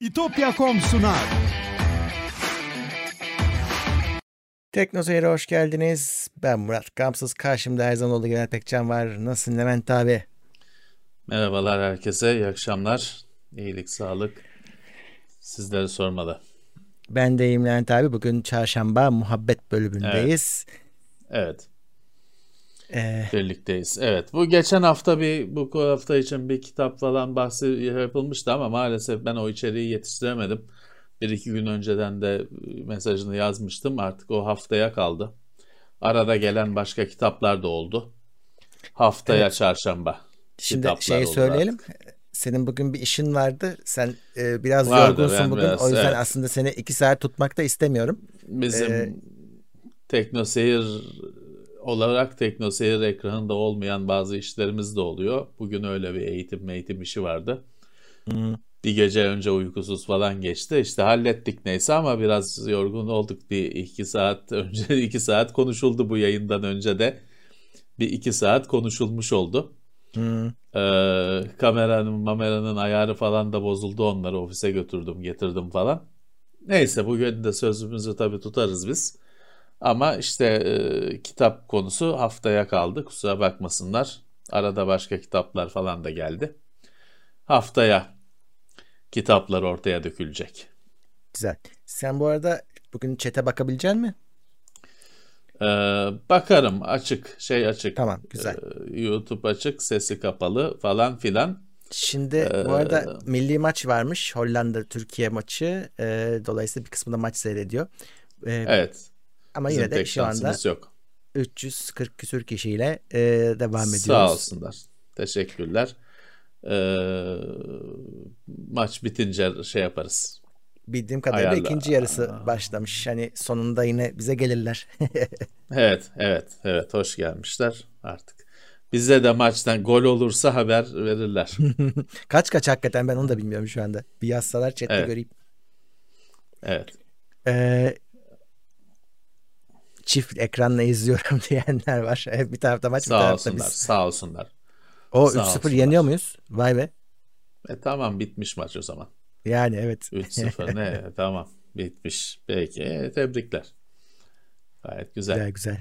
İtopya.com sunar. Teknoseyir'e hoş geldiniz. Ben Murat Gamsız. Karşımda her zaman olduğu gibi Pekcan var. Nasılsın Levent abi? Merhabalar herkese, iyi akşamlar. İyilik, sağlık. Sizleri sormalı. Ben de iyiyim Levent abi. Bugün çarşamba muhabbet bölümündeyiz. Evet, Ee, birlikteyiz. Evet, bu geçen hafta bir, bu hafta için bir kitap falan bahsi yapılmıştı ama maalesef ben o içeriği yetiştiremedim. Bir iki gün önceden de mesajını yazmıştım. Artık o haftaya kaldı. Arada gelen başka kitaplar da oldu. Haftaya Evet. çarşamba. şimdi kitaplar şey olur söyleyelim. Senin bugün bir işin vardı. Sen e, biraz Vardı, yorgunsun bugün. biraz, o yüzden evet. aslında seni iki saat tutmak da istemiyorum. Bizim Ee, teknoseyir olarak teknoseyir ekranında olmayan bazı işlerimiz de oluyor. Bugün öyle bir eğitim eğitim işi vardı. Bir gece önce uykusuz falan geçti. İşte hallettik neyse ama biraz yorgun olduk. Bir iki saat önce iki saat konuşuldu bu yayından önce de. Bir iki saat konuşulmuş oldu. Hmm. Ee, kameranın mameranın ayarı falan da bozuldu onları ofise götürdüm getirdim falan. Neyse bugün de sözümüzü tabii tutarız biz. Ama işte e, kitap konusu haftaya kaldı kusura bakmasınlar. Arada başka kitaplar falan da geldi. Haftaya kitaplar ortaya dökülecek. Güzel. Sen bu arada bugün çete bakabilecek misin? Ee, bakarım açık şey açık. Tamam, güzel. Ee, YouTube açık sesi kapalı falan filan. Şimdi Ee, bu arada milli maç varmış. Hollanda Türkiye maçı. Ee, dolayısıyla bir kısmında maç seyrediyor. Ee, Evet. Ama Bizim yine de şu anda yok. 340 küsür kişiyle e, devam ediyoruz. Sağ olsunlar. Teşekkürler. Ee, maç bitince şey yaparız. Bildiğim kadarıyla Ayarla. ikinci yarısı başlamış. Hani sonunda yine bize gelirler. Evet, evet, evet. Hoş gelmişler artık. Bize de maçtan gol olursa haber verirler. kaç kaç hakikaten ben onu da bilmiyorum şu anda. Bir yazsalar chatte Evet. göreyim. Evet. Ee, çift ekranla izliyorum diyenler var. Bir tarafta maç bir Sağ tarafta olsunlar, biz. sağ olsunlar. O sağ 3-0 olsunlar. yeniyor muyuz? Vay be. E tamam bitmiş maç o zaman. Yani evet. 3-0 ne? Tamam bitmiş. Peki e, tebrikler. Gayet güzel. Güzel güzel.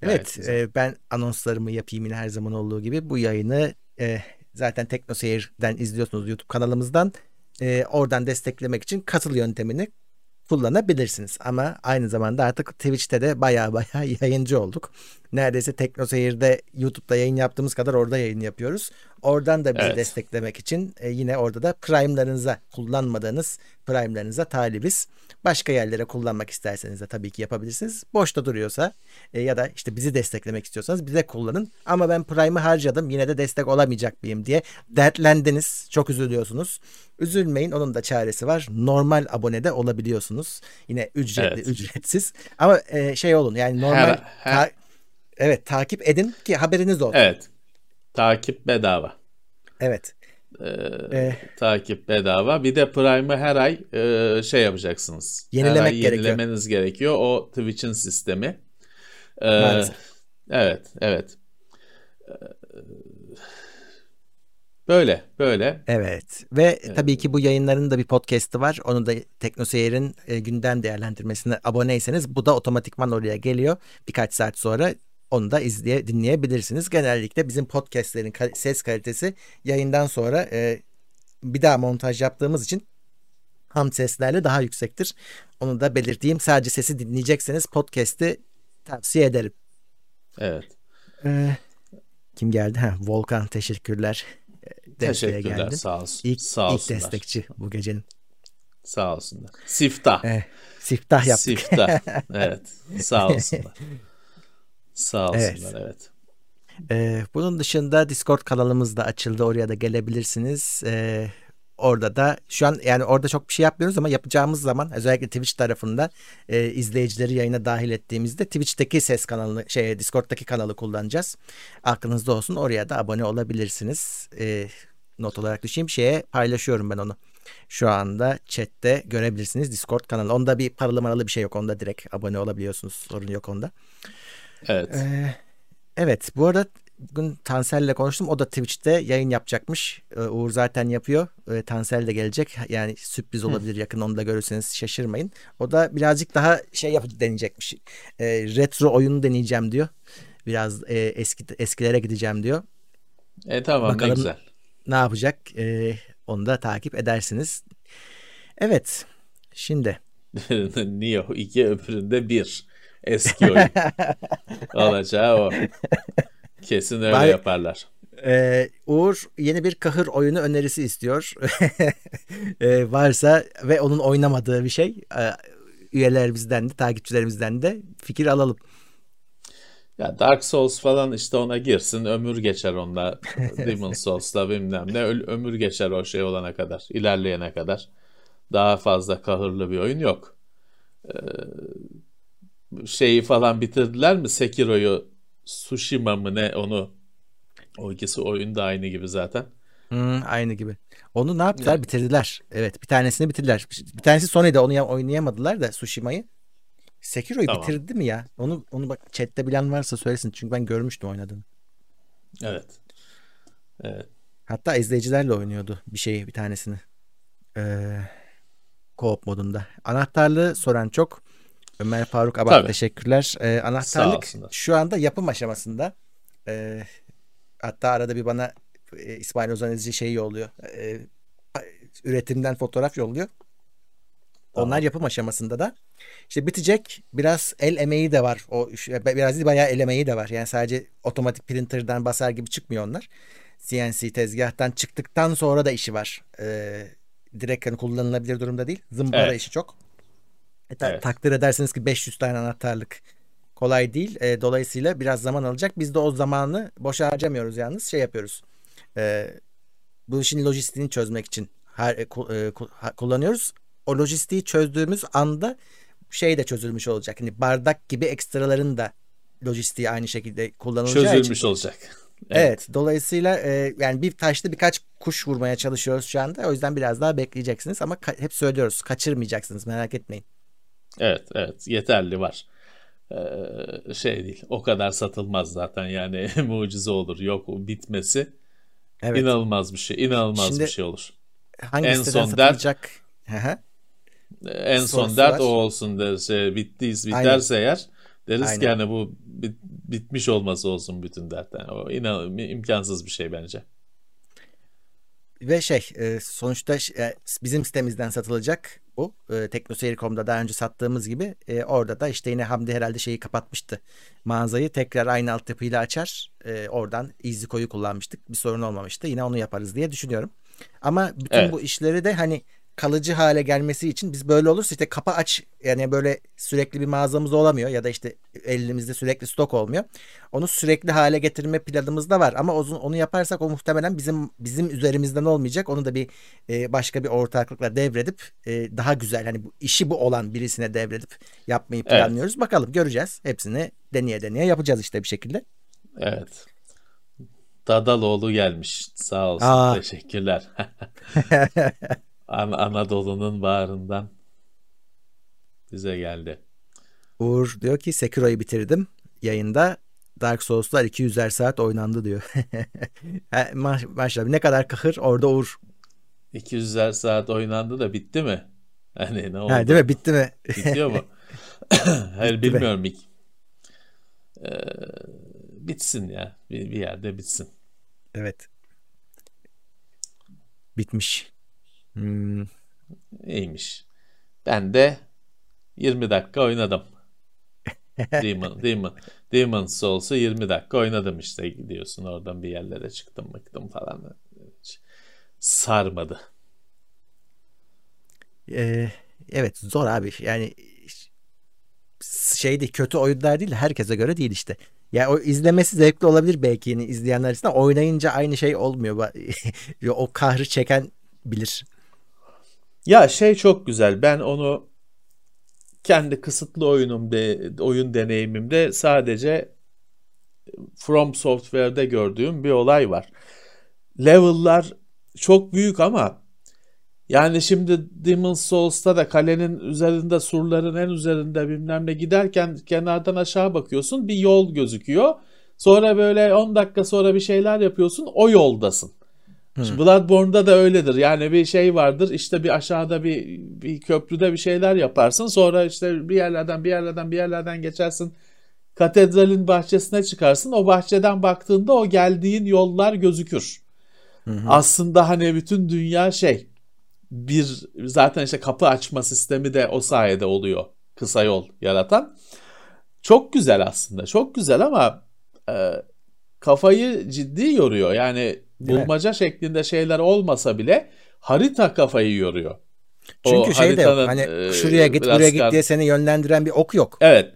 Gayet Evet, güzel. e, ben anonslarımı yapayım yine her zaman olduğu gibi. Bu yayını e, zaten TeknoSeyir'den izliyorsunuz YouTube kanalımızdan. E, oradan desteklemek için katıl yöntemini kullanabilirsiniz. Ama aynı zamanda artık Twitch'te de baya baya yayıncı olduk. Neredeyse TeknoSeyir'de YouTube'da yayın yaptığımız kadar orada yayın yapıyoruz. Oradan da bizi Evet. desteklemek için e, yine orada da Prime'larınıza kullanmadığınız Prime'larınıza talibiz. Başka yerlere kullanmak isterseniz de tabii ki yapabilirsiniz. Boşta duruyorsa e, ya da işte bizi desteklemek istiyorsanız bize kullanın. Ama ben Prime'ı harcadım yine de destek olamayacak mıyım diye dertlendiniz. Çok üzülüyorsunuz. Üzülmeyin onun da çaresi var. Normal abonede olabiliyorsunuz. Yine ücretli Evet. ücretsiz. Ama e, şey olun yani normal Her- her- ta- evet takip edin ki haberiniz olsun. Evet. Takip bedava. Evet. Ee, Eh. takip bedava. Bir de Prime'ı her ay e, şey yapacaksınız. Yenilemek her ay gerekiyor. yenilemeniz gerekiyor. O Twitch'in sistemi. Maalesef. Evet, evet. Ee, Böyle, böyle. Evet ve tabii ki bu yayınların da bir podcast'i var. Onu da TeknoSeyir'in e, gündem değerlendirmesine aboneyseniz bu da otomatikman oraya geliyor. Birkaç saat sonra onu da izleye dinleyebilirsiniz. Genellikle bizim podcast'lerin kal- ses kalitesi yayından sonra e, bir daha montaj yaptığımız için ham seslerle daha yüksektir. Onu da belirteyim. Sadece sesi dinleyecekseniz podcast'i tavsiye ederim. Evet. Ee, kim geldi? Ha, Volkan teşekkürler. Ee, Desteğe Teşekkürler. geldin. Sağ olsun. İlk, sağ ilk olsunlar. destekçi bu gecenin. Sağ olsunlar. Siftah. Eh, siftah yaptık. Siftah. Evet. Sağ olsunlar. Sağ Evet. olsunlar. Evet. Ee, bunun dışında Discord kanalımız da açıldı. Oraya da gelebilirsiniz. Ee, orada da şu an yani orada çok bir şey yapmıyoruz ama yapacağımız zaman özellikle Twitch tarafında e, izleyicileri yayına dahil ettiğimizde Twitch'teki ses kanalını şey Discord'daki kanalı kullanacağız. Aklınızda olsun. Oraya da abone olabilirsiniz. Ee, not olarak düşeyim. Şeye paylaşıyorum ben onu. Şu anda chatte görebilirsiniz Discord kanalı. Onda bir paralı maralı bir şey yok. Onda direkt abone olabiliyorsunuz. Sorun yok onda. Evet. Ee, evet bu arada bugün Tansel'le konuştum. O da Twitch'te yayın yapacakmış. Ee, Uğur zaten yapıyor. Ee, Tansel de gelecek. Yani sürpriz olabilir yakın onu da görürseniz şaşırmayın. O da birazcık daha şey yap deneyecekmiş. Ee, retro oyunu deneyeceğim diyor. Biraz e, eski eskilere gideceğim diyor. E tamam Bakalım ne güzel. Ne yapacak? Ee, onu da takip edersiniz. Evet. Şimdi. Neo 2 öbüründe 1. Eski oyun. Olacağı o. Kesin öyle Bay, yaparlar. E, Uğur yeni bir kahır oyunu önerisi istiyor. e, varsa ve onun oynamadığı bir şey e, üyelerimizden de takipçilerimizden de fikir alalım. Ya Dark Souls falan işte ona girsin ömür geçer onda Demon Souls'la bilmem ne ömür geçer o şey olana kadar ilerleyene kadar daha fazla kahırlı bir oyun yok. Ee, şeyi falan bitirdiler mi Sekiro'yu Tsushima mı ne onu o ikisi oyun da aynı gibi zaten. Hmm, aynı gibi. Onu ne yaptılar? Bitirdiler. Evet bir tanesini bitirdiler. Bir tanesi Sony'de onu oynayamadılar da Tsushima'yı. Sekiro'yu tamam. bitirdi mi ya? Onu onu bak chatte bilen varsa söylesin. Çünkü ben görmüştüm oynadığını. Evet. Evet. Hatta izleyicilerle oynuyordu bir şeyi bir tanesini. Ee, co-op modunda. Anahtarlığı soran çok. Ömer Faruk Abad Tabii. teşekkürler. Ee, anahtarlık şu anda yapım aşamasında. Ee, hatta arada bir bana e, İsmail Ozan İzci şey yolluyor. E, üretimden fotoğraf yolluyor. Tamam. Onlar yapım aşamasında da. İşte bitecek. Biraz el emeği de var. O biraz değil bayağı el emeği de var. Yani sadece otomatik printer'dan basar gibi çıkmıyor onlar. CNC tezgahtan çıktıktan sonra da işi var. Ee, direkt hani kullanılabilir durumda değil. Zımbara evet. işi çok. E, ta- evet. Takdir edersiniz ki 500 tane anahtarlık kolay değil. E, dolayısıyla biraz zaman alacak. Biz de o zamanı boşa harcamıyoruz yalnız. Şey yapıyoruz. E, bu işin lojistiğini çözmek için her, e, e, kullanıyoruz. O lojistiği çözdüğümüz anda şey de çözülmüş olacak. Hani bardak gibi ekstraların da lojistiği aynı şekilde kullanılacağı Çözülmüş için. olacak. Evet. evet. Dolayısıyla e, yani bir taşta birkaç kuş vurmaya çalışıyoruz şu anda. O yüzden biraz daha bekleyeceksiniz ama hep söylüyoruz kaçırmayacaksınız merak etmeyin. Evet evet yeterli var. Ee, şey değil o kadar satılmaz zaten yani mucize olur yok bitmesi evet. inanılmaz bir şey inanılmaz Şimdi, bir şey olur. Hangi en son dert en son dert var. o olsun derse bittiyiz biterse Aynen. eğer deriz Aynen. ki yani bu bit, bitmiş olması olsun bütün dert yani o inan imkansız bir şey bence ve şey e, sonuçta e, bizim sitemizden satılacak bu. E, Teknoseyir.com'da daha önce sattığımız gibi e, orada da işte yine Hamdi herhalde şeyi kapatmıştı. Mağazayı tekrar aynı altyapıyla açar. E, oradan EasyCo'yu kullanmıştık. Bir sorun olmamıştı. Yine onu yaparız diye düşünüyorum. Ama bütün evet. bu işleri de hani kalıcı hale gelmesi için biz böyle olursa işte kapa aç yani böyle sürekli bir mağazamız olamıyor ya da işte elimizde sürekli stok olmuyor. Onu sürekli hale getirme planımız da var ama onu, onu yaparsak o muhtemelen bizim bizim üzerimizden olmayacak. Onu da bir e, başka bir ortaklıkla devredip e, daha güzel hani bu işi bu olan birisine devredip yapmayı planlıyoruz. Evet. Bakalım göreceğiz. Hepsini deneye deneye yapacağız işte bir şekilde. Evet. Dadaloğlu gelmiş. Sağ olsun. Aa. Teşekkürler. An Anadolu'nun bağrından bize geldi. Uğur diyor ki Sekiro'yu bitirdim. Yayında Dark Souls'lar 200'er saat oynandı diyor. Maşallah ne kadar kahır orada Uğur. 200'er saat oynandı da bitti mi? Hani ne oldu? Ha, değil mi? Bitti mi? Bitiyor mu? Hayır bitti bilmiyorum. Mi? Ee, bitsin ya. Bir, bir yerde bitsin. Evet. Bitmiş. Hmm. İyiymiş. Ben de 20 dakika oynadım. Demon, Demon, Demon Souls'u 20 dakika oynadım işte gidiyorsun oradan bir yerlere çıktım mıktım falan. Sarmadı. Ee, evet zor abi yani şeydi kötü oyunlar değil herkese göre değil işte. Ya o izlemesi zevkli olabilir belki yeni izleyenler için oynayınca aynı şey olmuyor. o kahrı çeken bilir. Ya şey çok güzel. Ben onu kendi kısıtlı oyunum oyun deneyimimde sadece From Software'de gördüğüm bir olay var. Level'lar çok büyük ama yani şimdi Demon's Souls'ta da kalenin üzerinde surların en üzerinde bilmem ne giderken kenardan aşağı bakıyorsun bir yol gözüküyor. Sonra böyle 10 dakika sonra bir şeyler yapıyorsun. O yoldasın. Şimdi Bloodborne'da da öyledir. Yani bir şey vardır. işte bir aşağıda bir, bir köprüde bir şeyler yaparsın. Sonra işte bir yerlerden bir yerlerden bir yerlerden geçersin. Katedralin bahçesine çıkarsın. O bahçeden baktığında o geldiğin yollar gözükür. Hı hı. Aslında hani bütün dünya şey bir zaten işte kapı açma sistemi de o sayede oluyor. Kısa yol yaratan. Çok güzel aslında. Çok güzel ama e, kafayı ciddi yoruyor. Yani bulmaca evet. şeklinde şeyler olmasa bile harita kafayı yoruyor. Çünkü o şey de yok. Hani e, şuraya git buraya git diye seni yönlendiren bir ok yok. Evet.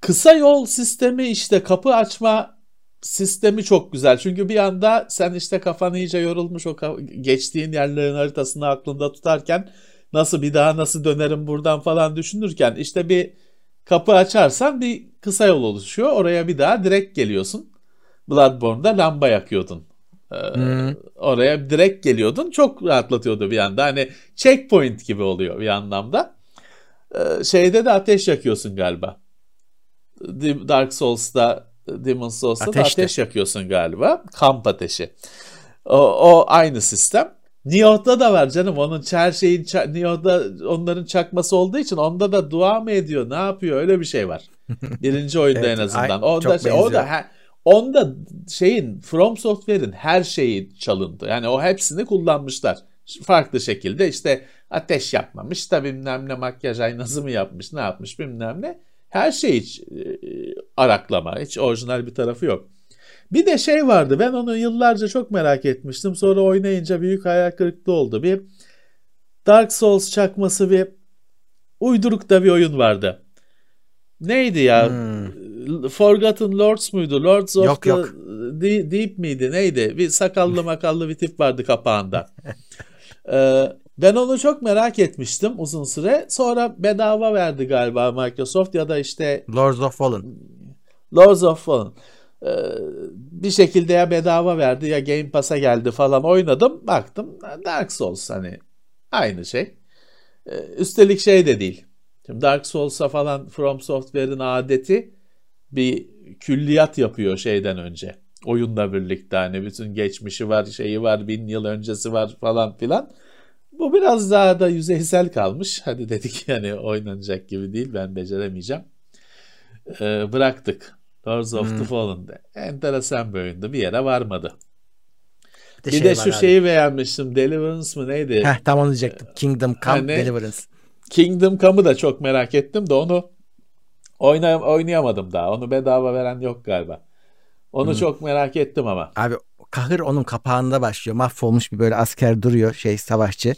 Kısa yol sistemi işte kapı açma sistemi çok güzel. Çünkü bir anda sen işte kafan iyice yorulmuş o geçtiğin yerlerin haritasını aklında tutarken nasıl bir daha nasıl dönerim buradan falan düşünürken işte bir kapı açarsan bir kısa yol oluşuyor. Oraya bir daha direkt geliyorsun. Bloodborne'da lamba yakıyordun. Ee, hmm. Oraya direkt geliyordun. Çok rahatlatıyordu bir anda. Hani checkpoint gibi oluyor bir anlamda. Ee, şeyde de ateş yakıyorsun galiba. Dark Souls'da Demon's Souls'ta da ateş yakıyorsun galiba. Kamp ateşi. O, o aynı sistem. Nioh'da da var canım. Onun her şeyin Nioh'da onların çakması olduğu için onda da dua mı ediyor? Ne yapıyor? Öyle bir şey var. Birinci oyunda evet, en azından. Onda şey, o da he, onda şeyin From Software'in her şeyi çalındı. Yani o hepsini kullanmışlar. Farklı şekilde işte ateş yapmamış da bilmem ne makyaj aynası mı yapmış ne yapmış bilmem ne. Her şey hiç e, araklama. Hiç orijinal bir tarafı yok. Bir de şey vardı ben onu yıllarca çok merak etmiştim. Sonra oynayınca büyük hayal kırıklığı oldu. Bir Dark Souls çakması bir uyduruk da bir oyun vardı. Neydi ya? Hmm. Forgotten Lords muydu? Lords of yok, the yok. Deep miydi? Neydi? Bir sakallı makallı bir tip vardı kapağında. ee, ben onu çok merak etmiştim uzun süre. Sonra bedava verdi galiba Microsoft ya da işte Lords of Fallen. Lords of Fallen. Ee, bir şekilde ya bedava verdi ya Game Pass'a geldi falan oynadım. Baktım Dark Souls hani aynı şey. Ee, üstelik şey de değil. Şimdi Dark Souls'a falan From Software'in adeti bir külliyat yapıyor şeyden önce. Oyunla birlikte hani bütün geçmişi var, şeyi var, bin yıl öncesi var falan filan. Bu biraz daha da yüzeysel kalmış. Hadi dedik yani oynanacak gibi değil ben beceremeyeceğim. Ee, bıraktık. Lords of hmm. the Fallen'de. Enteresan bir oyundu. Bir yere varmadı. Bir de, bir şey de şu abi. şeyi beğenmiştim. Deliverance mı neydi? Heh, tam onu diyecektim. Kingdom Come hani, Deliverance. Kingdom Come'ı da çok merak ettim de onu oynay oynayamadım daha. Onu bedava veren yok galiba. Onu hmm. çok merak ettim ama. Abi kahır onun kapağında başlıyor. Mahvolmuş bir böyle asker duruyor şey savaşçı.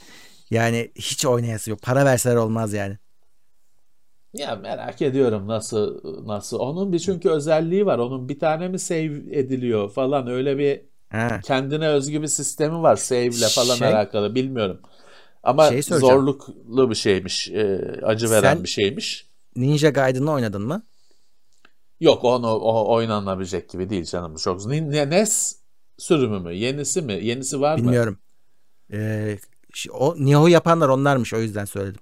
Yani hiç oynayası yok. Para verseler olmaz yani. Ya merak ediyorum nasıl nasıl. Onun bir çünkü özelliği var. Onun bir tane mi save ediliyor falan öyle bir He. kendine özgü bir sistemi var save ile falan şey, alakalı bilmiyorum. Ama şey zorluklu bir şeymiş. E, acı veren Sen bir şeymiş. Ninja Gaiden'ı oynadın mı? Yok onu o oynanabilecek gibi değil canım. Çok NES sürümü mü? Yenisi mi? Yenisi var Bilmiyorum. mı? Bilmiyorum. Ee, o Nioh'u yapanlar onlarmış o yüzden söyledim.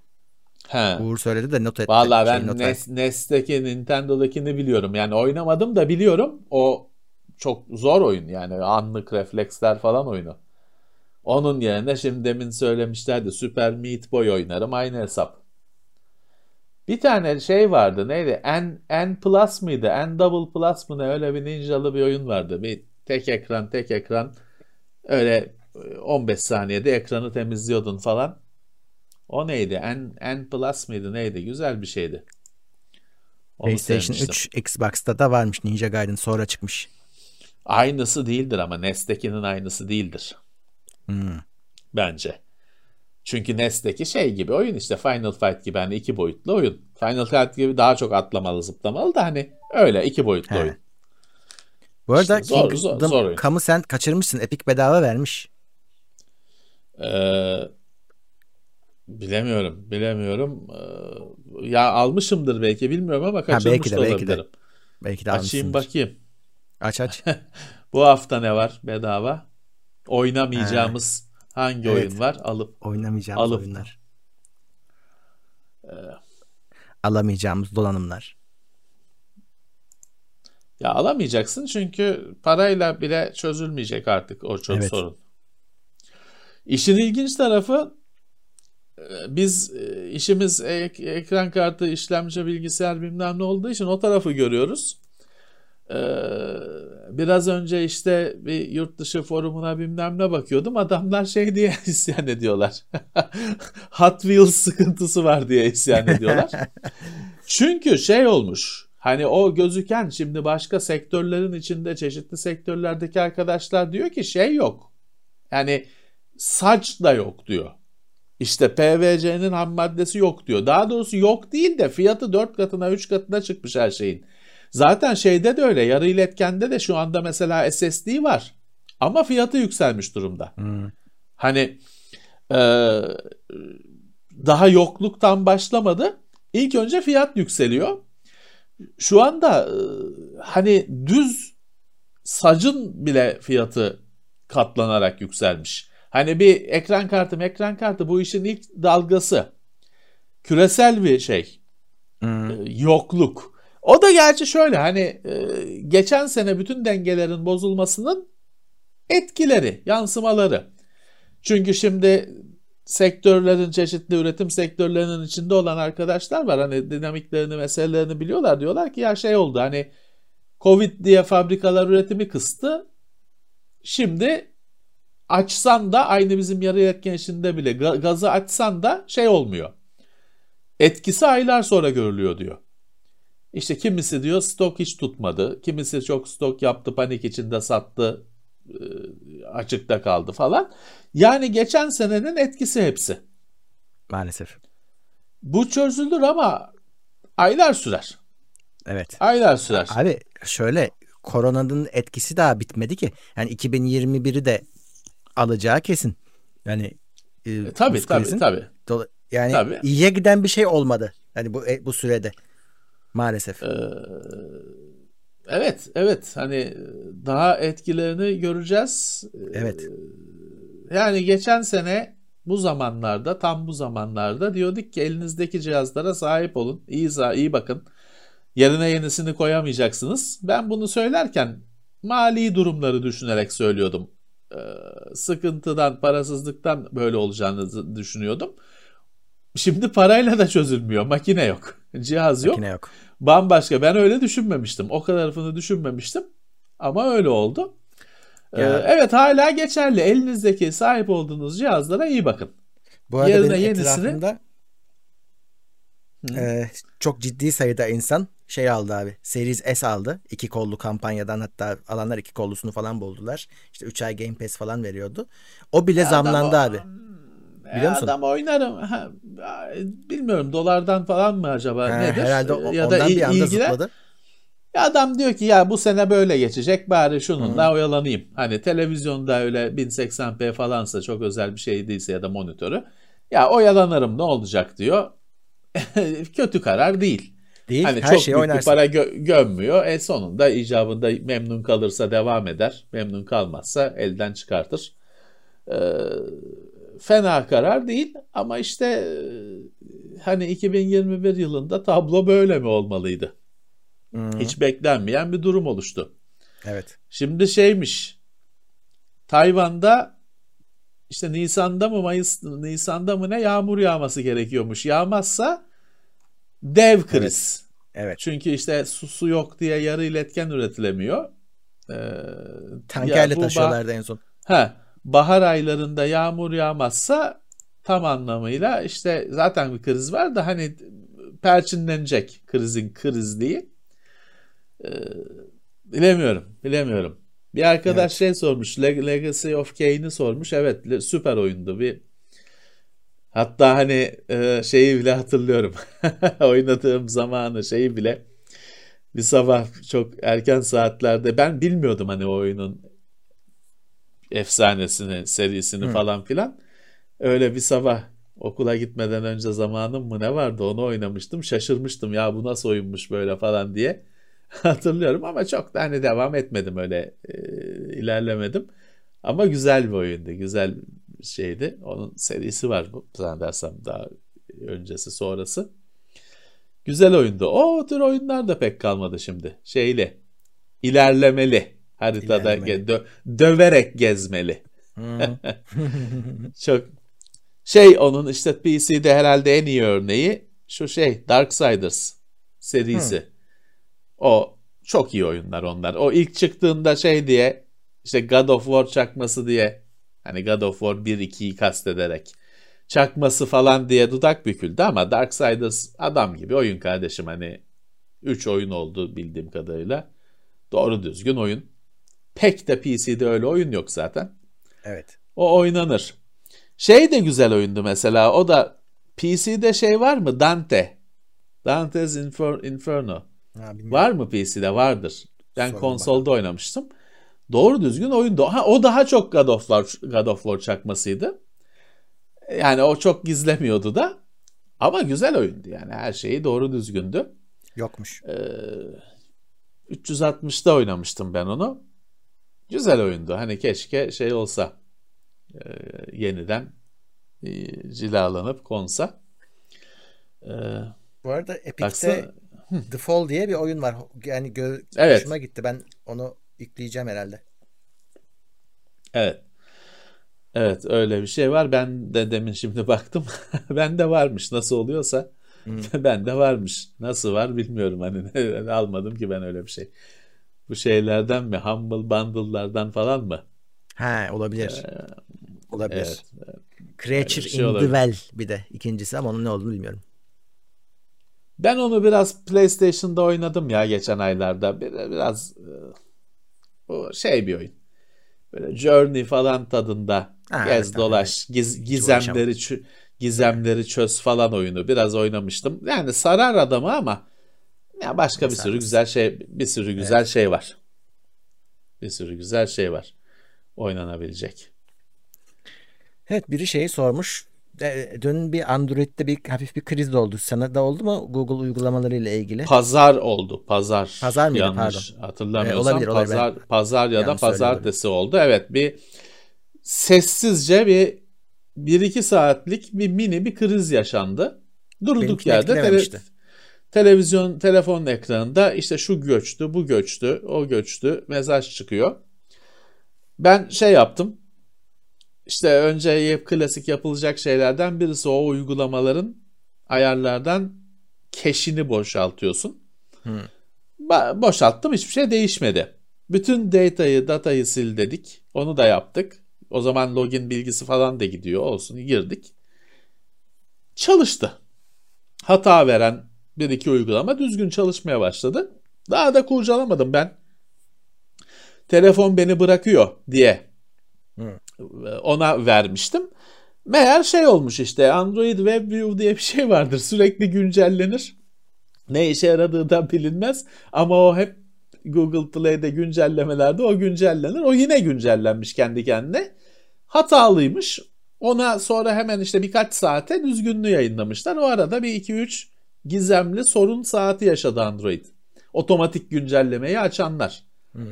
He. Uğur söyledi de not etti. Valla ben şey, NES, NES'teki Nintendo'dakini biliyorum. Yani oynamadım da biliyorum. O çok zor oyun yani anlık refleksler falan oyunu. Onun yerine şimdi demin söylemişlerdi Super Meat Boy oynarım aynı hesap. Bir tane şey vardı neydi? N, N Plus mıydı? N Double Plus mı ne? Öyle bir ninjalı bir oyun vardı. Bir tek ekran tek ekran öyle 15 e, saniyede ekranı temizliyordun falan. O neydi? N, N Plus mıydı neydi? Güzel bir şeydi. Onu PlayStation sevmiştim. 3 Xbox'ta da varmış Ninja Gaiden sonra çıkmış. Aynısı değildir ama NES'tekinin aynısı değildir. Hmm. Bence. Çünkü NES'teki şey gibi oyun işte Final Fight gibi hani iki boyutlu oyun. Final Fight gibi daha çok atlamalı zıplamalı da hani öyle iki boyutlu He. oyun. Bu arada işte zor, zor, zor oyun. Kamu sen kaçırmışsın. Epic bedava vermiş. Ee, bilemiyorum. Bilemiyorum. Ee, ya almışımdır belki bilmiyorum ama kaçırmış ha, belki de, belki de. Belki de Açayım bakayım. Aç aç. Bu hafta ne var bedava? Oynamayacağımız He. Hangi evet. oyun var? Alıp oynamayacağımız alıp, oyunlar. Ee, Alamayacağımız dolanımlar. Ya alamayacaksın çünkü parayla bile çözülmeyecek artık o çok evet. sorun. İşin ilginç tarafı e, biz e, işimiz ek, ekran kartı, işlemci, bilgisayar bilmem ne olduğu için o tarafı görüyoruz. Ee, biraz önce işte bir yurt dışı forumuna bilmem ne bakıyordum. Adamlar şey diye isyan ediyorlar. Hot Wheels sıkıntısı var diye isyan ediyorlar. Çünkü şey olmuş. Hani o gözüken şimdi başka sektörlerin içinde çeşitli sektörlerdeki arkadaşlar diyor ki şey yok. Yani saç da yok diyor. İşte PVC'nin ham maddesi yok diyor. Daha doğrusu yok değil de fiyatı 4 katına 3 katına çıkmış her şeyin. Zaten şeyde de öyle yarı iletkende de şu anda mesela SSD var. Ama fiyatı yükselmiş durumda. Hmm. Hani e, daha yokluktan başlamadı. İlk önce fiyat yükseliyor. Şu anda e, hani düz sacın bile fiyatı katlanarak yükselmiş. Hani bir ekran kartı ekran kartı bu işin ilk dalgası. Küresel bir şey. Hmm. E, yokluk. O da gerçi şöyle hani e, geçen sene bütün dengelerin bozulmasının etkileri, yansımaları. Çünkü şimdi sektörlerin çeşitli üretim sektörlerinin içinde olan arkadaşlar var. Hani dinamiklerini, meselelerini biliyorlar. Diyorlar ki ya şey oldu hani Covid diye fabrikalar üretimi kıstı. Şimdi açsan da aynı bizim yarı etken içinde bile gazı açsan da şey olmuyor. Etkisi aylar sonra görülüyor diyor. İşte kimisi diyor stok hiç tutmadı. Kimisi çok stok yaptı panik içinde sattı açıkta kaldı falan. Yani geçen senenin etkisi hepsi. Maalesef. Bu çözülür ama aylar sürer. Evet. Aylar sürer. Abi şöyle koronanın etkisi daha bitmedi ki. Yani 2021'i de alacağı kesin. Yani e, e, tabii tabii tabii. Yani tabii. iyiye giden bir şey olmadı. Yani bu e, bu sürede. Maalesef. Ee, evet, evet. Hani daha etkilerini göreceğiz. Evet. Ee, yani geçen sene bu zamanlarda, tam bu zamanlarda diyorduk ki elinizdeki cihazlara sahip olun. İyi, iyi bakın. Yerine yenisini koyamayacaksınız. Ben bunu söylerken mali durumları düşünerek söylüyordum. Ee, sıkıntıdan, parasızlıktan böyle olacağını düşünüyordum. Şimdi parayla da çözülmüyor. Makine yok. Cihaz yok. Makine yok. Bambaşka. Ben öyle düşünmemiştim. O kadarını düşünmemiştim. Ama öyle oldu. Ee, evet hala geçerli. Elinizdeki sahip olduğunuz cihazlara iyi bakın. Bu arada Yerine benim yenisini... etrafımda e, çok ciddi sayıda insan şey aldı abi. Series S aldı. iki kollu kampanyadan hatta alanlar iki kollusunu falan buldular. İşte 3 ay Game Pass falan veriyordu. O bile ya zamlandı abi. Biliyor musun? Adam oynarım. Ha, bilmiyorum dolardan falan mı acaba He, nedir? Herhalde o, ya da bir anda ilgiler. zıpladı. Ya adam diyor ki ya bu sene böyle geçecek bari şununla Hı. oyalanayım. Hani televizyonda öyle 1080p falansa çok özel bir şey değilse ya da monitörü. Ya oyalanırım ne olacak diyor. Kötü karar değil. Değil. Hani Her çok büyük oynarsın. bir para gö- gömmüyor. E sonunda icabında memnun kalırsa devam eder. Memnun kalmazsa elden çıkartır. Ee, fena karar değil ama işte e, hani 2021 yılında tablo böyle mi olmalıydı? Hmm. Hiç beklenmeyen bir durum oluştu. Evet. Şimdi şeymiş. Tayvan'da işte Nisan'da mı Mayıs Nisan'da mı ne yağmur yağması gerekiyormuş. Yağmazsa dev kriz. Evet. evet. Çünkü işte su, su yok diye yarı iletken üretilemiyor. Ee, Tankerle taşıyorlardı en son. Ha bahar aylarında yağmur yağmazsa tam anlamıyla işte zaten bir kriz var da hani perçinlenecek krizin krizliği. Ee, bilemiyorum, bilemiyorum. Bir arkadaş evet. şey sormuş, Legacy of Kane'i sormuş. Evet, süper oyundu. Bir hatta hani e, şeyi bile hatırlıyorum. Oynadığım zamanı şeyi bile bir sabah çok erken saatlerde ben bilmiyordum hani o oyunun efsanesini, serisini Hı. falan filan. Öyle bir sabah okula gitmeden önce zamanım mı ne vardı onu oynamıştım. Şaşırmıştım ya bu nasıl oyunmuş böyle falan diye hatırlıyorum ama çok da hani devam etmedim öyle e, ilerlemedim. Ama güzel bir oyundu. Güzel şeydi. Onun serisi var bu zannedersem daha öncesi sonrası. Güzel oyundu. O tür oyunlar da pek kalmadı şimdi. Şeyle ilerlemeli. Haritada İlerlemeli. dö- döverek gezmeli. Çok şey onun işte PC'de herhalde en iyi örneği şu şey Darksiders serisi. O çok iyi oyunlar onlar. O ilk çıktığında şey diye işte God of War çakması diye hani God of War 1-2'yi kastederek çakması falan diye dudak büküldü ama Darksiders adam gibi oyun kardeşim hani 3 oyun oldu bildiğim kadarıyla. Doğru düzgün oyun. Pek de PC'de öyle oyun yok zaten. evet. O oynanır. Şey de güzel oyundu mesela. O da PC'de şey var mı? Dante. Dante's Infer- Inferno. Ha, bilmiyorum. Var mı PC'de? Vardır. Ben Sorun konsolda oynamıştım. Doğru düzgün oyundu. Ha, o daha çok God of War, God of War çakmasıydı. Yani o çok gizlemiyordu da. Ama güzel oyundu yani. Her şeyi doğru düzgündü. Yokmuş. Ee, 360'da oynamıştım ben onu. Güzel oyundu. Hani keşke şey olsa e, yeniden e, cilalanıp konsa. Ee, Bu arada Epic'te baksana- The Fall diye bir oyun var. Yani gö- Evet. hoşuma gitti. Ben onu yükleyeceğim herhalde. Evet. Evet öyle bir şey var. Ben de demin şimdi baktım. ben de varmış. Nasıl oluyorsa ben de varmış. Nasıl var bilmiyorum. Hani almadım ki ben öyle bir şey. Bu şeylerden mi? Humble Bundle'lardan falan mı? Ha olabilir. olabilir. Evet. Creature bir şey in olabilir. the Well bir de ikincisi ama onun ne olduğunu bilmiyorum. Ben onu biraz PlayStation'da oynadım ya geçen aylarda. Bir- Biraz e, o şey bir oyun. Böyle Journey falan tadında Ha, gez evet, dolaş, giz- gizemleri çö- gizemleri çöz falan oyunu biraz oynamıştım. Yani sarar adamı ama ya başka bir sürü güzel şey bir sürü güzel şey var. Bir sürü güzel şey var oynanabilecek. Evet biri şeyi sormuş. E, Dün bir Android'de bir hafif bir kriz oldu. Sana da oldu mu Google uygulamalarıyla ilgili? Pazar oldu. Pazar. Pazar mıydı? Yanlış hatırlamıyorsam. E, olabilir, olabilir. Pazar, pazar ya da Yanlış pazartesi oldu. Evet bir sessizce bir bir iki saatlik bir mini bir kriz yaşandı. Durduk Benimkini yerde tele-. Televizyon telefonun ekranında işte şu göçtü, bu göçtü, o göçtü mesaj çıkıyor. Ben şey yaptım. İşte önce hep klasik yapılacak şeylerden birisi o uygulamaların ayarlardan keşini boşaltıyorsun. Hı. Ba- boşalttım hiçbir şey değişmedi. Bütün datayı, datayı sil dedik. Onu da yaptık. O zaman login bilgisi falan da gidiyor. Olsun girdik. Çalıştı. Hata veren bir iki uygulama düzgün çalışmaya başladı. Daha da kurcalamadım ben. Telefon beni bırakıyor diye ona vermiştim. Meğer şey olmuş işte Android WebView diye bir şey vardır. Sürekli güncellenir. Ne işe yaradığı da bilinmez ama o hep Google Play'de güncellemelerde o güncellenir. O yine güncellenmiş kendi kendine. Hatalıymış. Ona sonra hemen işte birkaç saate düzgünlüğü yayınlamışlar. O arada bir 2-3 gizemli sorun saati yaşadı Android. Otomatik güncellemeyi açanlar. Hmm.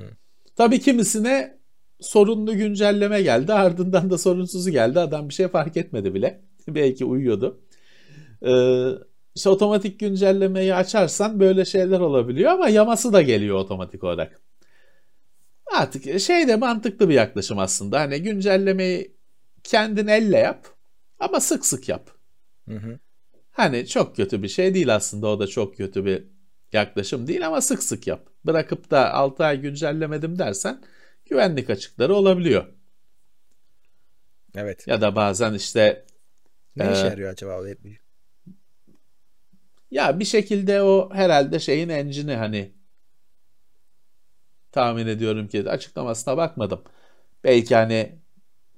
Tabii kimisine sorunlu güncelleme geldi. Ardından da sorunsuzu geldi. Adam bir şey fark etmedi bile. Belki uyuyordu. Ee, işte otomatik güncellemeyi açarsan böyle şeyler olabiliyor ama yaması da geliyor otomatik olarak. Artık şey de mantıklı bir yaklaşım aslında. Hani güncellemeyi kendin elle yap ama sık sık yap. Hı hı. Hani çok kötü bir şey değil aslında o da çok kötü bir yaklaşım değil ama sık sık yap. Bırakıp da 6 ay güncellemedim dersen güvenlik açıkları olabiliyor. Evet. Ya da bazen işte Ne işe Ee, yarıyor acaba o WebView? ya bir şekilde o herhalde şeyin engine'i hani tahmin ediyorum ki açıklamasına bakmadım. Belki hani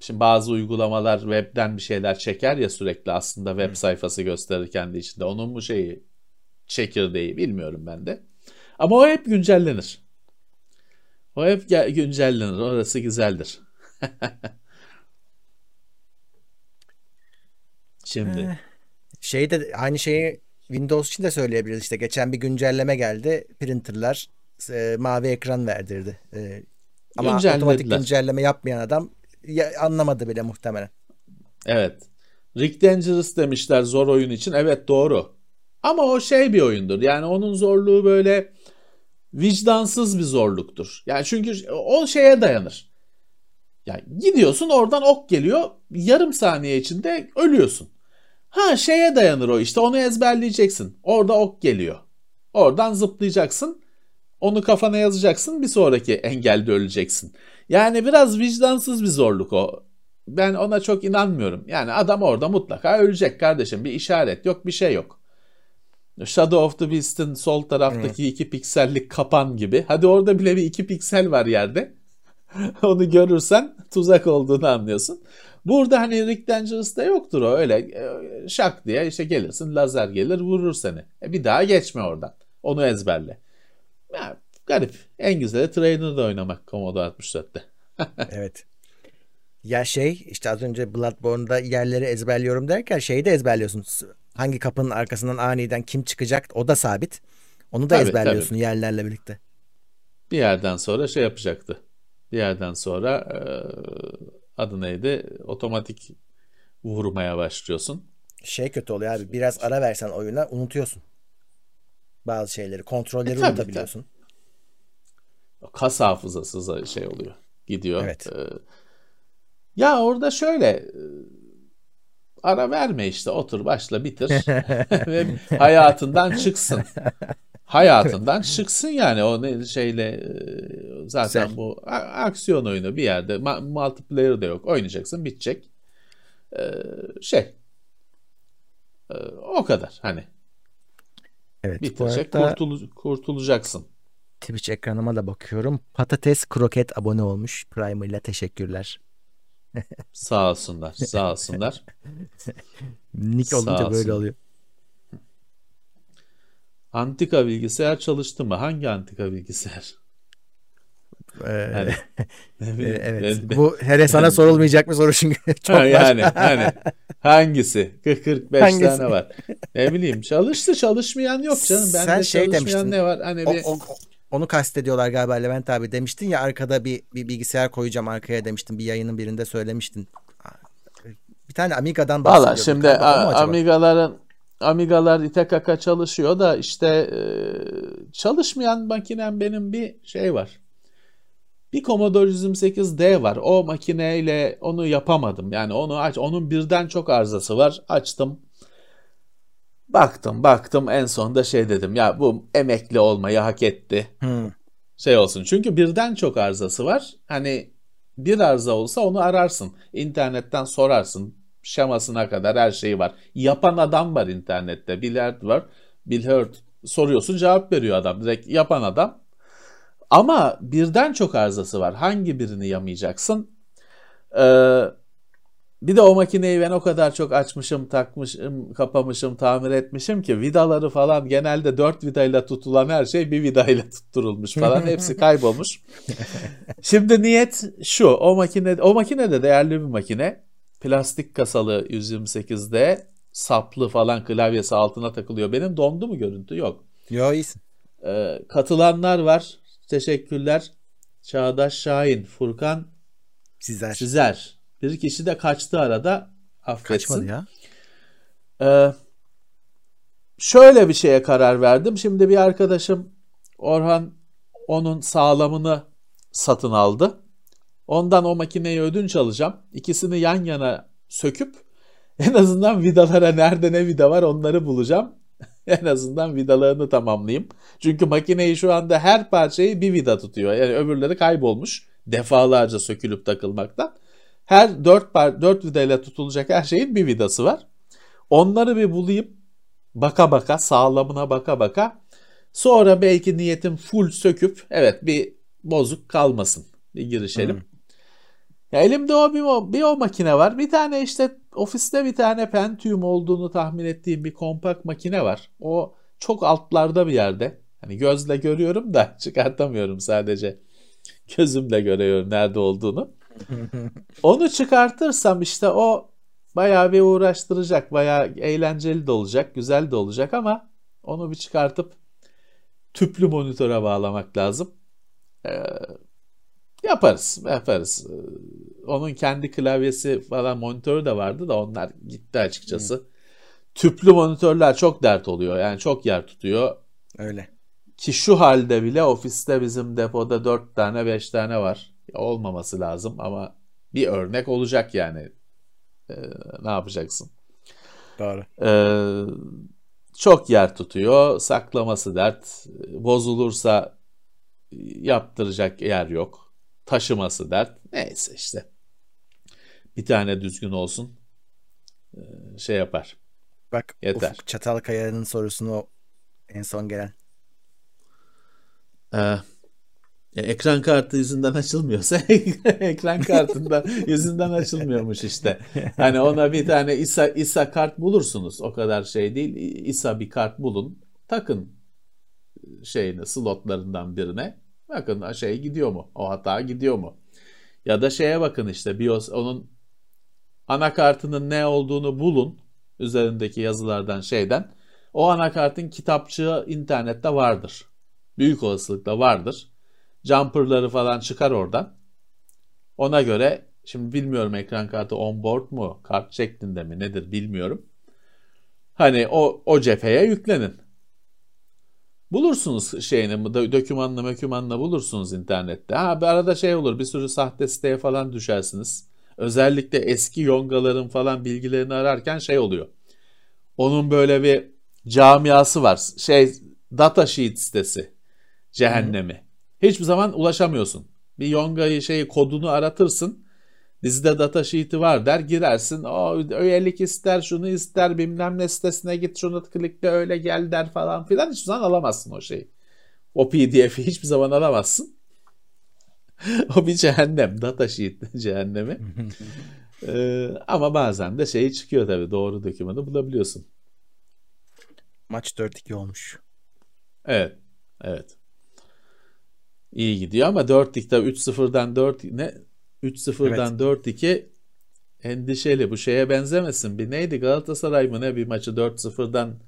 şimdi bazı uygulamalar webden bir şeyler çeker ya sürekli aslında web sayfası gösterir kendi içinde. Onun mu şeyi çekirdeği bilmiyorum ben de. Ama o hep güncellenir. O hep güncellenir. Orası güzeldir. Şimdi Şey de aynı şeyi Windows için de söyleyebiliriz. İşte geçen bir güncelleme geldi. Printerlar e, mavi ekran verdirdi. E, ama otomatik güncelleme yapmayan adam ya- anlamadı bile muhtemelen. Evet. Rick Dangerous demişler zor oyun için. Evet doğru. Ama o şey bir oyundur. Yani onun zorluğu böyle vicdansız bir zorluktur. Yani çünkü o şeye dayanır. Yani gidiyorsun oradan ok geliyor yarım saniye içinde ölüyorsun. Ha şeye dayanır o işte onu ezberleyeceksin. Orada ok geliyor. Oradan zıplayacaksın. Onu kafana yazacaksın bir sonraki engelde öleceksin. Yani biraz vicdansız bir zorluk o. Ben ona çok inanmıyorum. Yani adam orada mutlaka ölecek kardeşim. Bir işaret yok bir şey yok. Shadow of the Beast'in sol taraftaki evet. iki piksellik kapan gibi. Hadi orada bile bir iki piksel var yerde. Onu görürsen tuzak olduğunu anlıyorsun. Burada hani Rick Dangerous'ta yoktur o öyle e, şak diye işte gelirsin lazer gelir vurur seni. E bir daha geçme oradan. Onu ezberle. Ya, garip. En güzeli Trainer'da oynamak Commodore 64'te. evet. Ya şey işte az önce Bloodborne'da yerleri ezberliyorum derken şeyi de ezberliyorsun. Hangi kapının arkasından aniden kim çıkacak o da sabit. Onu da tabii, ezberliyorsun tabii. yerlerle birlikte. Bir yerden sonra şey yapacaktı. Bir yerden sonra e, adı neydi? Otomatik vurmaya başlıyorsun. Şey kötü oluyor abi. Biraz ara versen oyuna unutuyorsun. Bazı şeyleri. Kontrolleri e, tabii, unutabiliyorsun. Tabii. Kas hafızası şey oluyor. Gidiyor. Evet. Ee, ya orada şöyle e, ara verme işte otur başla bitir ve hayatından çıksın. Hayatından çıksın yani o ne şeyle e, zaten Güzel. bu aksiyon oyunu bir yerde multiplayer de yok oynayacaksın bitecek. Ee, şey e, o kadar hani Evet, bitecek arada... kurtul kurtulacaksın. Twitch ekranıma da bakıyorum. Patates kroket abone olmuş. Prime ile teşekkürler. sağ olsunlar. Sağ olsunlar. Nick olunca sağ böyle oluyor. Antika bilgisayar çalıştı mı? Hangi antika bilgisayar? Ee, yani, evet. Ben, bu hele sana yani, sorulmayacak mı soru çünkü çok ha, yani hani hangisi? 45 hangisi? tane var. Ne bileyim çalıştı çalışmayan yok canım. Ben Sen de şey çalışmayan demiştin, ne var? Hani bir o, o, onu kastediyorlar galiba Levent abi demiştin ya arkada bir, bir bilgisayar koyacağım arkaya demiştin. Bir yayının birinde söylemiştin. Bir tane Amiga'dan bahsediyorduk. Valla şimdi a- Amiga'ların Amiga'lar İTKK çalışıyor da işte e, çalışmayan makinem benim bir şey var. Bir Commodore 128D var. O makineyle onu yapamadım. Yani onu aç. Onun birden çok arızası var. Açtım. Baktım baktım en sonunda şey dedim ya bu emekli olmayı hak etti. Hmm. Şey olsun çünkü birden çok arızası var. Hani bir arıza olsa onu ararsın. İnternetten sorarsın. Şemasına kadar her şeyi var. Yapan adam var internette. Bill Hurt var. Bill Hurt soruyorsun cevap veriyor adam. Direkt yapan adam. Ama birden çok arızası var. Hangi birini yamayacaksın? Ee, bir de o makineyi ben o kadar çok açmışım, takmışım, kapamışım, tamir etmişim ki vidaları falan genelde dört vidayla tutulan her şey bir vidayla tutturulmuş falan. Hepsi kaybolmuş. Şimdi niyet şu. O makine o makine de değerli bir makine. Plastik kasalı 128'de saplı falan klavyesi altına takılıyor. Benim dondu mu görüntü? Yok. Yok iyisin. Ee, katılanlar var. Teşekkürler. Çağdaş Şahin, Furkan Sizer. Sizer. Bir kişi de kaçtı arada. Affetsin. Kaçmadı ya. Ee, şöyle bir şeye karar verdim. Şimdi bir arkadaşım Orhan onun sağlamını satın aldı. Ondan o makineyi ödünç alacağım. İkisini yan yana söküp en azından vidalara nerede ne vida var onları bulacağım. en azından vidalarını tamamlayayım. Çünkü makineyi şu anda her parçayı bir vida tutuyor. Yani öbürleri kaybolmuş defalarca sökülüp takılmaktan. Her dört, par, dört vidayla tutulacak her şeyin bir vidası var. Onları bir bulayım. Baka baka sağlamına baka baka. Sonra belki niyetim full söküp evet bir bozuk kalmasın. Bir girişelim. Hmm. Ya elimde o bir, o bir o makine var. Bir tane işte ofiste bir tane Pentium olduğunu tahmin ettiğim bir kompakt makine var. O çok altlarda bir yerde. Hani gözle görüyorum da çıkartamıyorum sadece. Gözümle görüyorum nerede olduğunu. Onu çıkartırsam işte o bayağı bir uğraştıracak, bayağı eğlenceli de olacak, güzel de olacak ama onu bir çıkartıp tüplü monitöre bağlamak lazım. Ee, yaparız, yaparız. Ee, onun kendi klavyesi falan monitörü de vardı da onlar gitti açıkçası. Hmm. Tüplü monitörler çok dert oluyor. Yani çok yer tutuyor. Öyle. Ki şu halde bile ofiste bizim depoda 4 tane 5 tane var. Olmaması lazım ama bir örnek olacak yani. Ee, ne yapacaksın? Doğru. Ee, çok yer tutuyor. Saklaması dert. Bozulursa yaptıracak yer yok. Taşıması dert. Neyse işte. Bir tane düzgün olsun. Ee, şey yapar. Bak Yeter. Ufuk Çatalkaya'nın sorusunu en son gelen. Ee, ekran kartı yüzünden açılmıyorsa ekran kartında yüzünden açılmıyormuş işte. Hani ona bir tane ISA, ISA kart bulursunuz. O kadar şey değil. ISA bir kart bulun. Takın şeyini slotlarından birine. Bakın şey gidiyor mu? O hata gidiyor mu? Ya da şeye bakın işte BIOS onun anakartının ne olduğunu bulun üzerindeki yazılardan şeyden. O anakartın kitapçığı internette vardır. Büyük olasılıkla vardır. Jumper'ları falan çıkar oradan. Ona göre şimdi bilmiyorum ekran kartı onboard mu, kart şeklinde mi nedir bilmiyorum. Hani o, o cepheye yüklenin. Bulursunuz şeyini, dokümanla mökümanla bulursunuz internette. Ha bir arada şey olur bir sürü sahte siteye falan düşersiniz. Özellikle eski yongaların falan bilgilerini ararken şey oluyor. Onun böyle bir camiası var. Şey datasheet sitesi. Cehennemi. Hiçbir zaman ulaşamıyorsun. Bir yongayı şeyi kodunu aratırsın. Dizide data sheet'i var der girersin. O üyelik ister şunu ister bilmem ne sitesine git şunu klikle öyle gel der falan filan. Hiçbir zaman alamazsın o şeyi. O pdf'i hiçbir zaman alamazsın. o bir cehennem. Data sheet cehennemi. ee, ama bazen de şey çıkıyor tabii. Doğru dokümanı bulabiliyorsun. Maç 4-2 olmuş. Evet. Evet. İyi gidiyor ama 4-2 tabii 3-0'dan 4 ne 3-0'dan evet. 4-2 endişeli. Bu şeye benzemesin. Bir neydi Galatasaray mı ne bir maçı 4-0'dan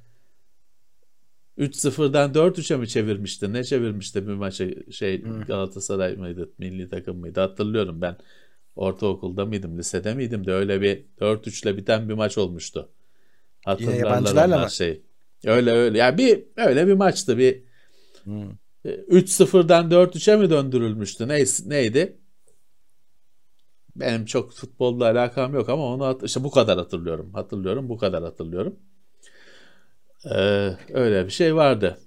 3-0'dan 4-3'e mi çevirmişti? Ne çevirmişti bir maçı şey hmm. Galatasaray mıydı? Milli takım mıydı? Hatırlıyorum ben. Ortaokulda mıydım? Lisede miydim de öyle bir 4-3'le biten bir maç olmuştu. Hatırlarlar onlar şey. Öyle öyle. Ya yani bir öyle bir maçtı. Bir hmm. 3-0'dan 4-3'e mi döndürülmüştü? Ne, neydi? Benim çok futbolla alakam yok ama onu işte bu kadar hatırlıyorum. Hatırlıyorum, bu kadar hatırlıyorum. Ee, öyle bir şey vardı.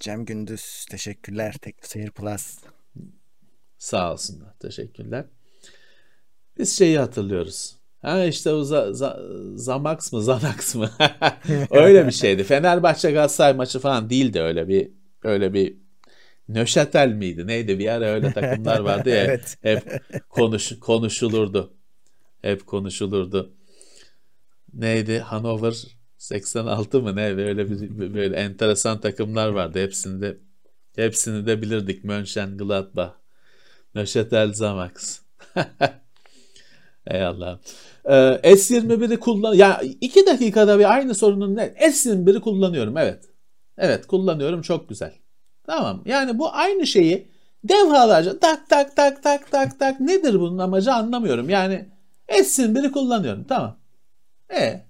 Cem Gündüz teşekkürler. Teknoseyir Plus. Sağ olsunlar. Teşekkürler. Biz şeyi hatırlıyoruz. Ha işte o za, za, Zamax mı Zanax mı? öyle bir şeydi. Fenerbahçe Galatasaray maçı falan değildi öyle bir öyle bir Nöşetel miydi? Neydi? Bir ara öyle takımlar vardı ya. evet. Hep konuş, konuşulurdu. Hep konuşulurdu. Neydi? Hanover 86 mı ne? Böyle bir böyle enteresan takımlar vardı. Hepsini de hepsini de bilirdik. Mönchengladbach, Nöşetel Zamax. Ey Allah'ım. Ee, S21'i kullan ya iki dakikada bir aynı sorunun ne? S21'i kullanıyorum evet. Evet kullanıyorum çok güzel. Tamam yani bu aynı şeyi devralarca tak tak tak tak tak tak nedir bunun amacı anlamıyorum. Yani S21'i kullanıyorum tamam. E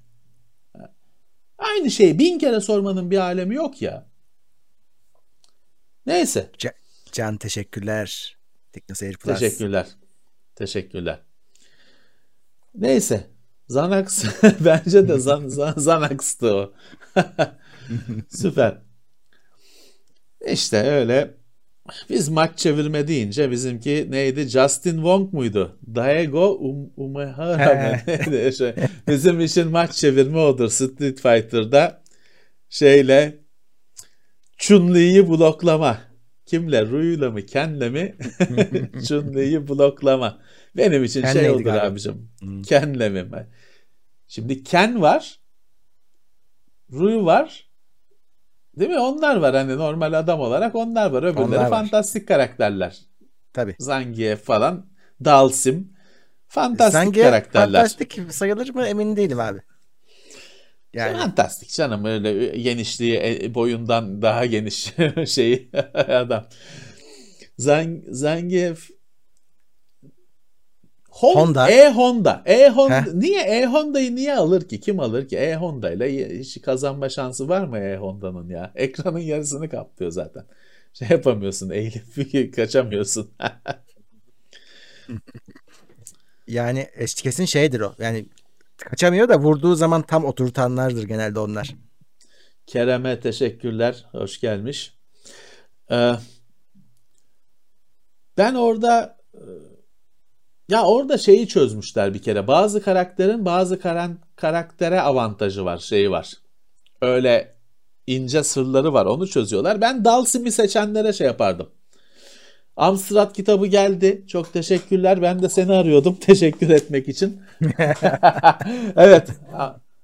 Aynı şeyi bin kere sormanın bir alemi yok ya. Neyse. Can, Can teşekkürler. Teknoseyir Plus. Teşekkürler. Teşekkürler. Neyse. Zanax bence de Zan, Zan, Zanax'tı o. Süper. İşte öyle. Biz maç çevirme deyince bizimki neydi? Justin Wong muydu? Daego um, Umehara mı? şey, bizim için maç çevirme odur Street Fighter'da. Şeyle Chun-Li'yi bloklama. Kimle? Ru'yla mı? Ken'le mi? Chun-Li'yi bloklama. Benim için Ken şey odur galiba? abicim. Hmm. Ken'le mi? Şimdi Ken var. Rui var. Değil mi? Onlar var hani normal adam olarak onlar var. Öbürleri onlar fantastik var. karakterler. Tabii. Zangief falan. Dalsim. Fantastik Zangief karakterler. fantastik sayılır mı emin değilim abi. Yani. Fantastik canım öyle genişliği e, boyundan daha geniş şeyi adam. Zang, Zangief Honda. E Honda. E Honda. Heh. Niye E Honda'yı niye alır ki? Kim alır ki? E Honda ile hiç kazanma şansı var mı E Honda'nın ya? Ekranın yarısını kaplıyor zaten. şey yapamıyorsun. Eğilip kaçamıyorsun. yani kesin şeydir o. Yani kaçamıyor da vurduğu zaman tam oturtanlardır genelde onlar. Kerem'e teşekkürler. Hoş gelmiş. Ee, ben orada ya orada şeyi çözmüşler bir kere. Bazı karakterin bazı karaktere avantajı var, şeyi var. Öyle ince sırları var. Onu çözüyorlar. Ben Dalsim'i seçenlere şey yapardım. Amstrad kitabı geldi. Çok teşekkürler. Ben de seni arıyordum teşekkür etmek için. evet.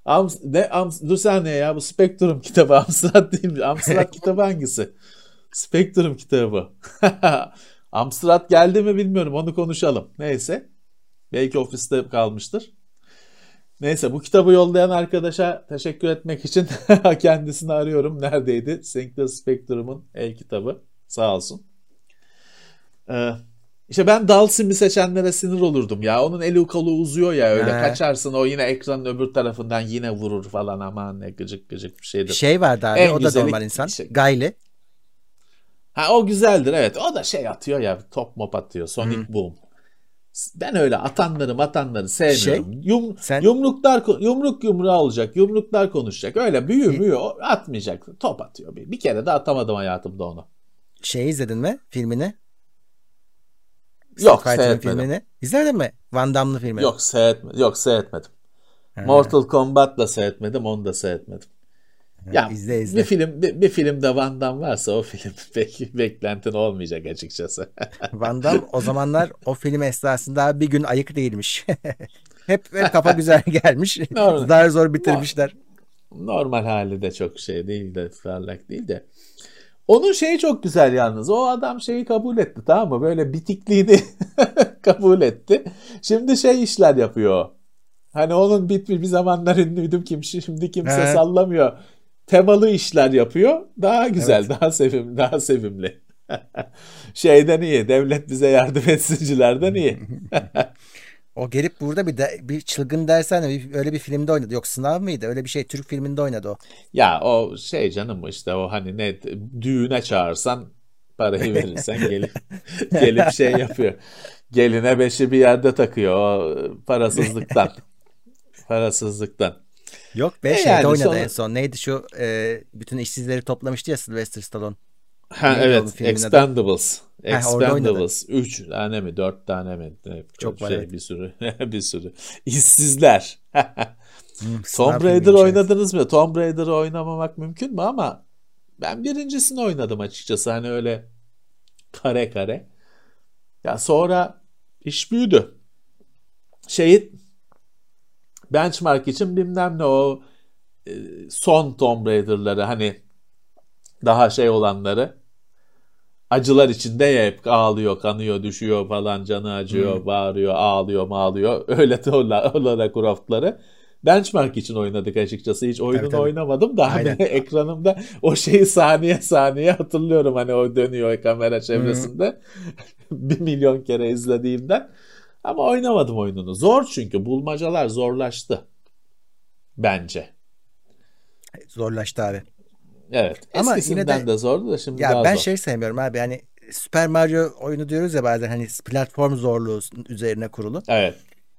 Am, ne, am, dur saniye ya bu Spectrum kitabı Amstrad değil mi? Amstrad kitabı hangisi? Spectrum kitabı. Amstrad geldi mi bilmiyorum onu konuşalım. Neyse. Belki ofiste kalmıştır. Neyse bu kitabı yollayan arkadaşa teşekkür etmek için kendisini arıyorum. Neredeydi? Sinclair Spectrum'un el kitabı. Sağ olsun. Ee, işte ben Dalsim'i seçenlere sinir olurdum ya. Onun eli kolu uzuyor ya öyle. He. Kaçarsın o yine ekranın öbür tarafından yine vurur falan aman ne gıcık gıcık bir şeydir. Şey vardı abi en o da normal insan. Şey. Gayli. Ha o güzeldir evet. O da şey atıyor ya top mop atıyor. Sonic Hı. Boom. Ben öyle atanları matanları sevmiyorum. Şey, Yum, sen... Yumruklar yumruk yumruğa olacak. Yumruklar konuşacak. Öyle büyü büyü atmayacak. Top atıyor. Bir, bir kere de atamadım hayatımda onu. Şey izledin mi filmini? Yok seyretmedim. Filmini. İzledin mi? Van Damme'lı filmini. Yok seyretmedim. Yok seyretmedim. Ha. Mortal Kombat'la seyretmedim. Onu da seyretmedim. Ya izle, izle. bir film bir, bir filmde Van Damme varsa o film pek beklentin olmayacak açıkçası. Van Damme o zamanlar o film esnasında bir gün ayık değilmiş. hep, hep kafa güzel gelmiş. Normal. Zar zor bitirmişler. Normal hali de çok şey değil de parlak değil de. Onun şeyi çok güzel yalnız. O adam şeyi kabul etti tamam mı? Böyle bitikliğini kabul etti. Şimdi şey işler yapıyor. Hani onun bir, bir zamanlar ünlüydüm kim şimdi kimse He. sallamıyor temalı işler yapıyor. Daha güzel, evet. daha sevimli, daha sevimli. Şeyden iyi, devlet bize yardım etsincilerden iyi. o gelip burada bir de, bir çılgın dersen bir, öyle bir filmde oynadı. Yok sınav mıydı? Öyle bir şey Türk filminde oynadı o. Ya o şey canım işte o hani ne düğüne çağırsan parayı verirsen gelip gelip şey yapıyor. Geline beşi bir yerde takıyor o parasızlıktan. parasızlıktan. Yok be e şeyde yani oynadı sonra... en son. Neydi şu e, bütün işsizleri toplamıştı ya Sylvester Stallone. Ha Neydi evet Expendables. Adı? Expendables. 3 tane mi 4 tane mi? Çok şey, var evet. bir sürü bir sürü. İşsizler. hmm, Tomb Raider oynadınız mı? Tomb Raider'ı oynamamak mümkün mü ama ben birincisini oynadım açıkçası hani öyle kare kare. Ya sonra iş büyüdü. Şehit benchmark için bilmem ne o e, son Tomb Raider'ları hani daha şey olanları acılar içinde hep ağlıyor, kanıyor, düşüyor falan, canı acıyor, hmm. bağırıyor, ağlıyor, ağlıyor. Öyle de olarak Croft'ları. Benchmark için oynadık açıkçası. Hiç oyununu tabii, tabii. oynamadım da hani ekranımda o şeyi saniye saniye hatırlıyorum. Hani o dönüyor kamera çevresinde. bir milyon kere izlediğimden. Ama oynamadım oyununu. Zor çünkü bulmacalar zorlaştı. Bence. Zorlaştı abi. Evet. Ama yine de, de zordu da şimdi ya daha ben zor. şey sevmiyorum abi. Hani Super Mario oyunu diyoruz ya bazen hani platform zorluğu üzerine kurulu. Evet.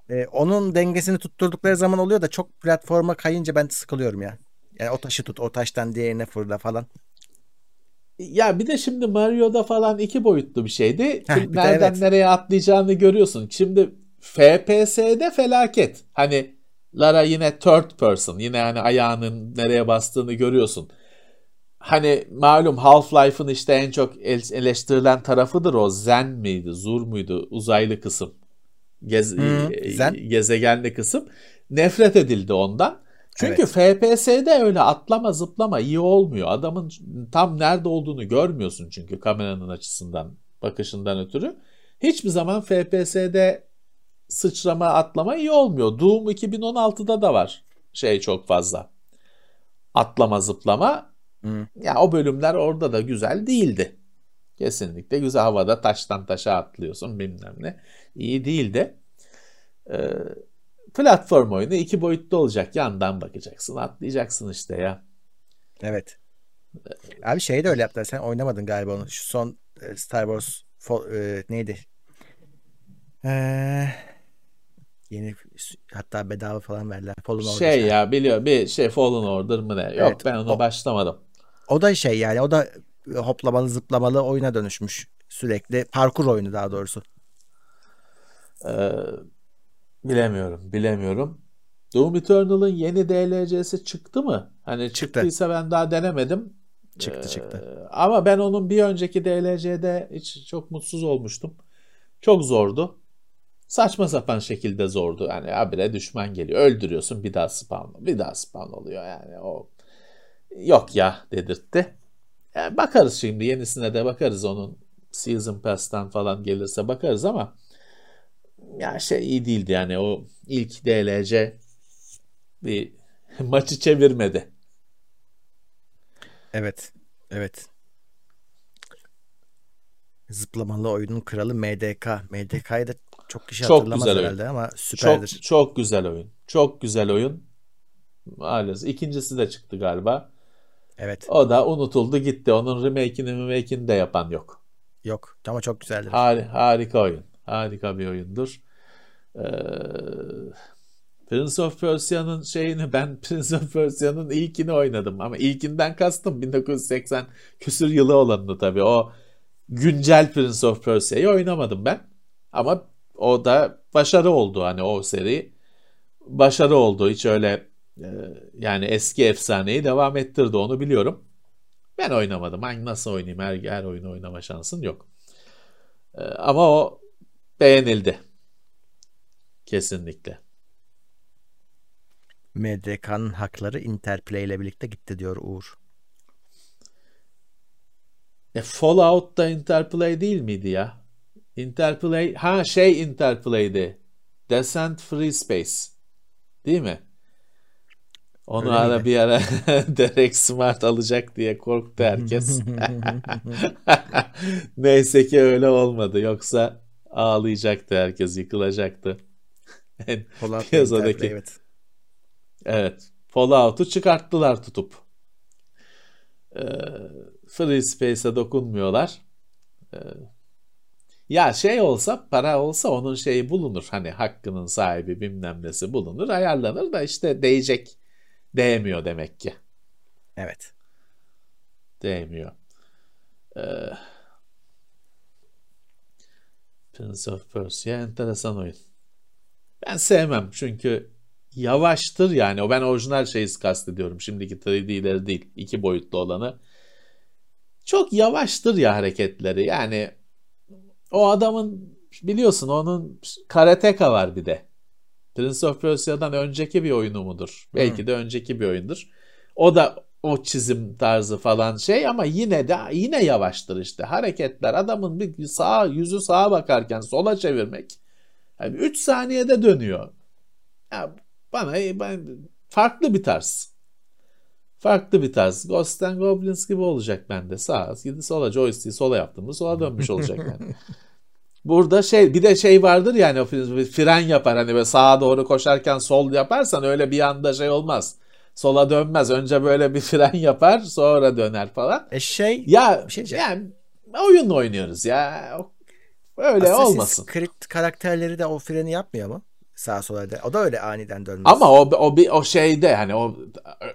Ee, onun dengesini tutturdukları zaman oluyor da çok platforma kayınca ben sıkılıyorum ya. Yani o taşı tut, o taştan diğerine fırla falan. Ya bir de şimdi Mario'da falan iki boyutlu bir şeydi. Heh, bir Nereden evet. nereye atlayacağını görüyorsun. Şimdi FPS'de felaket. Hani Lara yine third person. Yine hani ayağının nereye bastığını görüyorsun. Hani malum Half-Life'ın işte en çok eleştirilen tarafıdır o. Zen miydi? Zur muydu? Uzaylı kısım. Gez, hmm, zen. Gezegenli kısım. Nefret edildi ondan. Çünkü evet. FPS'de öyle atlama zıplama iyi olmuyor. Adamın tam nerede olduğunu görmüyorsun çünkü kameranın açısından, bakışından ötürü. Hiçbir zaman FPS'de sıçrama atlama iyi olmuyor. Doom 2016'da da var şey çok fazla. Atlama zıplama. Hmm. Ya o bölümler orada da güzel değildi. Kesinlikle güzel havada taştan taşa atlıyorsun bilmem ne. İyi değildi. Ee, platform oyunu iki boyutlu olacak. Yandan bakacaksın, atlayacaksın işte ya. Evet. Abi şey de öyle yaptılar. Sen oynamadın galiba onu. Şu son e, Star Wars e, neydi? Ee, yeni hatta bedava falan verdiler. Fallen Order. Şey ya biliyor bir şey Fallen Order mı ne? Yok evet, ben ona o, başlamadım. O da şey yani o da hoplamalı zıplamalı oyuna dönüşmüş sürekli. Parkur oyunu daha doğrusu. Ee, bilemiyorum bilemiyorum. Doom Eternal'ın yeni DLC'si çıktı mı? Hani çıktıysa çıktı. ben daha denemedim. Çıktı ee, çıktı. Ama ben onun bir önceki DLC'de hiç çok mutsuz olmuştum. Çok zordu. Saçma sapan şekilde zordu. Yani abire düşman geliyor. Öldürüyorsun bir daha spawn. Bir daha spawn oluyor yani. O yok ya dedirtti. Yani bakarız şimdi yenisine de bakarız onun Season Pass'tan falan gelirse bakarız ama ya şey iyi değildi yani o ilk DLC bir maçı çevirmedi. Evet. Evet. Zıplamalı oyunun kralı MDK. MDK'yı da çok kişi çok hatırlamaz güzel herhalde oyun. ama süperdir. Çok, çok güzel oyun. Çok güzel oyun. Maalesef. İkincisi de çıktı galiba. Evet. O da unutuldu gitti. Onun remake'ini remake'ini de yapan yok. Yok ama çok güzeldir. Har harika oyun. Harika bir oyundur. Ee, Prince of Persia'nın şeyini ben Prince of Persia'nın ilkini oynadım ama ilkinden kastım 1980 küsür yılı olanını tabii. O güncel Prince of Persia'yı oynamadım ben. Ama o da başarı oldu hani o seri. Başarı oldu. Hiç öyle e, yani eski efsaneyi devam ettirdi onu biliyorum. Ben oynamadım. Hangi nasıl oynayayım? Her, her oyunu oynama şansın yok. E, ama o beğenildi. Kesinlikle. MDK'nın hakları Interplay ile birlikte gitti diyor Uğur. E, Fallout da Interplay değil miydi ya? Interplay, ha şey Interplay'di. Descent Free Space. Değil mi? Onu Öyle ara miydi? bir ara Derek Smart alacak diye korktu herkes. Neyse ki öyle olmadı. Yoksa ağlayacaktı herkes, yıkılacaktı. piyasadaki. Evet. Evet. Fallout'u çıkarttılar tutup. Ee, Free Space'e dokunmuyorlar. Ee, ya şey olsa para olsa onun şeyi bulunur. Hani hakkının sahibi bilmem nesi bulunur ayarlanır da işte değecek. Değmiyor demek ki. Evet. Değmiyor. Ee, Prince of Persia enteresan oyun. Ben sevmem çünkü yavaştır yani. O ben orijinal şeyi kastediyorum. Şimdiki 3D'leri değil. iki boyutlu olanı. Çok yavaştır ya hareketleri. Yani o adamın biliyorsun onun Karateka var bir de. Prince of Persia'dan önceki bir oyunu mudur? Belki de önceki bir oyundur. O da o çizim tarzı falan şey ama yine de yine yavaştır işte. Hareketler adamın bir sağa yüzü sağa bakarken sola çevirmek yani 3 saniyede dönüyor. Ya bana ben farklı bir tarz. Farklı bir tarz. Ghost and Goblins gibi olacak bende. Sağa, gidi sola joystick'i sola yaptım mı sola dönmüş olacak yani. Burada şey bir de şey vardır yani o fren yapar hani böyle sağa doğru koşarken sol yaparsan öyle bir anda şey olmaz. Sola dönmez. Önce böyle bir fren yapar sonra döner falan. E şey ya şey yani oyun oynuyoruz ya. Öyle Assassin's olmasın. Creed karakterleri de o freni yapmıyor mu? sağa sola da. O da öyle aniden dönmez. Ama o o bir o şeyde hani o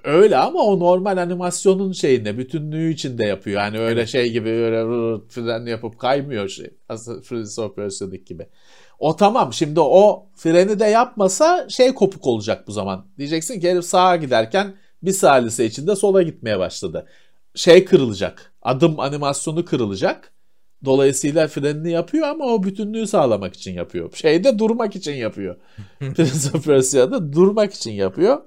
öyle ama o normal animasyonun şeyinde bütünlüğü içinde yapıyor. Yani öyle evet. şey gibi öyle fren yapıp kaymıyor şey. Prince of Persia'daki gibi. O tamam. Şimdi o freni de yapmasa şey kopuk olacak bu zaman. Diyeceksin ki herif sağa giderken bir salise içinde sola gitmeye başladı. Şey kırılacak. Adım animasyonu kırılacak. Dolayısıyla frenini yapıyor ama o bütünlüğü sağlamak için yapıyor. Şeyde durmak için yapıyor. Prince of Persia'da durmak için yapıyor.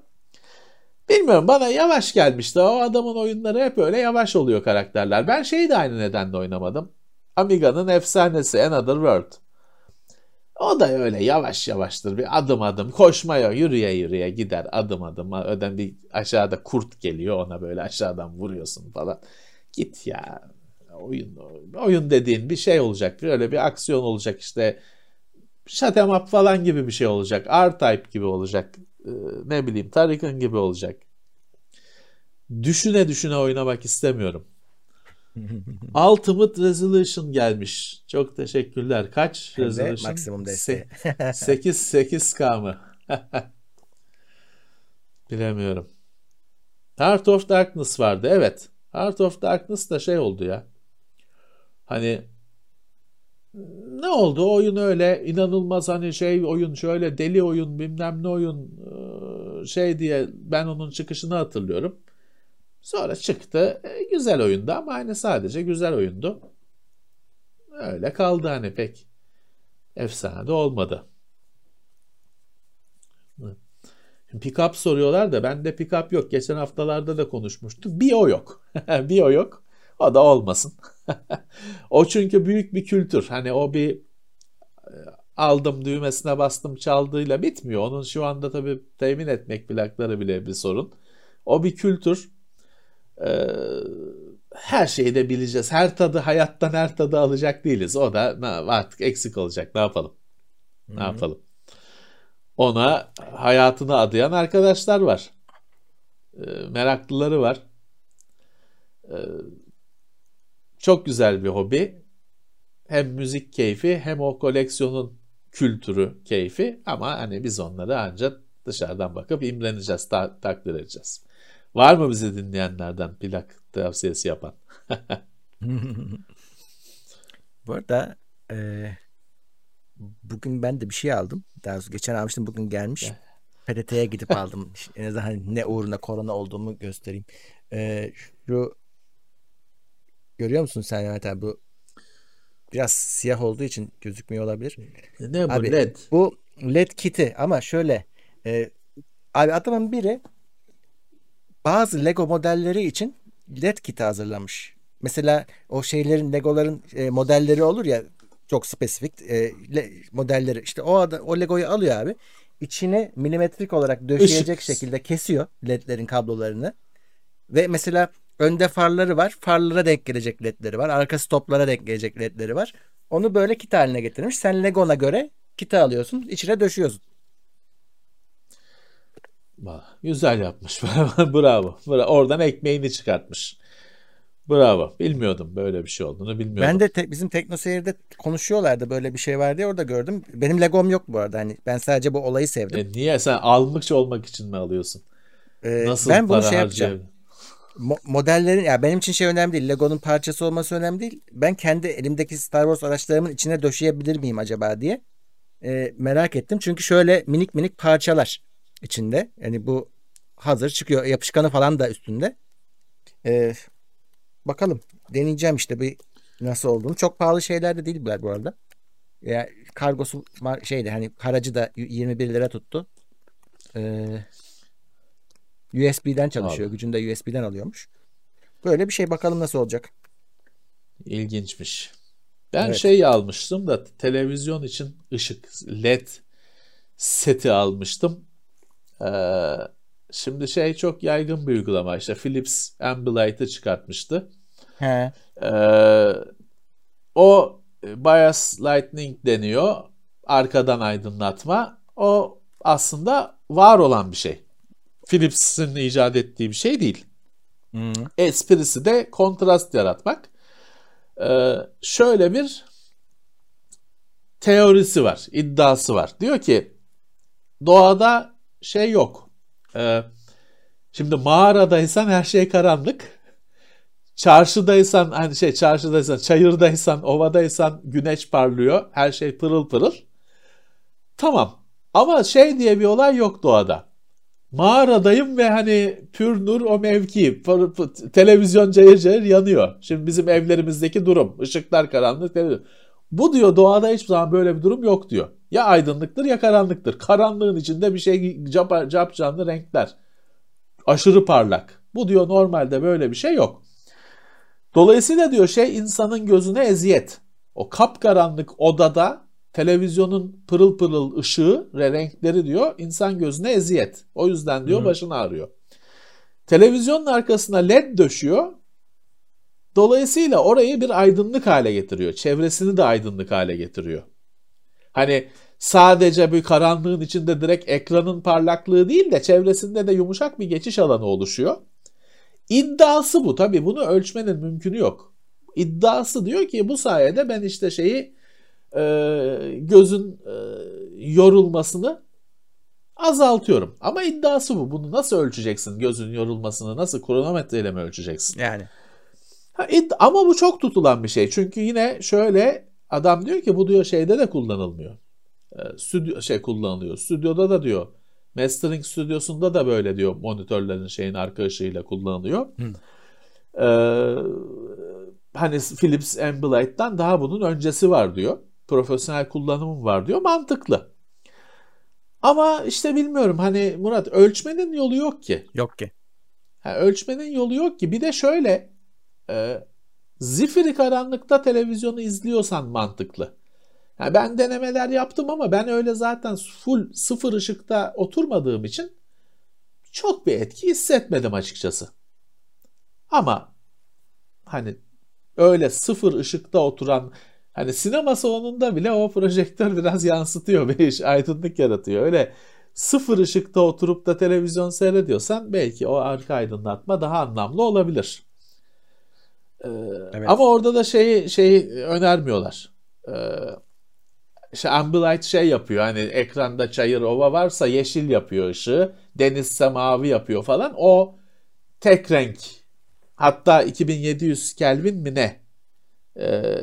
Bilmiyorum bana yavaş gelmişti. O adamın oyunları hep öyle yavaş oluyor karakterler. Ben şeyi de aynı nedenle oynamadım. Amiga'nın efsanesi Another World. O da öyle yavaş yavaştır. Bir adım adım koşmaya yürüye yürüye gider adım adım. Öden bir aşağıda kurt geliyor ona böyle aşağıdan vuruyorsun falan. Git ya oyun oyun dediğin bir şey olacak. Böyle bir aksiyon olacak işte Shut'em up falan gibi bir şey olacak. R-Type gibi olacak. Ee, ne bileyim Tarikan gibi olacak. Düşüne düşüne oynamak istemiyorum. Ultimate Resolution gelmiş. Çok teşekkürler. Kaç Hem de Resolution? maksimum desteği. 8 8K mı? Bilemiyorum. Heart of Darkness vardı. Evet. Heart of Darkness da şey oldu ya. Hani ne oldu? O oyun öyle inanılmaz hani şey oyun şöyle deli oyun bilmem ne oyun şey diye ben onun çıkışını hatırlıyorum. Sonra çıktı. E, güzel oyundu ama hani sadece güzel oyundu. Öyle kaldı hani pek efsane de olmadı. Pickup soruyorlar da bende pickup yok. Geçen haftalarda da konuşmuştuk. Bir o yok. bir o yok. O da olmasın. o çünkü büyük bir kültür. Hani o bir e, aldım düğmesine bastım çaldığıyla bitmiyor. Onun şu anda tabii temin etmek plakları bile bir sorun. O bir kültür. Ee, her şeyi de bileceğiz. Her tadı hayattan her tadı alacak değiliz. O da artık eksik olacak. Ne yapalım? Ne yapalım? Ona hayatını adayan arkadaşlar var. Ee, meraklıları var. Ee, çok güzel bir hobi. Hem müzik keyfi hem o koleksiyonun kültürü keyfi ama hani biz onları ancak dışarıdan bakıp imreneceğiz, ta- takdir edeceğiz. Var mı bizi dinleyenlerden plak tavsiyesi yapan? Bu arada e, bugün ben de bir şey aldım. Daha doğrusu geçen almıştım bugün gelmiş. PTT'ye gidip aldım. En azından hani ne uğruna korona olduğumu göstereyim. E, şu görüyor musun sen Mehmet abi bu biraz siyah olduğu için gözükmüyor olabilir. Ne bu Abi, led? Bu LED kiti ama şöyle e, abi adamın biri bazı Lego modelleri için LED kiti hazırlamış. Mesela o şeylerin Legoların e, modelleri olur ya çok spesifik e, le- modelleri. İşte o ada, o Legoyu alıyor abi. İçine milimetrik olarak döşeyecek Işık. şekilde kesiyor LED'lerin kablolarını. Ve mesela önde farları var. Farlara denk gelecek ledleri var. Arka stoplara denk gelecek ledleri var. Onu böyle kit haline getirmiş. Sen Lego'na göre kiti alıyorsun. içine döşüyorsun. Güzel yapmış. Bravo. Bravo. Oradan ekmeğini çıkartmış. Bravo. Bilmiyordum böyle bir şey olduğunu bilmiyordum. Ben de te- bizim TeknoSeyir'de konuşuyorlardı böyle bir şey var diye orada gördüm. Benim Legom yok bu arada. Hani ben sadece bu olayı sevdim. E niye sen almış olmak için mi alıyorsun? Ee, Nasıl ben bunu şey yapacağım. Mo- modellerin ya benim için şey önemli değil. Lego'nun parçası olması önemli değil. Ben kendi elimdeki Star Wars araçlarımın içine döşeyebilir miyim acaba diye e, merak ettim. Çünkü şöyle minik minik parçalar içinde. Yani bu hazır çıkıyor. Yapışkanı falan da üstünde. E, bakalım. Deneyeceğim işte bir nasıl olduğunu. Çok pahalı şeyler de değil bu arada. Ya kargosu şeydi hani haracı da 21 lira tuttu. E, USB'den çalışıyor. Abi. Gücünü de USB'den alıyormuş. Böyle bir şey bakalım nasıl olacak. İlginçmiş. Ben Evet. şey almıştım da televizyon için ışık led seti almıştım. Ee, şimdi şey çok yaygın bir uygulama işte Philips Ambilight'ı çıkartmıştı. He. Ee, o e, bias lightning deniyor. Arkadan aydınlatma. O aslında var olan bir şey. Philips'in icat ettiği bir şey değil. Hı. Esprisi de kontrast yaratmak. Ee, şöyle bir teorisi var, iddiası var. Diyor ki doğada şey yok. Ee, şimdi mağaradaysan her şey karanlık. Çarşıdaysan hani şey çarşıdaysan, çayırdaysan, ovadaysan güneş parlıyor. Her şey pırıl pırıl. Tamam. Ama şey diye bir olay yok doğada. Mağaradayım ve hani pür nur o mevki. Pır- pır- televizyon cayır cayır yanıyor. Şimdi bizim evlerimizdeki durum. Işıklar karanlık. televizyon. Bu diyor doğada hiçbir zaman böyle bir durum yok diyor. Ya aydınlıktır ya karanlıktır. Karanlığın içinde bir şey cap, cap canlı renkler. Aşırı parlak. Bu diyor normalde böyle bir şey yok. Dolayısıyla diyor şey insanın gözüne eziyet. O kapkaranlık odada televizyonun pırıl pırıl ışığı ve renkleri diyor insan gözüne eziyet. O yüzden diyor Hı. başını ağrıyor. Televizyonun arkasına led döşüyor. Dolayısıyla orayı bir aydınlık hale getiriyor. Çevresini de aydınlık hale getiriyor. Hani sadece bir karanlığın içinde direkt ekranın parlaklığı değil de çevresinde de yumuşak bir geçiş alanı oluşuyor. İddiası bu tabii bunu ölçmenin mümkünü yok. İddiası diyor ki bu sayede ben işte şeyi e, gözün e, yorulmasını azaltıyorum. Ama iddiası bu. Bunu nasıl ölçeceksin? Gözün yorulmasını nasıl kronometreyle mi ölçeceksin? Yani. Ha, ama bu çok tutulan bir şey. Çünkü yine şöyle adam diyor ki bu diyor şeyde de kullanılmıyor. E, stüdyo şey kullanılıyor. Stüdyoda da diyor. Mastering stüdyosunda da böyle diyor monitörlerin şeyin arka ışığıyla kullanılıyor. Ee, hani Philips Ambilight'tan daha bunun öncesi var diyor. Profesyonel kullanımım var diyor. Mantıklı. Ama işte bilmiyorum hani Murat ölçmenin yolu yok ki. Yok ki. Ha, ölçmenin yolu yok ki. Bir de şöyle e, zifiri karanlıkta televizyonu izliyorsan mantıklı. Yani ben denemeler yaptım ama ben öyle zaten full sıfır ışıkta oturmadığım için çok bir etki hissetmedim açıkçası. Ama hani öyle sıfır ışıkta oturan hani sinema salonunda bile o projektör biraz yansıtıyor bir iş aydınlık yaratıyor. Öyle sıfır ışıkta oturup da televizyon seyrediyorsan belki o arka aydınlatma daha anlamlı olabilir. Ee, evet. Ama orada da şeyi şeyi önermiyorlar. Ee, işte Ambilight şey yapıyor hani ekranda çayır ova varsa yeşil yapıyor ışığı. Denizse mavi yapıyor falan. O tek renk. Hatta 2700 Kelvin mi ne? Ee,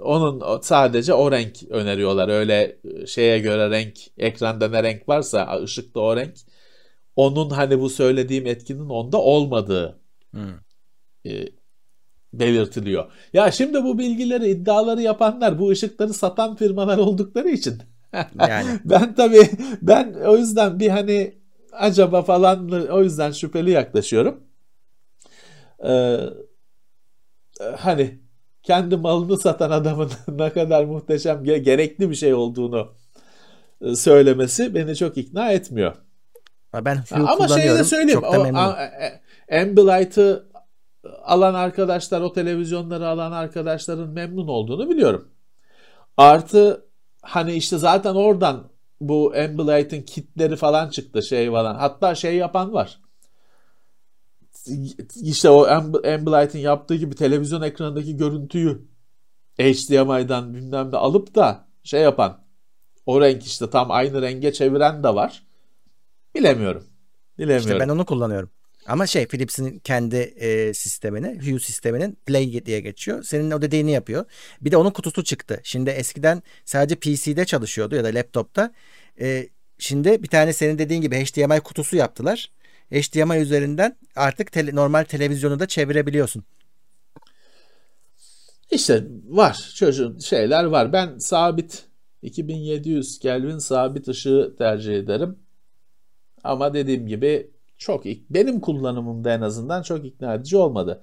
onun sadece o renk öneriyorlar. Öyle e, şeye göre renk, ekranda ne renk varsa ışıkta o renk. Onun hani bu söylediğim etkinin onda olmadığı hmm. e, belirtiliyor. Ya şimdi bu bilgileri, iddiaları yapanlar bu ışıkları satan firmalar oldukları için. Yani. ben tabii ben o yüzden bir hani acaba falan o yüzden şüpheli yaklaşıyorum. Ee, hani kendi malını satan adamın ne kadar muhteşem gerekli bir şey olduğunu e, söylemesi beni çok ikna etmiyor. Ben Ama şeyi de söyleyeyim. Çok da o, e, Ambilight'ı alan arkadaşlar, o televizyonları alan arkadaşların memnun olduğunu biliyorum. Artı hani işte zaten oradan bu Ambilight'ın kitleri falan çıktı şey falan. Hatta şey yapan var. İşte o Ambilight'ın yaptığı gibi televizyon ekranındaki görüntüyü HDMI'dan bilmem ne alıp da şey yapan o renk işte tam aynı renge çeviren de var. Bilemiyorum. Bilemiyorum. İşte ben onu kullanıyorum. Ama şey Philips'in kendi e, sistemini, Hue sisteminin Play diye geçiyor. Senin o dediğini yapıyor. Bir de onun kutusu çıktı. Şimdi eskiden sadece PC'de çalışıyordu ya da laptopta. E, şimdi bir tane senin dediğin gibi HDMI kutusu yaptılar. HDMI üzerinden artık tele, normal televizyonu da çevirebiliyorsun. İşte var çocuğun şeyler var. Ben sabit 2700 Kelvin sabit ışığı tercih ederim. Ama dediğim gibi çok benim kullanımımda en azından çok ikna edici olmadı.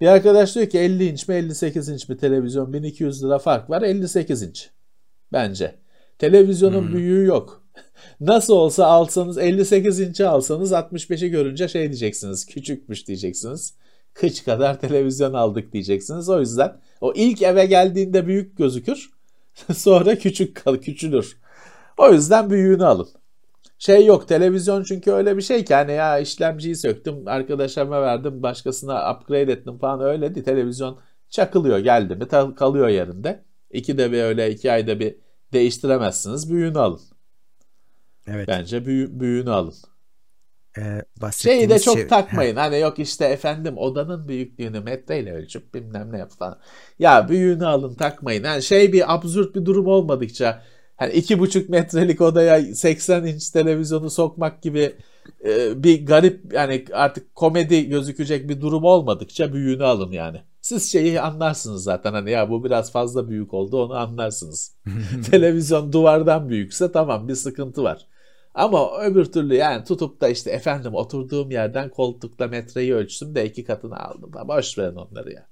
Bir arkadaş diyor ki 50 inç mi 58 inç mi televizyon 1200 lira fark var 58 inç bence. Televizyonun hmm. büyüğü yok. Nasıl olsa alsanız 58 inç'i alsanız 65'i görünce şey diyeceksiniz küçükmüş diyeceksiniz. Kıç kadar televizyon aldık diyeceksiniz. O yüzden o ilk eve geldiğinde büyük gözükür. Sonra küçük kal küçülür. O yüzden büyüğünü alın şey yok televizyon çünkü öyle bir şey ki hani ya işlemciyi söktüm arkadaşlarıma verdim başkasına upgrade ettim falan öyle değil. Televizyon çakılıyor geldi mi kalıyor yerinde. İki de bir öyle iki ayda bir değiştiremezsiniz büyüğünü alın. Evet. Bence büyü, büyüğünü alın. Ee, Şeyi de çok şey... takmayın. hani yok işte efendim odanın büyüklüğünü metreyle ölçüp bilmem ne yap falan. Ya büyüğünü alın takmayın. Yani şey bir absürt bir durum olmadıkça hani iki buçuk metrelik odaya 80 inç televizyonu sokmak gibi e, bir garip yani artık komedi gözükecek bir durum olmadıkça büyüğünü alın yani. Siz şeyi anlarsınız zaten hani ya bu biraz fazla büyük oldu onu anlarsınız. Televizyon duvardan büyükse tamam bir sıkıntı var. Ama öbür türlü yani tutup da işte efendim oturduğum yerden koltukla metreyi ölçtüm de iki katını aldım. Boş verin onları ya.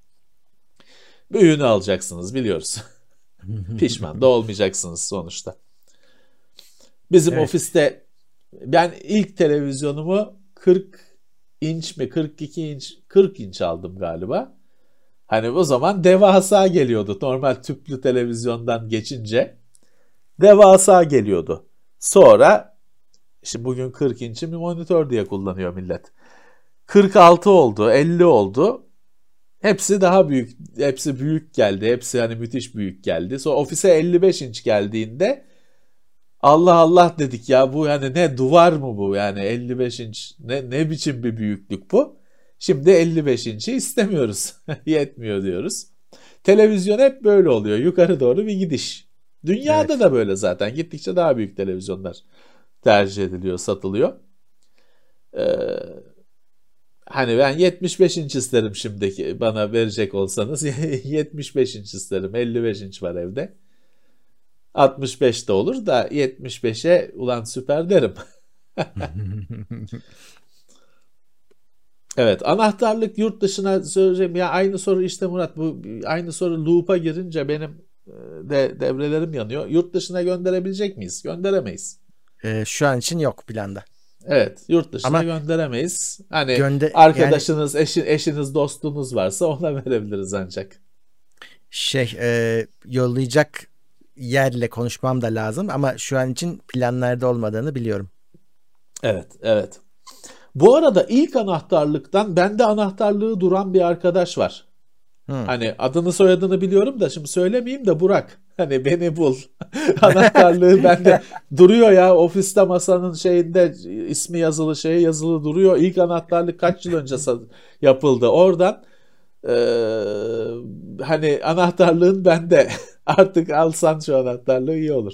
Büyüğünü alacaksınız biliyoruz. Pişman da olmayacaksınız sonuçta. Bizim evet. ofiste ben ilk televizyonumu 40 inç mi 42 inç 40 inç aldım galiba. Hani o zaman devasa geliyordu. Normal tüplü televizyondan geçince devasa geliyordu. Sonra işte bugün 40 inç'i bir monitör diye kullanıyor millet. 46 oldu, 50 oldu. Hepsi daha büyük, hepsi büyük geldi. Hepsi hani müthiş büyük geldi. Sonra ofise 55 inç geldiğinde Allah Allah dedik ya bu yani ne duvar mı bu yani 55 inç ne, ne biçim bir büyüklük bu. Şimdi 55 inç'i istemiyoruz. Yetmiyor diyoruz. Televizyon hep böyle oluyor. Yukarı doğru bir gidiş. Dünyada evet. da böyle zaten. Gittikçe daha büyük televizyonlar tercih ediliyor, satılıyor. Ee, hani ben 75 inç isterim şimdiki bana verecek olsanız 75 inç isterim. 55 inç var evde. 65 de olur da 75'e ulan süper derim. evet anahtarlık yurt dışına söyleyeceğim ya aynı soru işte Murat bu aynı soru loop'a girince benim e, de devrelerim yanıyor. Yurt dışına gönderebilecek miyiz? Gönderemeyiz. Ee, şu an için yok planda. Evet, yurt dışına Ama gönderemeyiz. Hani gönde arkadaşınız, yani, eşin, eşiniz, dostunuz varsa ona verebiliriz ancak. Şey, e, yollayacak yerle konuşmam da lazım ama şu an için planlarda olmadığını biliyorum. Evet, evet. Bu arada ilk anahtarlıktan bende anahtarlığı duran bir arkadaş var. Hmm. Hani adını soyadını biliyorum da şimdi söylemeyeyim de Burak. Hani beni bul. Anahtarlığı bende duruyor ya ofiste masanın şeyinde ismi yazılı şey yazılı duruyor. İlk anahtarlık kaç yıl önce yapıldı. Oradan e, hani anahtarlığın bende. Artık alsan şu anahtarlığı iyi olur.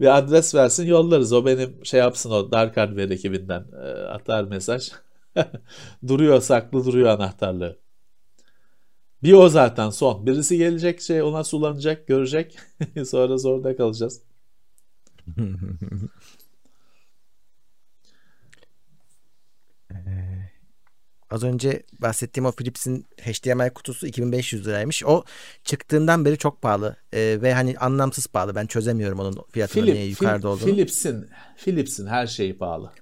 Bir adres versin yollarız. O benim şey yapsın o Dark Hardware ekibinden e, atar mesaj. duruyor saklı duruyor anahtarlığı. Bir o zaten son. Birisi gelecek şey ona sulanacak, görecek. Sonra zorda kalacağız. Ee, az önce bahsettiğim o Philips'in HDMI kutusu 2500 liraymış. O çıktığından beri çok pahalı ee, ve hani anlamsız pahalı. Ben çözemiyorum onun fiyatının Philip, niye yukarıda olduğunu. Philips'in Philips'in her şeyi pahalı.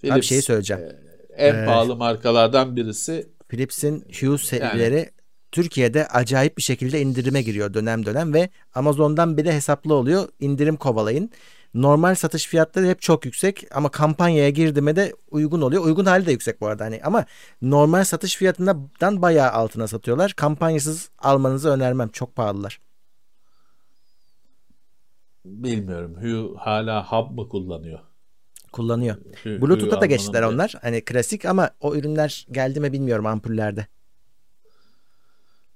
Philips, Abi şeyi söyleyeceğim. E, en ee, pahalı markalardan birisi. Philips'in Hue serileri yani, Türkiye'de acayip bir şekilde indirime giriyor dönem dönem ve Amazon'dan bile hesaplı oluyor. İndirim kovalayın. Normal satış fiyatları hep çok yüksek ama kampanyaya girdiğime de uygun oluyor. Uygun hali de yüksek bu arada hani ama normal satış fiyatından bayağı altına satıyorlar. Kampanyasız almanızı önermem. Çok pahalılar. Bilmiyorum. Hue hala hub mı kullanıyor? Kullanıyor. Bluetooth'a da geçtiler onlar. Hani klasik ama o ürünler geldi mi bilmiyorum ampullerde.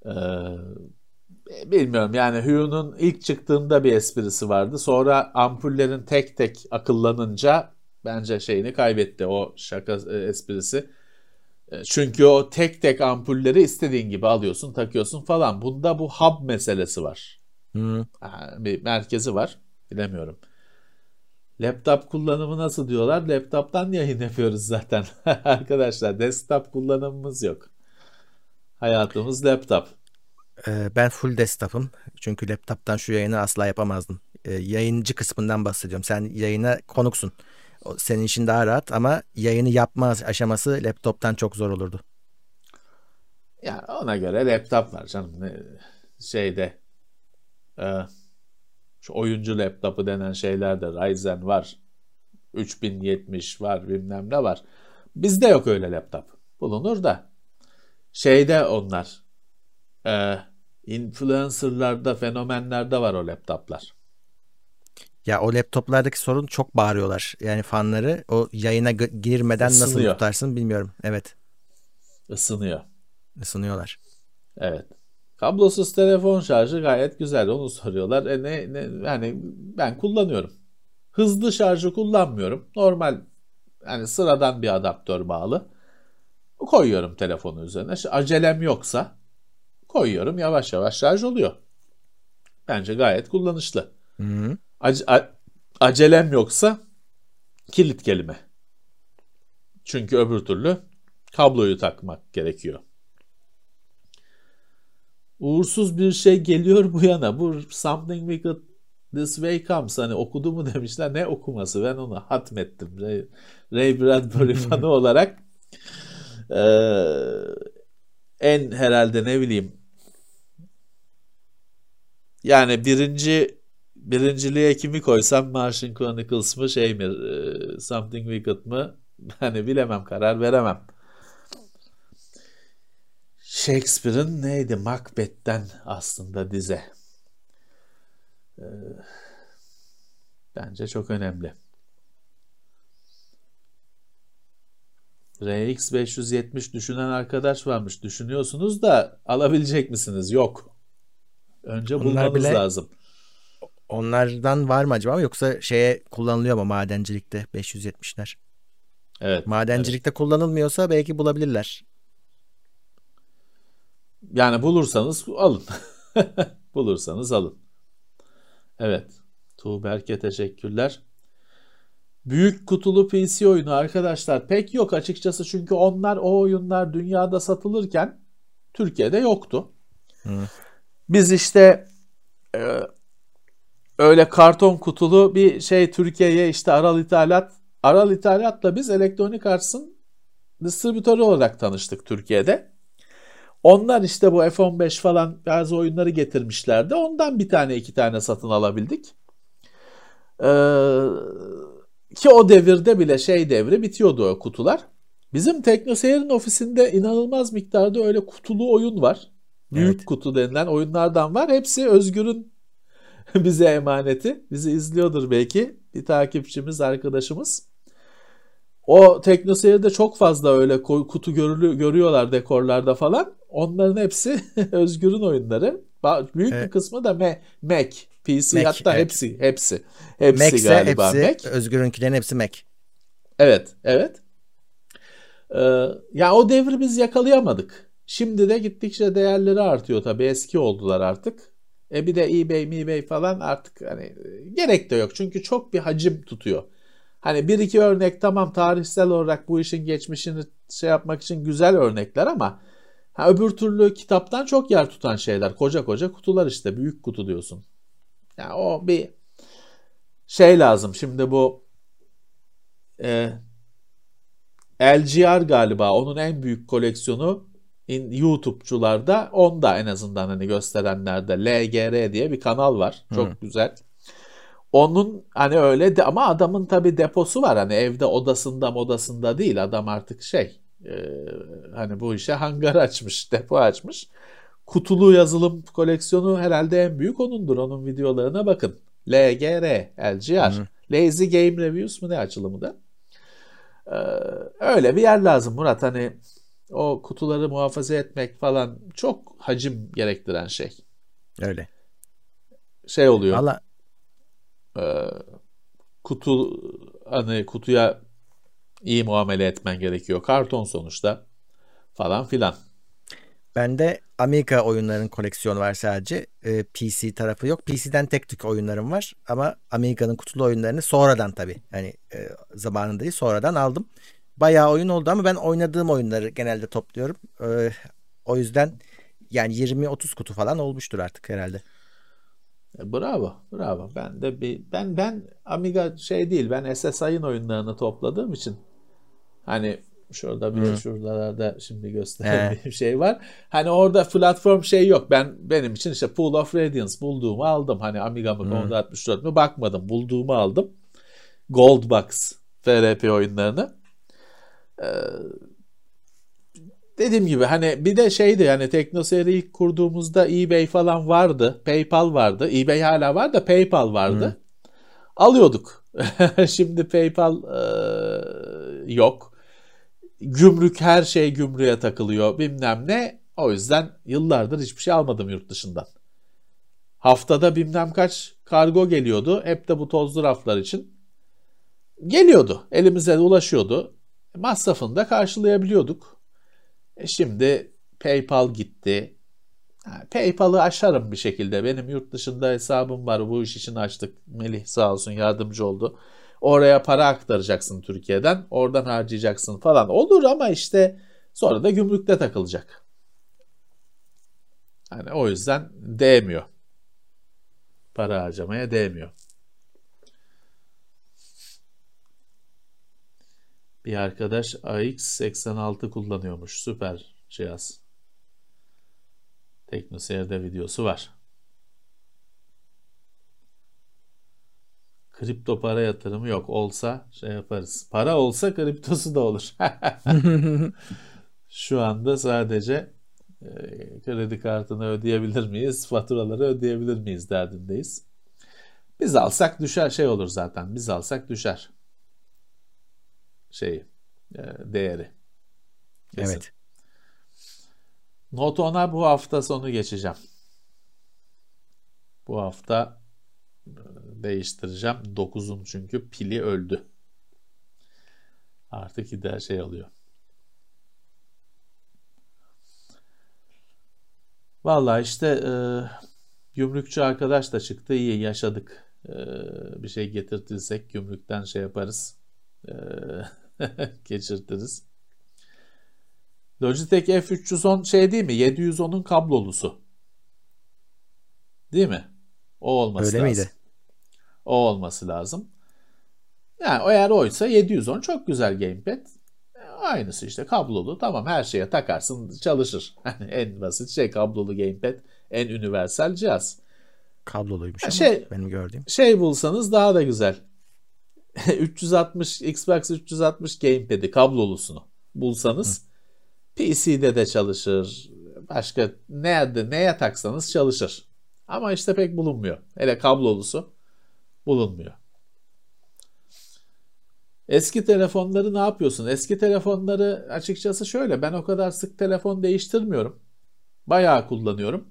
Ee, bilmiyorum yani Hue'nun ilk çıktığında bir esprisi vardı. Sonra ampullerin tek tek akıllanınca bence şeyini kaybetti o şaka e, esprisi. E, çünkü o tek tek ampulleri istediğin gibi alıyorsun, takıyorsun falan. Bunda bu hub meselesi var. Hmm. Bir merkezi var. Bilemiyorum. Laptop kullanımı nasıl diyorlar? Laptop'tan yayın yapıyoruz zaten. Arkadaşlar desktop kullanımımız yok. Hayatımız laptop. Ee, ben full desktop'ım. Çünkü laptop'tan şu yayını asla yapamazdım. Ee, yayıncı kısmından bahsediyorum. Sen yayına konuksun. Senin işin daha rahat ama yayını yapma aşaması laptop'tan çok zor olurdu. Ya ona göre laptop var canım. Şeyde e, şu oyuncu laptopu denen şeylerde Ryzen var. 3070 var bilmem ne var. Bizde yok öyle laptop. Bulunur da şeyde onlar e, influencerlarda, fenomenlerde var o laptoplar. Ya o laptoplardaki sorun çok bağırıyorlar. Yani fanları o yayına girmeden Isınıyor. nasıl tutarsın bilmiyorum. Evet. Isınıyor. Isınıyorlar. Evet. Kablosuz telefon şarjı gayet güzel. Onu soruyorlar. E ne, ne yani ben kullanıyorum. Hızlı şarjı kullanmıyorum. Normal yani sıradan bir adaptör bağlı. Koyuyorum telefonu üzerine. Acelem yoksa koyuyorum yavaş yavaş şarj oluyor. Bence gayet kullanışlı. Hı Ac- acelem yoksa kilit kelime. Çünkü öbür türlü kabloyu takmak gerekiyor. Uğursuz bir şey geliyor bu yana. Bu something wicked this way comes. Hani okudu mu demişler. Ne okuması? Ben onu hatmettim. Ray, Ray Bradbury fanı olarak e, en herhalde ne bileyim yani birinci birinciliğe kimi koysam Martian Chronicles mı şey mi e, Something Wicked mı hani bilemem karar veremem. Shakespeare'in neydi? Macbeth'ten aslında dize. Ee, bence çok önemli. RX 570 düşünen arkadaş varmış. Düşünüyorsunuz da alabilecek misiniz? Yok. Önce Onlar bulmanız bile- lazım. Onlardan var mı acaba yoksa şeye kullanılıyor mu madencilikte 570'ler? Evet. Madencilikte kullanılmıyorsa belki bulabilirler. Yani bulursanız alın. bulursanız alın. Evet. Tuğberk'e teşekkürler. Büyük kutulu PC oyunu arkadaşlar pek yok açıkçası çünkü onlar o oyunlar dünyada satılırken Türkiye'de yoktu. Hı. Biz işte e, öyle karton kutulu bir şey Türkiye'ye işte Aral İthalat Aral İthalat'la biz Electronic Arts'ın distribütörü olarak tanıştık Türkiye'de. Onlar işte bu F-15 falan bazı oyunları getirmişlerdi. Ondan bir tane iki tane satın alabildik. Ee, ki o devirde bile şey devri bitiyordu o kutular. Bizim TeknoSeyir'in ofisinde inanılmaz miktarda öyle kutulu oyun var. Büyük Evet. kutu denilen oyunlardan var. Hepsi Özgür'ün bize emaneti. Bizi izliyordur belki. Bir takipçimiz, arkadaşımız. O TeknoSeyir'de çok fazla öyle kutu görülü, görüyorlar dekorlarda falan. Onların hepsi Özgür'ün oyunları. Büyük bir Evet. kısmı da Mac, PC Mac, hatta evet. hepsi hepsi hepsi Mac'se galiba hepsi, Mac. Özgür'ünkilerin hepsi Mac. Evet, evet. Ee, ya o devri biz yakalayamadık. Şimdi de gittikçe değerleri artıyor tabii. Eski oldular artık. E bir de eBay, eBay falan artık hani e, gerek de yok. Çünkü çok bir hacim tutuyor. Hani bir iki örnek tamam tarihsel olarak bu işin geçmişini şey yapmak için güzel örnekler ama ha, öbür türlü kitaptan çok yer tutan şeyler. Koca koca kutular işte. Büyük kutu diyorsun. Yani o bir şey lazım. Şimdi bu e, LGR galiba onun en büyük koleksiyonu in- YouTube'cularda onda en azından hani gösterenlerde LGR diye bir kanal var. Çok Hı. güzel. Onun hani öyle de ama adamın tabi deposu var hani evde odasında modasında değil adam artık şey e, hani bu işe hangar açmış depo açmış. Kutulu yazılım koleksiyonu herhalde en büyük onundur. Onun videolarına bakın. LGR, LGR. Hı. Lazy Game Reviews mu ne açılımı da? Ee, öyle bir yer lazım Murat. Hani o kutuları muhafaza etmek falan çok hacim gerektiren şey. Öyle. Şey oluyor. Valla e, kutu hani kutuya iyi muamele etmen gerekiyor. Karton sonuçta falan filan. Bende Amiga oyunların koleksiyonu var sadece. Ee, PC tarafı yok. PC'den tek tük oyunlarım var ama Amiga'nın kutulu oyunlarını sonradan tabii. Hani e, zamanında değil sonradan aldım. Bayağı oyun oldu ama ben oynadığım oyunları genelde topluyorum. Ee, o yüzden yani 20-30 kutu falan olmuştur artık herhalde. E, Bravo, bravo. Ben de bir ben ben Amiga şey değil. Ben SSI'ın oyunlarını topladığım için hani şurada bir de Hı. şuralarda şimdi gösterdiğim şey var. Hani orada platform şey yok. Ben benim için işte Pool of Radiance bulduğumu aldım. Hani Amiga mı Hı. Commodore 64 mü bakmadım. Bulduğumu aldım. Gold Box FRP oyunlarını. Ee, dediğim gibi hani bir de şeydi yani TeknoSeyir'i ilk kurduğumuzda eBay falan vardı. PayPal vardı. eBay hala var da PayPal vardı. Alıyorduk. Şimdi PayPal e, yok. Gümrük her şey gümrüğe takılıyor bilmem ne. O yüzden yıllardır hiçbir şey almadım yurt dışından. Haftada bilmem kaç kargo geliyordu. Hep de bu tozlu raflar için. Geliyordu. Elimize ulaşıyordu. Masrafını da karşılayabiliyorduk. E şimdi PayPal gitti. PayPal'ı aşarım bir şekilde. Benim yurt dışında hesabım var. Bu iş için açtık. Melih sağ olsun yardımcı oldu. Oraya para aktaracaksın Türkiye'den. Oradan harcayacaksın falan. Olur ama işte sonra da gümrükte takılacak. Hani o yüzden değmiyor. Para harcamaya değmiyor. Bir arkadaş AX86 kullanıyormuş. Süper cihaz. TeknoSeyir'de videosu var. Kripto para yatırımı yok. Olsa şey yaparız. Para olsa kriptosu da olur. Şu anda sadece kredi kartını ödeyebilir miyiz, faturaları ödeyebilir miyiz derdindeyiz. Biz alsak düşer şey olur zaten. Biz alsak düşer. Şeyi, e, değeri. Kesin. Evet. Note 10'a bu hafta sonu geçeceğim. Bu hafta e, değiştireceğim. 9'un çünkü pili öldü. Artık gider şey oluyor. Vallahi işte e, gümrükçü arkadaş da çıktı. İyi yaşadık. E, bir şey getirtirsek gümrükten şey yaparız. E, geçirtiriz. Logitech F310 şey değil mi? 710'un kablolusu. Değil mi? O olması Öyle lazım. miydi? O olması lazım. Yani eğer oysa 710 çok güzel gamepad. Aynısı işte kablolu. Tamam her şeye takarsın çalışır. en basit şey kablolu gamepad. En universal cihaz. Kabloluymuş ama şey, benim gördüğüm. Şey bulsanız daha da güzel. 360 Xbox 360 gamepad'i kablolusunu bulsanız Hı. PC'de de çalışır. Başka nerede neye taksanız çalışır. Ama işte pek bulunmuyor. Hele kablolusu bulunmuyor. Eski telefonları ne yapıyorsun? Eski telefonları açıkçası şöyle ben o kadar sık telefon değiştirmiyorum. Bayağı kullanıyorum.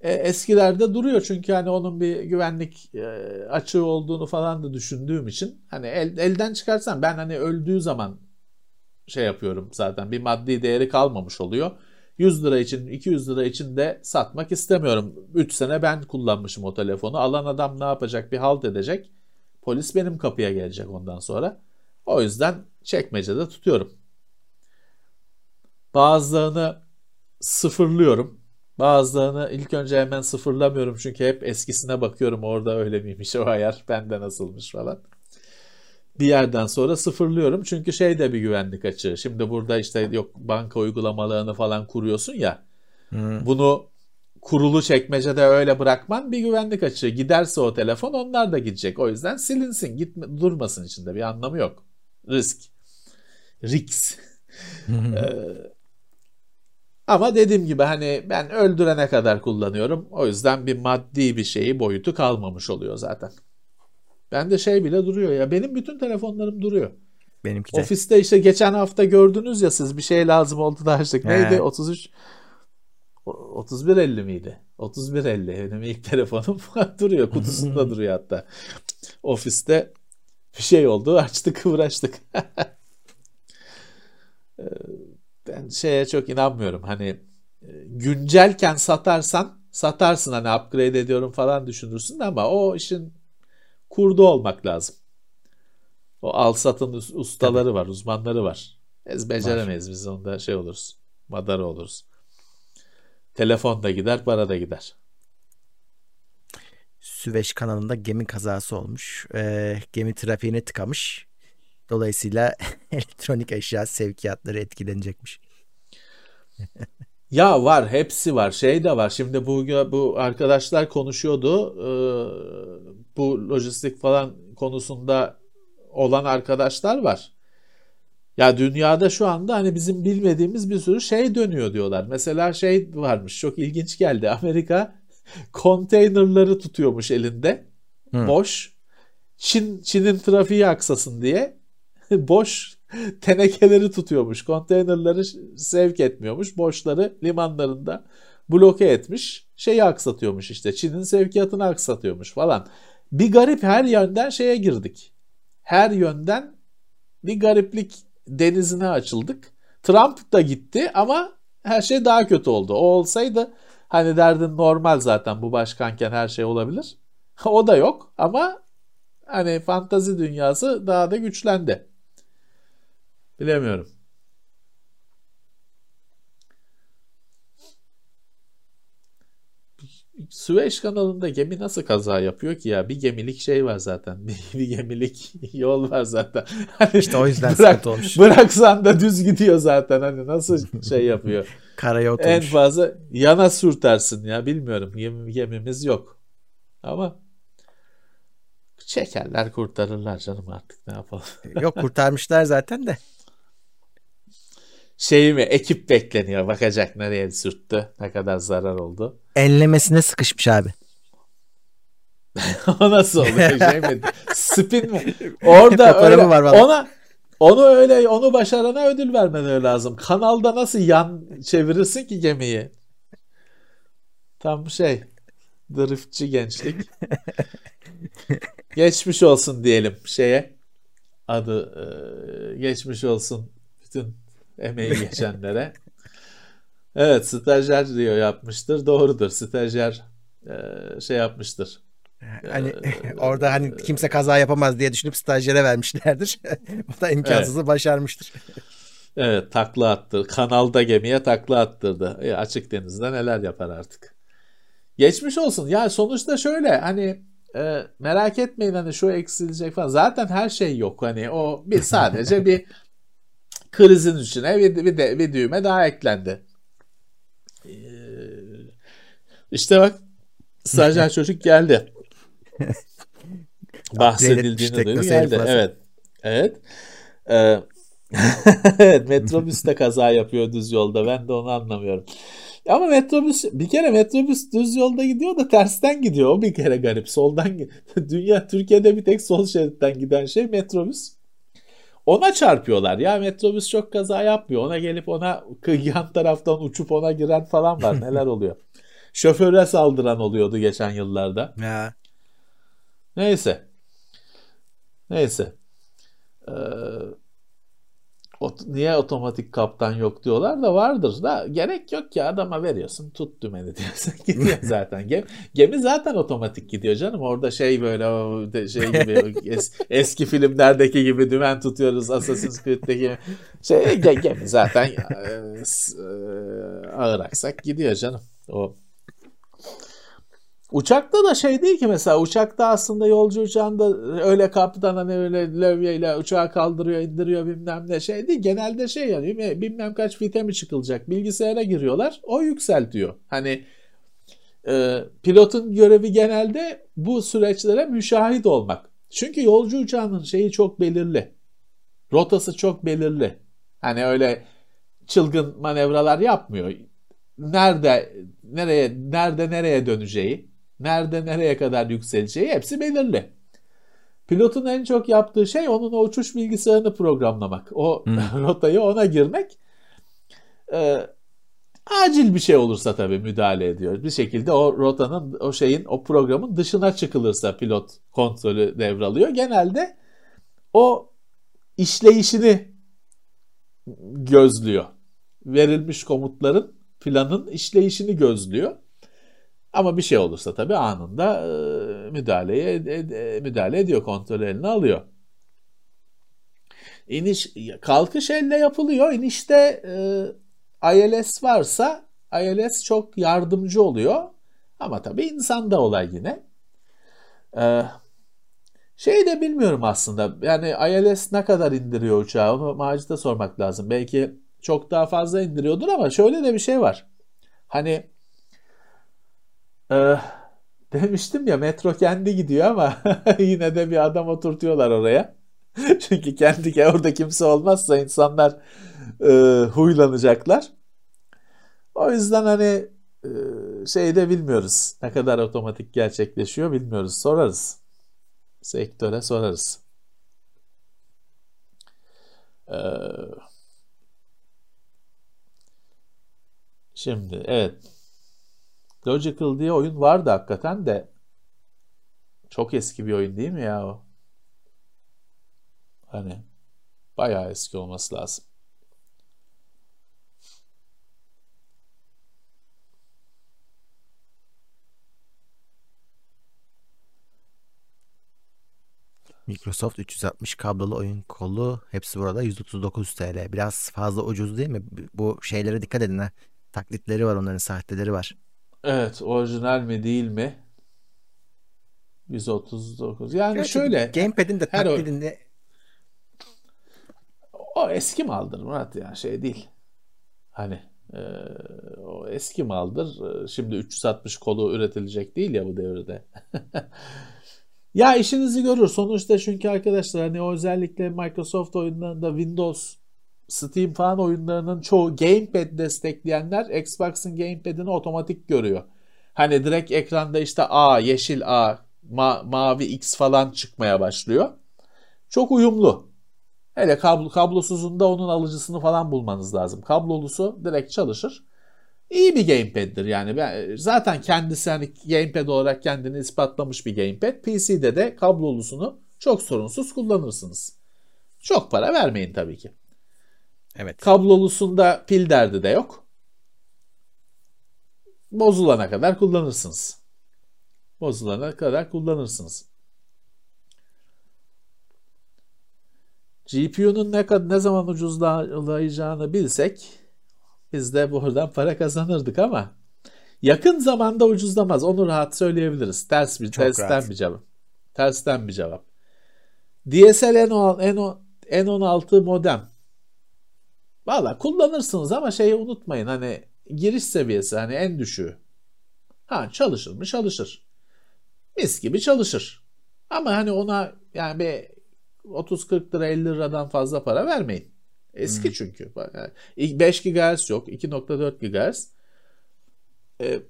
E, eskilerde duruyor çünkü hani onun bir güvenlik e, açığı olduğunu falan da düşündüğüm için hani el, elden çıkarsam ben hani öldüğü zaman şey yapıyorum zaten bir maddi değeri kalmamış oluyor. 100 lira için 200 lira için de satmak istemiyorum. 3 sene ben kullanmışım o telefonu. Alan adam ne yapacak bir halt edecek. Polis benim kapıya gelecek ondan sonra. O yüzden çekmecede tutuyorum. Bazılarını sıfırlıyorum. Bazılarını ilk önce hemen sıfırlamıyorum çünkü hep eskisine bakıyorum orada öyle miymiş o ayar bende nasılmış falan. Bir yerden sonra sıfırlıyorum çünkü şey de bir güvenlik açığı. Şimdi burada işte yok banka uygulamalarını falan kuruyorsun ya. Hmm. Bunu kurulu çekmecede öyle bırakman bir güvenlik açığı. Giderse o telefon onlar da gidecek. O yüzden silinsin, gitme, durmasın içinde bir anlamı yok risk. Riks. ee, ama dediğim gibi hani ben öldürene kadar kullanıyorum. O yüzden bir maddi bir şeyi boyutu kalmamış oluyor zaten. Ben de şey bile duruyor ya. Benim bütün telefonlarım duruyor. Benimki de. Ofiste işte geçen hafta gördünüz ya siz bir şey lazım oldu da açtık. Neydi? He. 33 3150 miydi? 3150 benim ilk telefonum duruyor. Kutusunda duruyor hatta. Ofiste bir şey oldu açtık uğraştık. Ee, ben şeye çok inanmıyorum. Hani e, güncelken satarsan satarsın hani upgrade ediyorum falan düşünürsün ama o işin kurdu olmak lazım. O al satın ustaları Tabii. var, uzmanları var. Biz beceremeyiz biz onda şey oluruz. Madara oluruz. Telefon da gider, para da gider. Süveyş kanalında gemi kazası olmuş. E, gemi trafiğine tıkamış. Dolayısıyla elektronik eşya sevkiyatları etkilenecekmiş. Ya var hepsi var şey de var şimdi bu bu arkadaşlar konuşuyordu ee, bu lojistik falan konusunda olan arkadaşlar var. Ya dünyada şu anda hani bizim bilmediğimiz bir sürü şey dönüyor diyorlar. Mesela şey varmış çok ilginç geldi. Amerika konteynerları tutuyormuş elinde. Hı. Boş. Çin Çin'in trafiği aksasın diye boş tenekeleri tutuyormuş. Konteynerları sevk etmiyormuş. Boşları limanlarında bloke etmiş. Şeyi aksatıyormuş işte. Çin'in sevkiyatını aksatıyormuş falan. Bir garip her yönden şeye girdik. Her yönden bir gariplik denizine açıldık. Trump da gitti ama her şey daha kötü oldu. O olsaydı Hani derdin normal zaten bu başkanken her şey olabilir. o da yok ama hani fantazi dünyası daha da güçlendi. Bilemiyorum. Süveyş kanalında gemi nasıl kaza yapıyor ki ya? Bir gemilik şey var zaten. Bir, bir gemilik yol var zaten. Hani işte o yüzden bırak, olmuş. Bıraksan da düz gidiyor zaten. Hani nasıl şey yapıyor? Karaya oturmuş. En fazla yana sürtersin ya bilmiyorum. Gem, gemimiz yok. Ama çekerler kurtarırlar canım artık ne yapalım. yok kurtarmışlar zaten de. şey mi ekip bekleniyor. Bakacak nereye sürttü. Ne kadar zarar oldu. Enlemesine sıkışmış abi. o nasıl oluyor şey mi? Spin mi? Orada öyle, var ona onu öyle onu başarana ödül vermeleri lazım. Kanalda nasıl yan çevirirsin ki gemiyi? Tam şey driftçi gençlik. geçmiş olsun diyelim şeye. Adı geçmiş olsun bütün emeği geçenlere. Evet stajyer diyor yapmıştır. Doğrudur. Stajyer e, şey yapmıştır. Hani e, orada hani kimse kaza yapamaz diye düşünüp stajyere vermişlerdir. o da imkansızı evet. başarmıştır. Evet takla attı. Kanalda gemiye takla attırdı. E, açık denizde neler yapar artık. Geçmiş olsun. Ya sonuçta şöyle hani e, merak etmeyin hani şu eksilecek falan. Zaten her şey yok. Hani o bir sadece bir krizin içine bir, bir, de, bir düğme daha eklendi. Ee, işte bak stajyer çocuk geldi. Bahsedildiğini duydum geldi. Evet. Evet. Ee, evet metrobüs de kaza yapıyor düz yolda. Ben de onu anlamıyorum. Ama metrobüs bir kere metrobüs düz yolda gidiyor da tersten gidiyor. O bir kere garip. Soldan dünya Türkiye'de bir tek sol şeritten giden şey metrobüs. Ona çarpıyorlar. Ya metrobüs çok kaza yapmıyor. Ona gelip ona yan taraftan uçup ona giren falan var. Neler oluyor? Şoföre saldıran oluyordu geçen yıllarda. Ya. Neyse. Neyse. Ee, niye otomatik kaptan yok diyorlar da vardır da gerek yok ki adama veriyorsun tut dümeni diyorsun gidiyor zaten. Gemi, gemi zaten otomatik gidiyor canım. Orada şey böyle şey gibi es, eski filmlerdeki gibi dümen tutuyoruz Assassin's Creed'deki şey gemi zaten e, e, ağır aksak gidiyor canım. O Uçakta da şey değil ki mesela uçakta aslında yolcu uçağında öyle kaptan hani öyle lövyeyle uçağı kaldırıyor indiriyor bilmem ne şey değil. Genelde şey yani bilmem kaç fite mi çıkılacak bilgisayara giriyorlar o yükseltiyor. Hani e, pilotun görevi genelde bu süreçlere müşahit olmak. Çünkü yolcu uçağının şeyi çok belirli. Rotası çok belirli. Hani öyle çılgın manevralar yapmıyor. Nerede nereye nerede nereye döneceği nerede nereye kadar yükseleceği hepsi belirli. Pilotun en çok yaptığı şey onun o uçuş bilgisayarını programlamak. O hmm. rotayı ona girmek. Ee, acil bir şey olursa tabii müdahale ediyor. Bir şekilde o rotanın, o şeyin, o programın dışına çıkılırsa pilot kontrolü devralıyor. Genelde o işleyişini gözlüyor. Verilmiş komutların planın işleyişini gözlüyor. Ama bir şey olursa tabii anında müdahaleye müdahale ediyor, kontrol eline alıyor. İniş kalkış elle yapılıyor. İnişte e, ILS varsa ILS çok yardımcı oluyor. Ama tabii insan da olay yine. E, şey de bilmiyorum aslında. Yani ILS ne kadar indiriyor uçağı? Onu Macit'e sormak lazım. Belki çok daha fazla indiriyordur ama şöyle de bir şey var. Hani ee, demiştim ya metro kendi gidiyor ama yine de bir adam oturtuyorlar oraya. Çünkü kendi orada kimse olmazsa insanlar e, huylanacaklar. O yüzden hani e, şeyde bilmiyoruz. Ne kadar otomatik gerçekleşiyor bilmiyoruz. Sorarız. Sektöre sorarız. Ee, şimdi evet Logical diye oyun vardı hakikaten de çok eski bir oyun değil mi ya o? Hani bayağı eski olması lazım. Microsoft 360 kablolu oyun kolu hepsi burada 139 TL. Biraz fazla ucuz değil mi? Bu şeylere dikkat edin ha. Taklitleri var onların sahteleri var. Evet, orijinal mi değil mi? 139. Yani Gerçi şöyle. Gamepad'in de taklidinde o eski maldır Murat ya şey değil. Hani e, o eski maldır. E, şimdi 360 kolu üretilecek değil ya bu devirde. ya işinizi görür. Sonuçta çünkü arkadaşlar hani özellikle Microsoft oyunlarında Windows Steam falan oyunlarının çoğu gamepad destekleyenler Xbox'ın gamepad'ini otomatik görüyor. Hani direkt ekranda işte A, yeşil A, ma- mavi X falan çıkmaya başlıyor. Çok uyumlu. Hele kablo, kablosuzunda onun alıcısını falan bulmanız lazım. Kablolusu direkt çalışır. İyi bir gamepad'dir yani. Zaten kendisi hani gamepad olarak kendini ispatlamış bir gamepad. PC'de de kablolusunu çok sorunsuz kullanırsınız. Çok para vermeyin tabii ki. Evet. Kablolusunda pil derdi de yok. Bozulana kadar kullanırsınız. Bozulana kadar kullanırsınız. GPU'nun ne kadar ne zaman ucuzlayacağını bilsek biz de buradan para kazanırdık ama yakın zamanda ucuzlamaz. Onu rahat söyleyebiliriz. Ters bir Çok tersten rahat. bir cevap. Tersten bir cevap. DSL N16 modem. Valla kullanırsınız ama şeyi unutmayın hani giriş seviyesi hani en düşüğü. Ha çalışır mı çalışır. Mis gibi çalışır. Ama hani ona yani bir 30-40 lira 50 liradan fazla para vermeyin. Eski hmm. çünkü. 5 GHz yok. 2.4 GHz. Ee,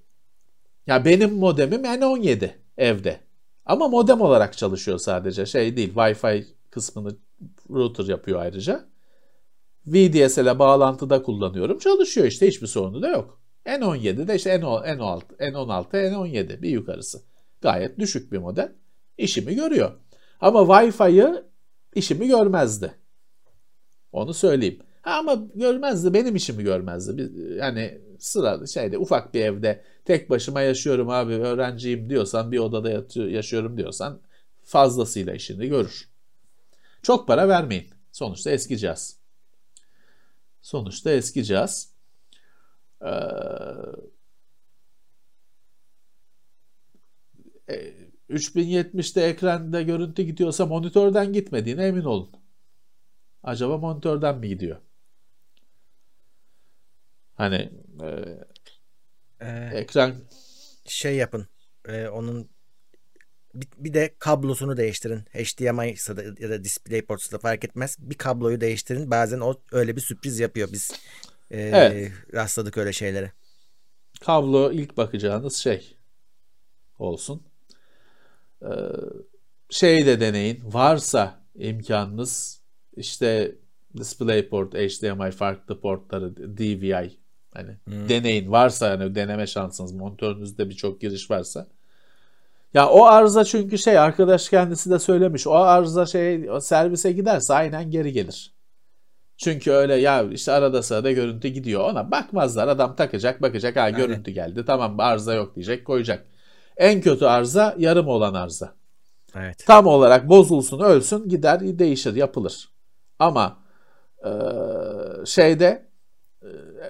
ya benim modemim yani 17 evde. Ama modem olarak çalışıyor sadece. Şey değil. Wi-Fi kısmını router yapıyor ayrıca. VDSL'e bağlantıda kullanıyorum. Çalışıyor işte. Hiçbir sorunu da yok. N17'de işte N16, N16, N17 bir yukarısı. Gayet düşük bir model. İşimi görüyor. Ama Wi-Fi'yi işimi görmezdi. Onu söyleyeyim. Ha, ama görmezdi benim işimi görmezdi. Yani sıra şeyde ufak bir evde tek başıma yaşıyorum abi öğrenciyim diyorsan bir odada yatıyor, yaşıyorum diyorsan fazlasıyla işini görür. Çok para vermeyin. Sonuçta eski cihaz. Sonuçta eski cihaz. Ee, 3070'te ekranda görüntü gidiyorsa monitörden gitmediğine emin olun. Acaba monitörden mi gidiyor? Hani e, ee, ekran şey yapın. E, onun bir, bir de kablosunu değiştirin. HDMI ya da DisplayPort da fark etmez. Bir kabloyu değiştirin. Bazen o öyle bir sürpriz yapıyor. Biz e, evet. rastladık öyle şeylere. Kablo ilk bakacağınız şey olsun. Ee, şey de deneyin. Varsa imkanınız işte DisplayPort, HDMI farklı portları, DVI hani hmm. deneyin. Varsa yani deneme şansınız monitörünüzde birçok giriş varsa. Ya o arıza çünkü şey arkadaş kendisi de söylemiş. O arıza şey servise giderse aynen geri gelir. Çünkü öyle ya işte arada sırada görüntü gidiyor. Ona bakmazlar. Adam takacak bakacak. Ha görüntü geldi. Tamam arıza yok diyecek koyacak. En kötü arıza yarım olan arıza. Evet. Tam olarak bozulsun, ölsün, gider, değişir, yapılır. Ama e, şeyde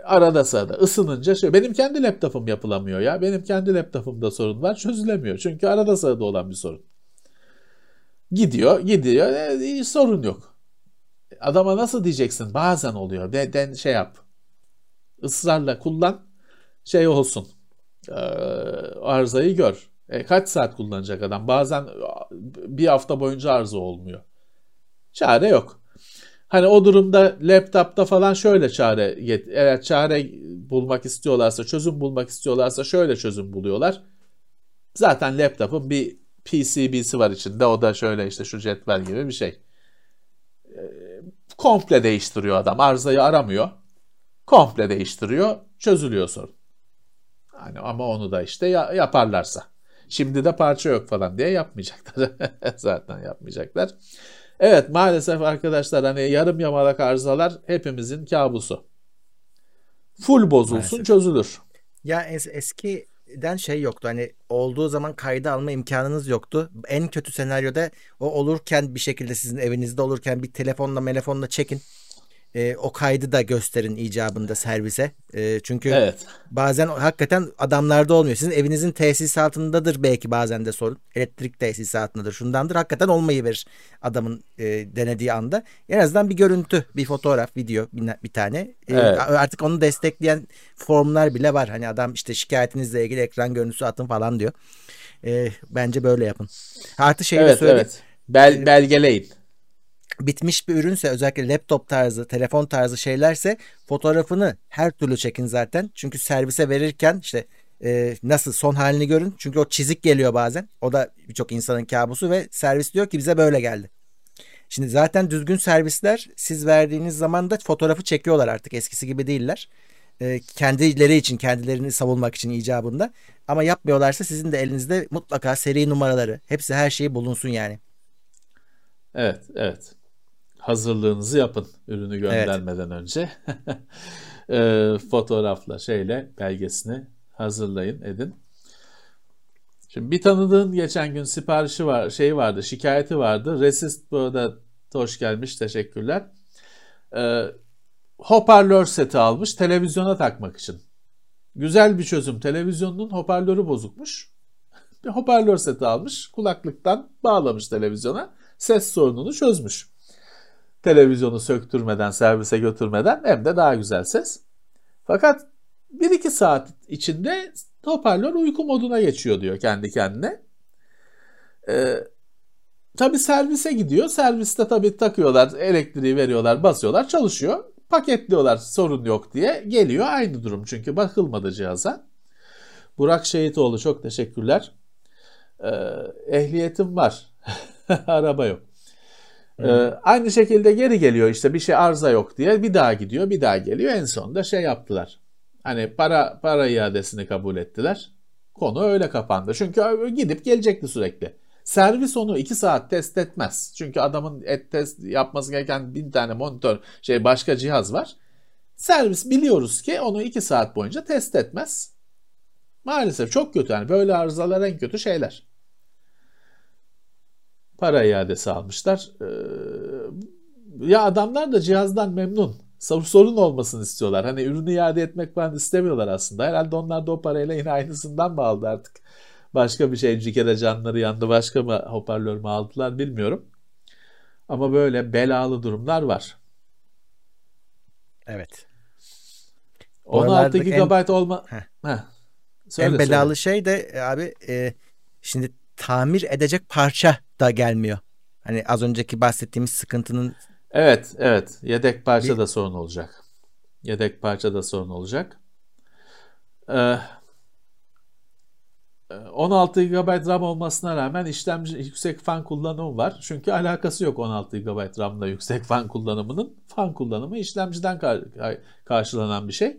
arada sırada ısınınca şey, benim kendi laptopum yapılamıyor ya. Benim kendi laptopumda sorun var, çözülemiyor. Çünkü arada sırada olan bir sorun. Gidiyor, gidiyor, e, sorun yok. Adama nasıl diyeceksin? Bazen oluyor. De, den şey yap. Israrla kullan. Şey olsun e, arızayı gör. E, kaç saat kullanacak adam? Bazen bir hafta boyunca arıza olmuyor. Çare yok. Hani o durumda laptopta falan şöyle çare eğer çare bulmak istiyorlarsa, çözüm bulmak istiyorlarsa şöyle çözüm buluyorlar. Zaten laptopun bir PCB'si var içinde. O da şöyle işte şu cetvel gibi bir şey. E, komple değiştiriyor adam. Arızayı aramıyor. Komple değiştiriyor. Çözülüyor sorun. Hani ama onu da işte ya, yaparlarsa. Şimdi de parça yok falan diye yapmayacaklar. Zaten yapmayacaklar. Evet maalesef arkadaşlar hani yarım yamalak arızalar hepimizin kabusu. Full bozulsun maalesef. çözülür. Ya es eskiden şey yoktu hani olduğu zaman kayda alma imkanınız yoktu. En kötü senaryoda o olurken bir şekilde sizin evinizde olurken bir telefonla telefonla çekin e, o kaydı da gösterin icabında servise. E, çünkü evet. bazen hakikaten adamlarda olmuyor. Sizin evinizin tesisatındadır belki bazen de sorun. Elektrik tesisatındadır, şundandır. Hakikaten olmayı verir adamın e, denediği anda. En azından bir görüntü, bir fotoğraf, video bir, bir tane. E, evet. Artık onu destekleyen formlar bile var. Hani adam işte şikayetinizle ilgili ekran görüntüsü atın falan diyor. E, bence böyle yapın. Artı şeyi evet, de söyleyeyim. Evet. Bel, belgeleyin. Bitmiş bir ürünse özellikle laptop tarzı, telefon tarzı şeylerse fotoğrafını her türlü çekin zaten. Çünkü servise verirken işte e, nasıl son halini görün. Çünkü o çizik geliyor bazen. O da birçok insanın kabusu ve servis diyor ki bize böyle geldi. Şimdi zaten düzgün servisler siz verdiğiniz zaman da fotoğrafı çekiyorlar artık eskisi gibi değiller. E, kendileri için kendilerini savunmak için icabında. Ama yapmıyorlarsa sizin de elinizde mutlaka seri numaraları hepsi her şeyi bulunsun yani. Evet evet hazırlığınızı yapın ürünü göndermeden evet. önce. e, fotoğrafla şeyle belgesini hazırlayın edin. Şimdi bir tanıdığın geçen gün siparişi var, şey vardı, şikayeti vardı. Resist burada hoş gelmiş, teşekkürler. Ee, hoparlör seti almış televizyona takmak için. Güzel bir çözüm. Televizyonun hoparlörü bozukmuş. Bir hoparlör seti almış, kulaklıktan bağlamış televizyona. Ses sorununu çözmüş. Televizyonu söktürmeden, servise götürmeden hem de daha güzel ses. Fakat 1-2 saat içinde hoparlör uyku moduna geçiyor diyor kendi kendine. Ee, tabi servise gidiyor. Serviste tabi takıyorlar, elektriği veriyorlar, basıyorlar, çalışıyor. Paketliyorlar sorun yok diye. Geliyor aynı durum çünkü bakılmadı cihaza. Burak Şehitoğlu çok teşekkürler. Ee, ehliyetim var. Araba yok. Ee, aynı şekilde geri geliyor işte bir şey arıza yok diye bir daha gidiyor bir daha geliyor en sonunda şey yaptılar. Hani para para iadesini kabul ettiler. Konu öyle kapandı. Çünkü gidip gelecekti sürekli. Servis onu 2 saat test etmez. Çünkü adamın et test yapması gereken bin tane monitör şey başka cihaz var. Servis biliyoruz ki onu 2 saat boyunca test etmez. Maalesef çok kötü yani böyle arızalar en kötü şeyler. Para iadesi almışlar. Ee, ya adamlar da cihazdan memnun sorun olmasını istiyorlar. Hani ürünü iade etmek falan istemiyorlar aslında. Herhalde onlar da o parayla yine aynısından mı aldı artık? Başka bir şey cikere canları yandı başka mı hoparlör mü aldılar bilmiyorum. Ama böyle belalı durumlar var. Evet. 16 GB en... olma... Heh. Heh. Söyle, en belalı söyle. şey de e, abi e, şimdi tamir edecek parça da gelmiyor. Hani az önceki bahsettiğimiz sıkıntının Evet, evet. Yedek parça da sorun olacak. Yedek parça da sorun olacak. Ee, 16 GB RAM olmasına rağmen işlemci yüksek fan kullanımı var. Çünkü alakası yok 16 GB RAM'la yüksek fan kullanımının. Fan kullanımı işlemciden kar- karşılanan bir şey.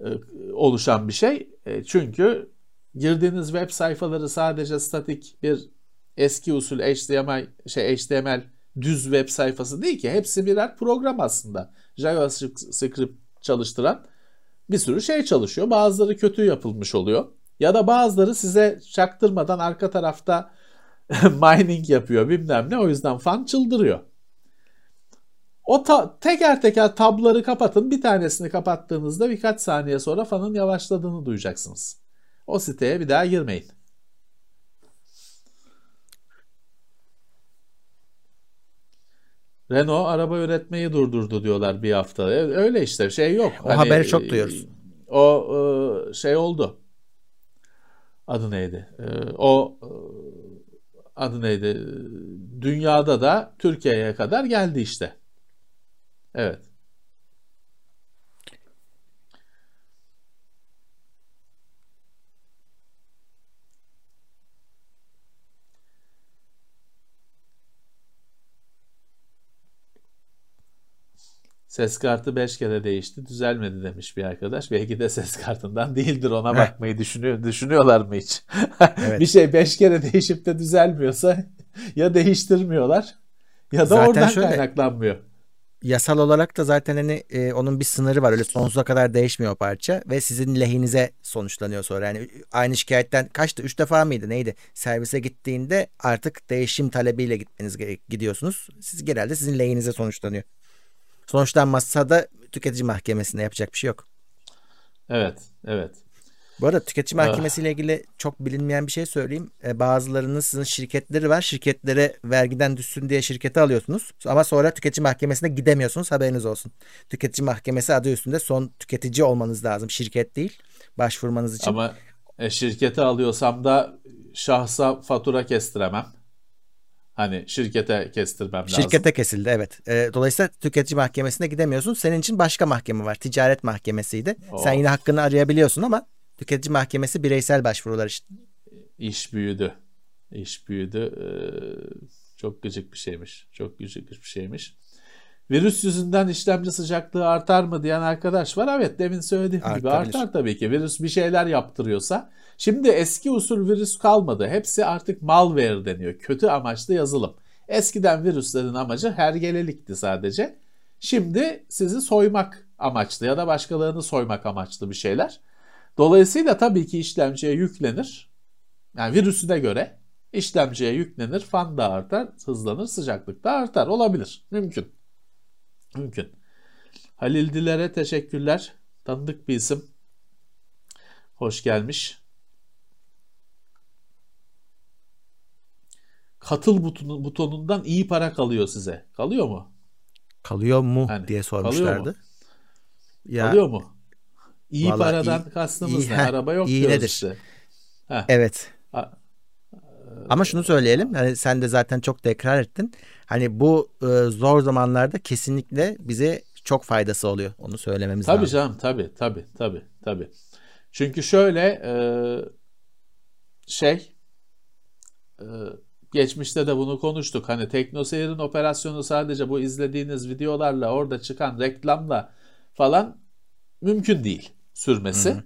E, oluşan bir şey. E, çünkü girdiğiniz web sayfaları sadece statik bir eski usul HTML şey HTML düz web sayfası değil ki. Hepsi birer program aslında. JavaScript çalıştıran bir sürü şey çalışıyor. Bazıları kötü yapılmış oluyor. Ya da bazıları size çaktırmadan arka tarafta mining yapıyor bilmem ne. O yüzden fan çıldırıyor. O ta- teker teker tabları kapatın. Bir tanesini kapattığınızda birkaç saniye sonra fanın yavaşladığını duyacaksınız. O siteye bir daha girmeyin. Renault araba üretmeyi durdurdu diyorlar bir hafta. Öyle işte şey yok. O hani, haberi çok duyuyoruz. O e, şey oldu. Adı neydi? E, o e, adı neydi? Dünyada da Türkiye'ye kadar geldi işte. Evet. Ses kartı 5 kere değişti düzelmedi demiş bir arkadaş. Belki de ses kartından değildir ona bakmayı düşünüyor. Düşünüyorlar mı hiç? Evet. bir şey 5 kere değişip de düzelmiyorsa ya değiştirmiyorlar ya da zaten oradan şöyle, kaynaklanmıyor. Yasal olarak da zaten hani e, onun bir sınırı var. Öyle sonsuza kadar değişmiyor o parça ve sizin lehinize sonuçlanıyor sonra. Yani aynı şikayetten kaçtı? 3 defa mıydı? Neydi? Servise gittiğinde artık değişim talebiyle gitmeniz gidiyorsunuz. Siz genelde sizin lehinize sonuçlanıyor sonuçlanmazsa da tüketici mahkemesinde yapacak bir şey yok. Evet, evet. Bu arada tüketici ah. mahkemesiyle ilgili çok bilinmeyen bir şey söyleyeyim. E, bazılarının sizin şirketleri var. Şirketlere vergiden düşsün diye şirketi alıyorsunuz. Ama sonra tüketici mahkemesine gidemiyorsunuz. Haberiniz olsun. Tüketici mahkemesi adı üstünde son tüketici olmanız lazım. Şirket değil. Başvurmanız için. Ama e, şirketi alıyorsam da şahsa fatura kestiremem. Hani şirkete kestirmem lazım. Şirkete kesildi evet. E, dolayısıyla tüketici mahkemesine gidemiyorsun. Senin için başka mahkeme var. Ticaret mahkemesiydi. Oh. Sen yine hakkını arayabiliyorsun ama tüketici mahkemesi bireysel başvurular işte. İş büyüdü. İş büyüdü. Ee, çok gıcık bir şeymiş. Çok gıcık bir şeymiş. Virüs yüzünden işlemci sıcaklığı artar mı diyen arkadaş var. Evet demin söylediğim Artabilir. gibi artar tabii ki. Virüs bir şeyler yaptırıyorsa. Şimdi eski usul virüs kalmadı. Hepsi artık malware deniyor. Kötü amaçlı yazılım. Eskiden virüslerin amacı hergelelikti sadece. Şimdi sizi soymak amaçlı ya da başkalarını soymak amaçlı bir şeyler. Dolayısıyla tabii ki işlemciye yüklenir. Yani virüsüne göre işlemciye yüklenir. Fan da artar, hızlanır, sıcaklık da artar. Olabilir. Mümkün. Mümkün. Halil Diler'e teşekkürler. Tanıdık bir isim. Hoş gelmiş. Katıl butonu, butonundan iyi para kalıyor size. Kalıyor mu? Kalıyor mu yani, diye sormuşlardı. Mu? Ya, kalıyor mu? İyi paradan iyi, kastımız iyi, ne? Heh, Araba yok iyi diyoruz nedir? işte. Heh. Evet. A, ama şunu söyleyelim. Hani sen de zaten çok tekrar ettin. Hani bu e, zor zamanlarda kesinlikle bize çok faydası oluyor. Onu söylememiz tabii lazım. Tabii canım tabii tabii tabii tabii. Çünkü şöyle e, şey e, geçmişte de bunu konuştuk. Hani TeknoSeyir'in operasyonu sadece bu izlediğiniz videolarla orada çıkan reklamla falan mümkün değil sürmesi. Hı hı.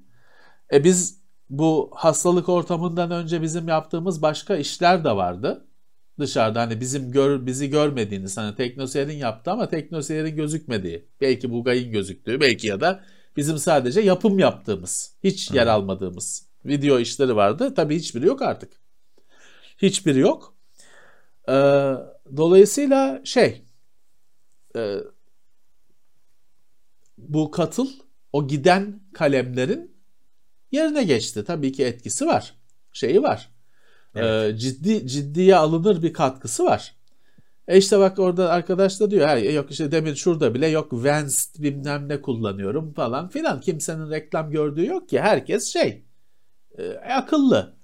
E biz bu hastalık ortamından önce bizim yaptığımız başka işler de vardı. Dışarıda hani bizim gör, bizi görmediğiniz hani teknoseyrin yaptı ama teknoseyrin gözükmediği. Belki Bugay'ın gözüktüğü belki ya da bizim sadece yapım yaptığımız, hiç yer almadığımız video işleri vardı. Tabii hiçbiri yok artık. Hiçbiri yok. Ee, dolayısıyla şey e, bu katıl o giden kalemlerin yerine geçti. Tabii ki etkisi var. Şeyi var. Evet. Ee, ciddi ciddiye alınır bir katkısı var. E işte bak orada arkadaş da diyor ha, yok işte demin şurada bile yok Vans bilmem ne kullanıyorum falan filan. Kimsenin reklam gördüğü yok ki. Herkes şey e, akıllı.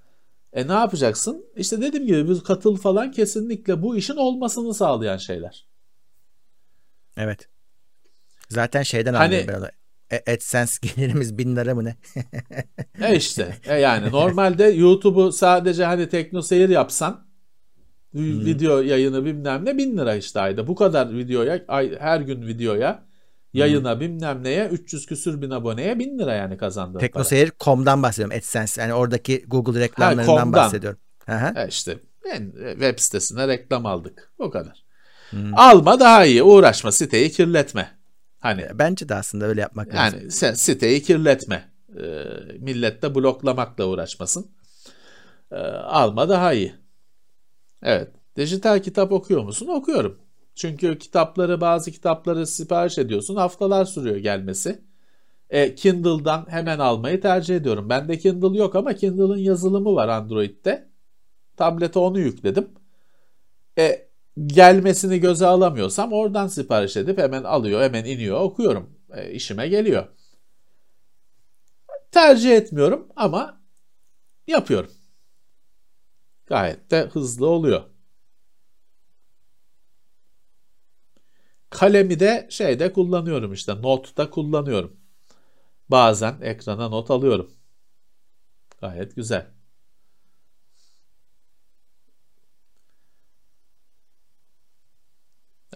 E ne yapacaksın? İşte dediğim gibi bu katıl falan kesinlikle bu işin olmasını sağlayan şeyler. Evet. Zaten şeyden hani, anlıyor e, AdSense gelirimiz bin lira mı ne? e işte e yani normalde YouTube'u sadece hani tekno seyir yapsan hmm. video yayını bilmem ne bin lira işte ayda. Bu kadar videoya ay, her gün videoya yayına bilmem neye 300 küsür bin aboneye bin lira yani kazandığın Teknoseyir.com'dan bahsediyorum AdSense. Yani oradaki Google reklamlarından ha, bahsediyorum. E işte ben web sitesine reklam aldık. O kadar. Hmm. Alma daha iyi. Uğraşma siteyi kirletme. Hani bence de aslında öyle yapmak yani lazım. Yani sen siteyi kirletme. E, millet de bloklamakla uğraşmasın. E, alma daha iyi. Evet. Dijital kitap okuyor musun? Okuyorum. Çünkü kitapları bazı kitapları sipariş ediyorsun. Haftalar sürüyor gelmesi. E, Kindle'dan hemen almayı tercih ediyorum. Bende Kindle yok ama Kindle'ın yazılımı var Android'de. Tablete onu yükledim. E, gelmesini göze alamıyorsam oradan sipariş edip hemen alıyor, hemen iniyor, okuyorum. E, işime geliyor. Tercih etmiyorum ama yapıyorum. Gayet de hızlı oluyor. Kalemi de şeyde kullanıyorum işte notta kullanıyorum. Bazen ekrana not alıyorum. Gayet güzel.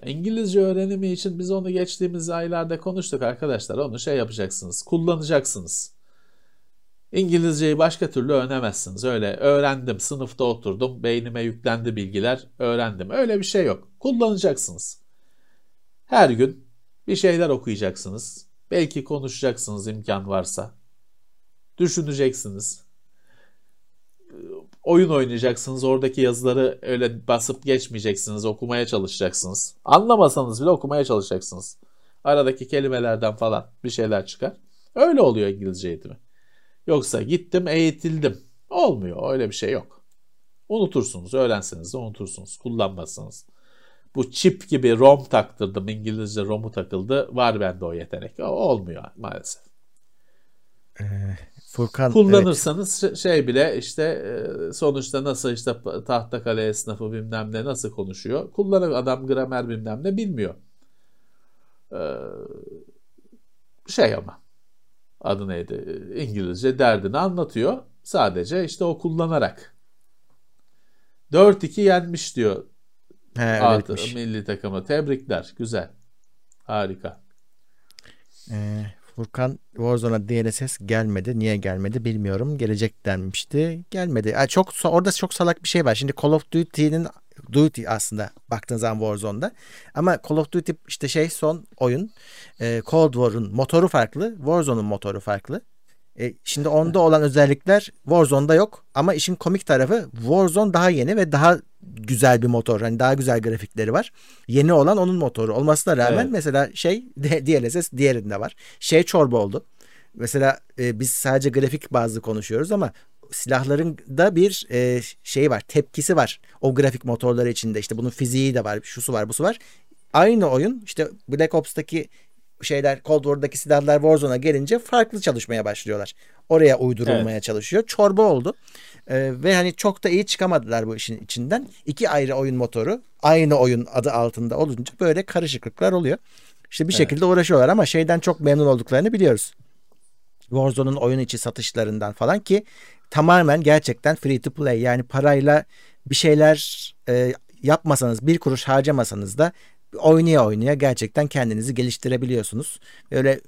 İngilizce öğrenimi için biz onu geçtiğimiz aylarda konuştuk arkadaşlar. Onu şey yapacaksınız, kullanacaksınız. İngilizceyi başka türlü öğrenemezsiniz. Öyle öğrendim, sınıfta oturdum, beynime yüklendi bilgiler, öğrendim. Öyle bir şey yok. Kullanacaksınız. Her gün bir şeyler okuyacaksınız. Belki konuşacaksınız imkan varsa. Düşüneceksiniz oyun oynayacaksınız. Oradaki yazıları öyle basıp geçmeyeceksiniz. Okumaya çalışacaksınız. Anlamasanız bile okumaya çalışacaksınız. Aradaki kelimelerden falan bir şeyler çıkar. Öyle oluyor İngilizce eğitimi. Yoksa gittim eğitildim. Olmuyor. Öyle bir şey yok. Unutursunuz. Öğrenseniz de unutursunuz. Kullanmazsınız. Bu çip gibi ROM taktırdım. İngilizce ROM'u takıldı. Var bende o yetenek. O olmuyor maalesef. Ee, Furkan kullanırsanız evet. şey bile işte e, sonuçta nasıl işte tahta kale esnafı bilmem ne nasıl konuşuyor. Kullanan adam gramer bilmem ne bilmiyor. Ee, şey ama adı neydi İngilizce derdini anlatıyor. Sadece işte o kullanarak. 4-2 yenmiş diyor He, Atı, milli takımı. Tebrikler. Güzel. Harika. Ee, Furkan Warzone'a DLSS gelmedi. Niye gelmedi bilmiyorum. Gelecek denmişti. Gelmedi. Yani çok orada çok salak bir şey var. Şimdi Call of Duty'nin Duty aslında baktığın zaman Warzone'da. Ama Call of Duty işte şey son oyun. E, Cold War'un motoru farklı. Warzone'un motoru farklı. E, şimdi onda olan özellikler Warzone'da yok. Ama işin komik tarafı Warzone daha yeni ve daha güzel bir motor. Hani daha güzel grafikleri var. Yeni olan onun motoru olmasına rağmen evet. mesela şey DLSS diğerinde var. Şey çorba oldu. Mesela e, biz sadece grafik bazlı konuşuyoruz ama silahların da bir e, şey var, tepkisi var. O grafik motorları içinde işte bunun fiziği de var, şusu var, busu var. Aynı oyun işte Black Ops'taki şeyler Cold War'daki silahlar Warzone'a gelince farklı çalışmaya başlıyorlar. Oraya uydurulmaya evet. çalışıyor. Çorba oldu. Ee, ve hani çok da iyi çıkamadılar bu işin içinden. İki ayrı oyun motoru aynı oyun adı altında olunca böyle karışıklıklar oluyor. İşte bir evet. şekilde uğraşıyorlar ama şeyden çok memnun olduklarını biliyoruz. Warzone'un oyun içi satışlarından falan ki tamamen gerçekten free to play yani parayla bir şeyler e, yapmasanız bir kuruş harcamasanız da oynaya oynaya gerçekten kendinizi geliştirebiliyorsunuz. Böyle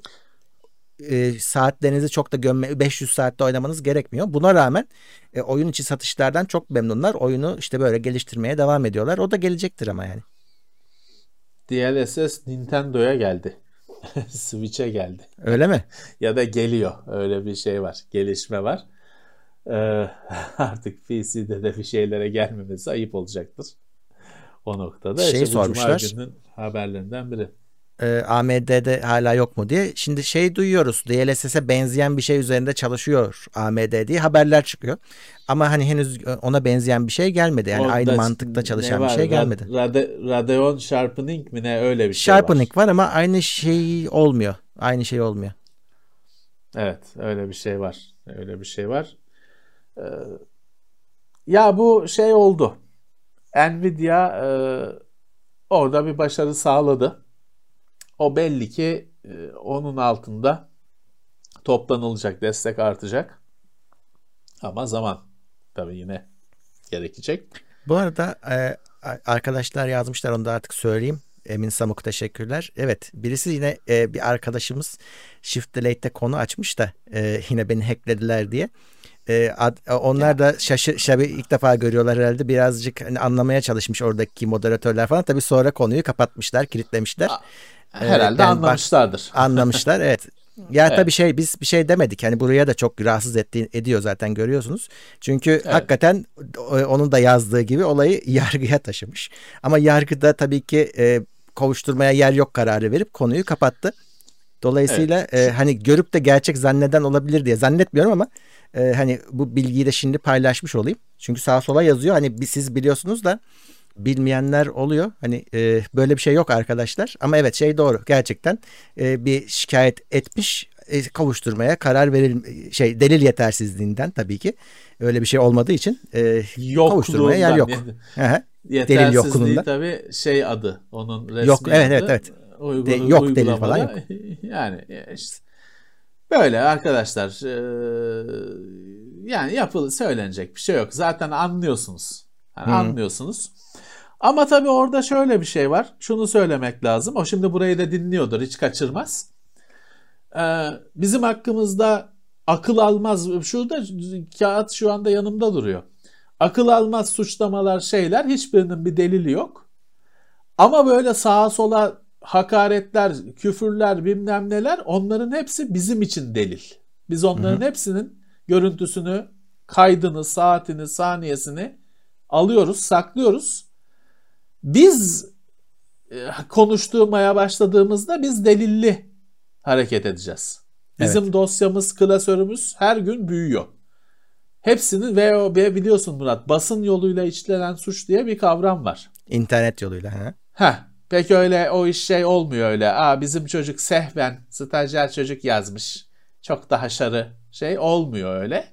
e, saatlerinizi çok da gömme 500 saatte oynamanız gerekmiyor. Buna rağmen e, oyun içi satışlardan çok memnunlar. Oyunu işte böyle geliştirmeye devam ediyorlar. O da gelecektir ama yani. DLSS Nintendo'ya geldi. Switch'e geldi. Öyle mi? ya da geliyor. Öyle bir şey var. Gelişme var. Ee, artık PC'de de bir şeylere gelmemesi ayıp olacaktır. O noktada. Şey işte sormuşlar. haberlerinden biri e, AMD'de hala yok mu diye. Şimdi şey duyuyoruz. DLSS'e benzeyen bir şey üzerinde çalışıyor AMD diye haberler çıkıyor. Ama hani henüz ona benzeyen bir şey gelmedi. Yani Orada aynı mantıkta çalışan bir şey gelmedi. Rade, Radeon Sharpening mi ne öyle bir şey Sharpening var. var ama aynı şey olmuyor. Aynı şey olmuyor. Evet öyle bir şey var. Öyle bir şey var. Ee, ya bu şey oldu. Nvidia e, orada bir başarı sağladı. O belli ki e, onun altında toplanılacak, destek artacak. Ama zaman tabii yine gerekecek. Bu arada e, arkadaşlar yazmışlar onu da artık söyleyeyim. Emin Samuk teşekkürler. Evet birisi yine e, bir arkadaşımız Shift Delete'de konu açmış da e, yine beni hacklediler diye. E, ad, onlar da şaşı, şabi ilk defa görüyorlar herhalde. Birazcık hani anlamaya çalışmış oradaki moderatörler falan. Tabii sonra konuyu kapatmışlar, kilitlemişler. A- Herhalde yani anlamışlardır. Bak, anlamışlar evet. Ya evet. tabii şey biz bir şey demedik. Hani buraya da çok rahatsız etti, ediyor zaten görüyorsunuz. Çünkü evet. hakikaten onun da yazdığı gibi olayı yargıya taşımış. Ama yargıda tabii ki e, kovuşturmaya yer yok kararı verip konuyu kapattı. Dolayısıyla evet. e, hani görüp de gerçek zanneden olabilir diye zannetmiyorum ama e, hani bu bilgiyi de şimdi paylaşmış olayım. Çünkü sağa sola yazıyor. Hani siz biliyorsunuz da bilmeyenler oluyor. Hani e, böyle bir şey yok arkadaşlar. Ama evet şey doğru. Gerçekten e, bir şikayet etmiş e, kavuşturmaya karar veril şey delil yetersizliğinden tabii ki öyle bir şey olmadığı için e, kavuşturmaya yer yok. delil yokluğunda. tabii şey adı onun resmi yok, evet, adı. Evet evet evet. De, yok delil falan yok. Yani işte böyle arkadaşlar e, yani yapılı söylenecek bir şey yok. Zaten anlıyorsunuz. Yani hmm. anlıyorsunuz. Ama tabii orada şöyle bir şey var. Şunu söylemek lazım. O şimdi burayı da dinliyordur. Hiç kaçırmaz. Ee, bizim hakkımızda akıl almaz. Şurada kağıt şu anda yanımda duruyor. Akıl almaz suçlamalar şeyler hiçbirinin bir delili yok. Ama böyle sağa sola hakaretler, küfürler bilmem neler onların hepsi bizim için delil. Biz onların hı hı. hepsinin görüntüsünü, kaydını, saatini, saniyesini alıyoruz, saklıyoruz biz e, konuşturmaya başladığımızda biz delilli hareket edeceğiz. Bizim evet. dosyamız, klasörümüz her gün büyüyor. Hepsinin ve biliyorsun Murat basın yoluyla işlenen suç diye bir kavram var. İnternet yoluyla. He. Heh, peki öyle o iş şey olmuyor öyle. Aa bizim çocuk sehven, stajyer çocuk yazmış. Çok da haşarı şey olmuyor öyle.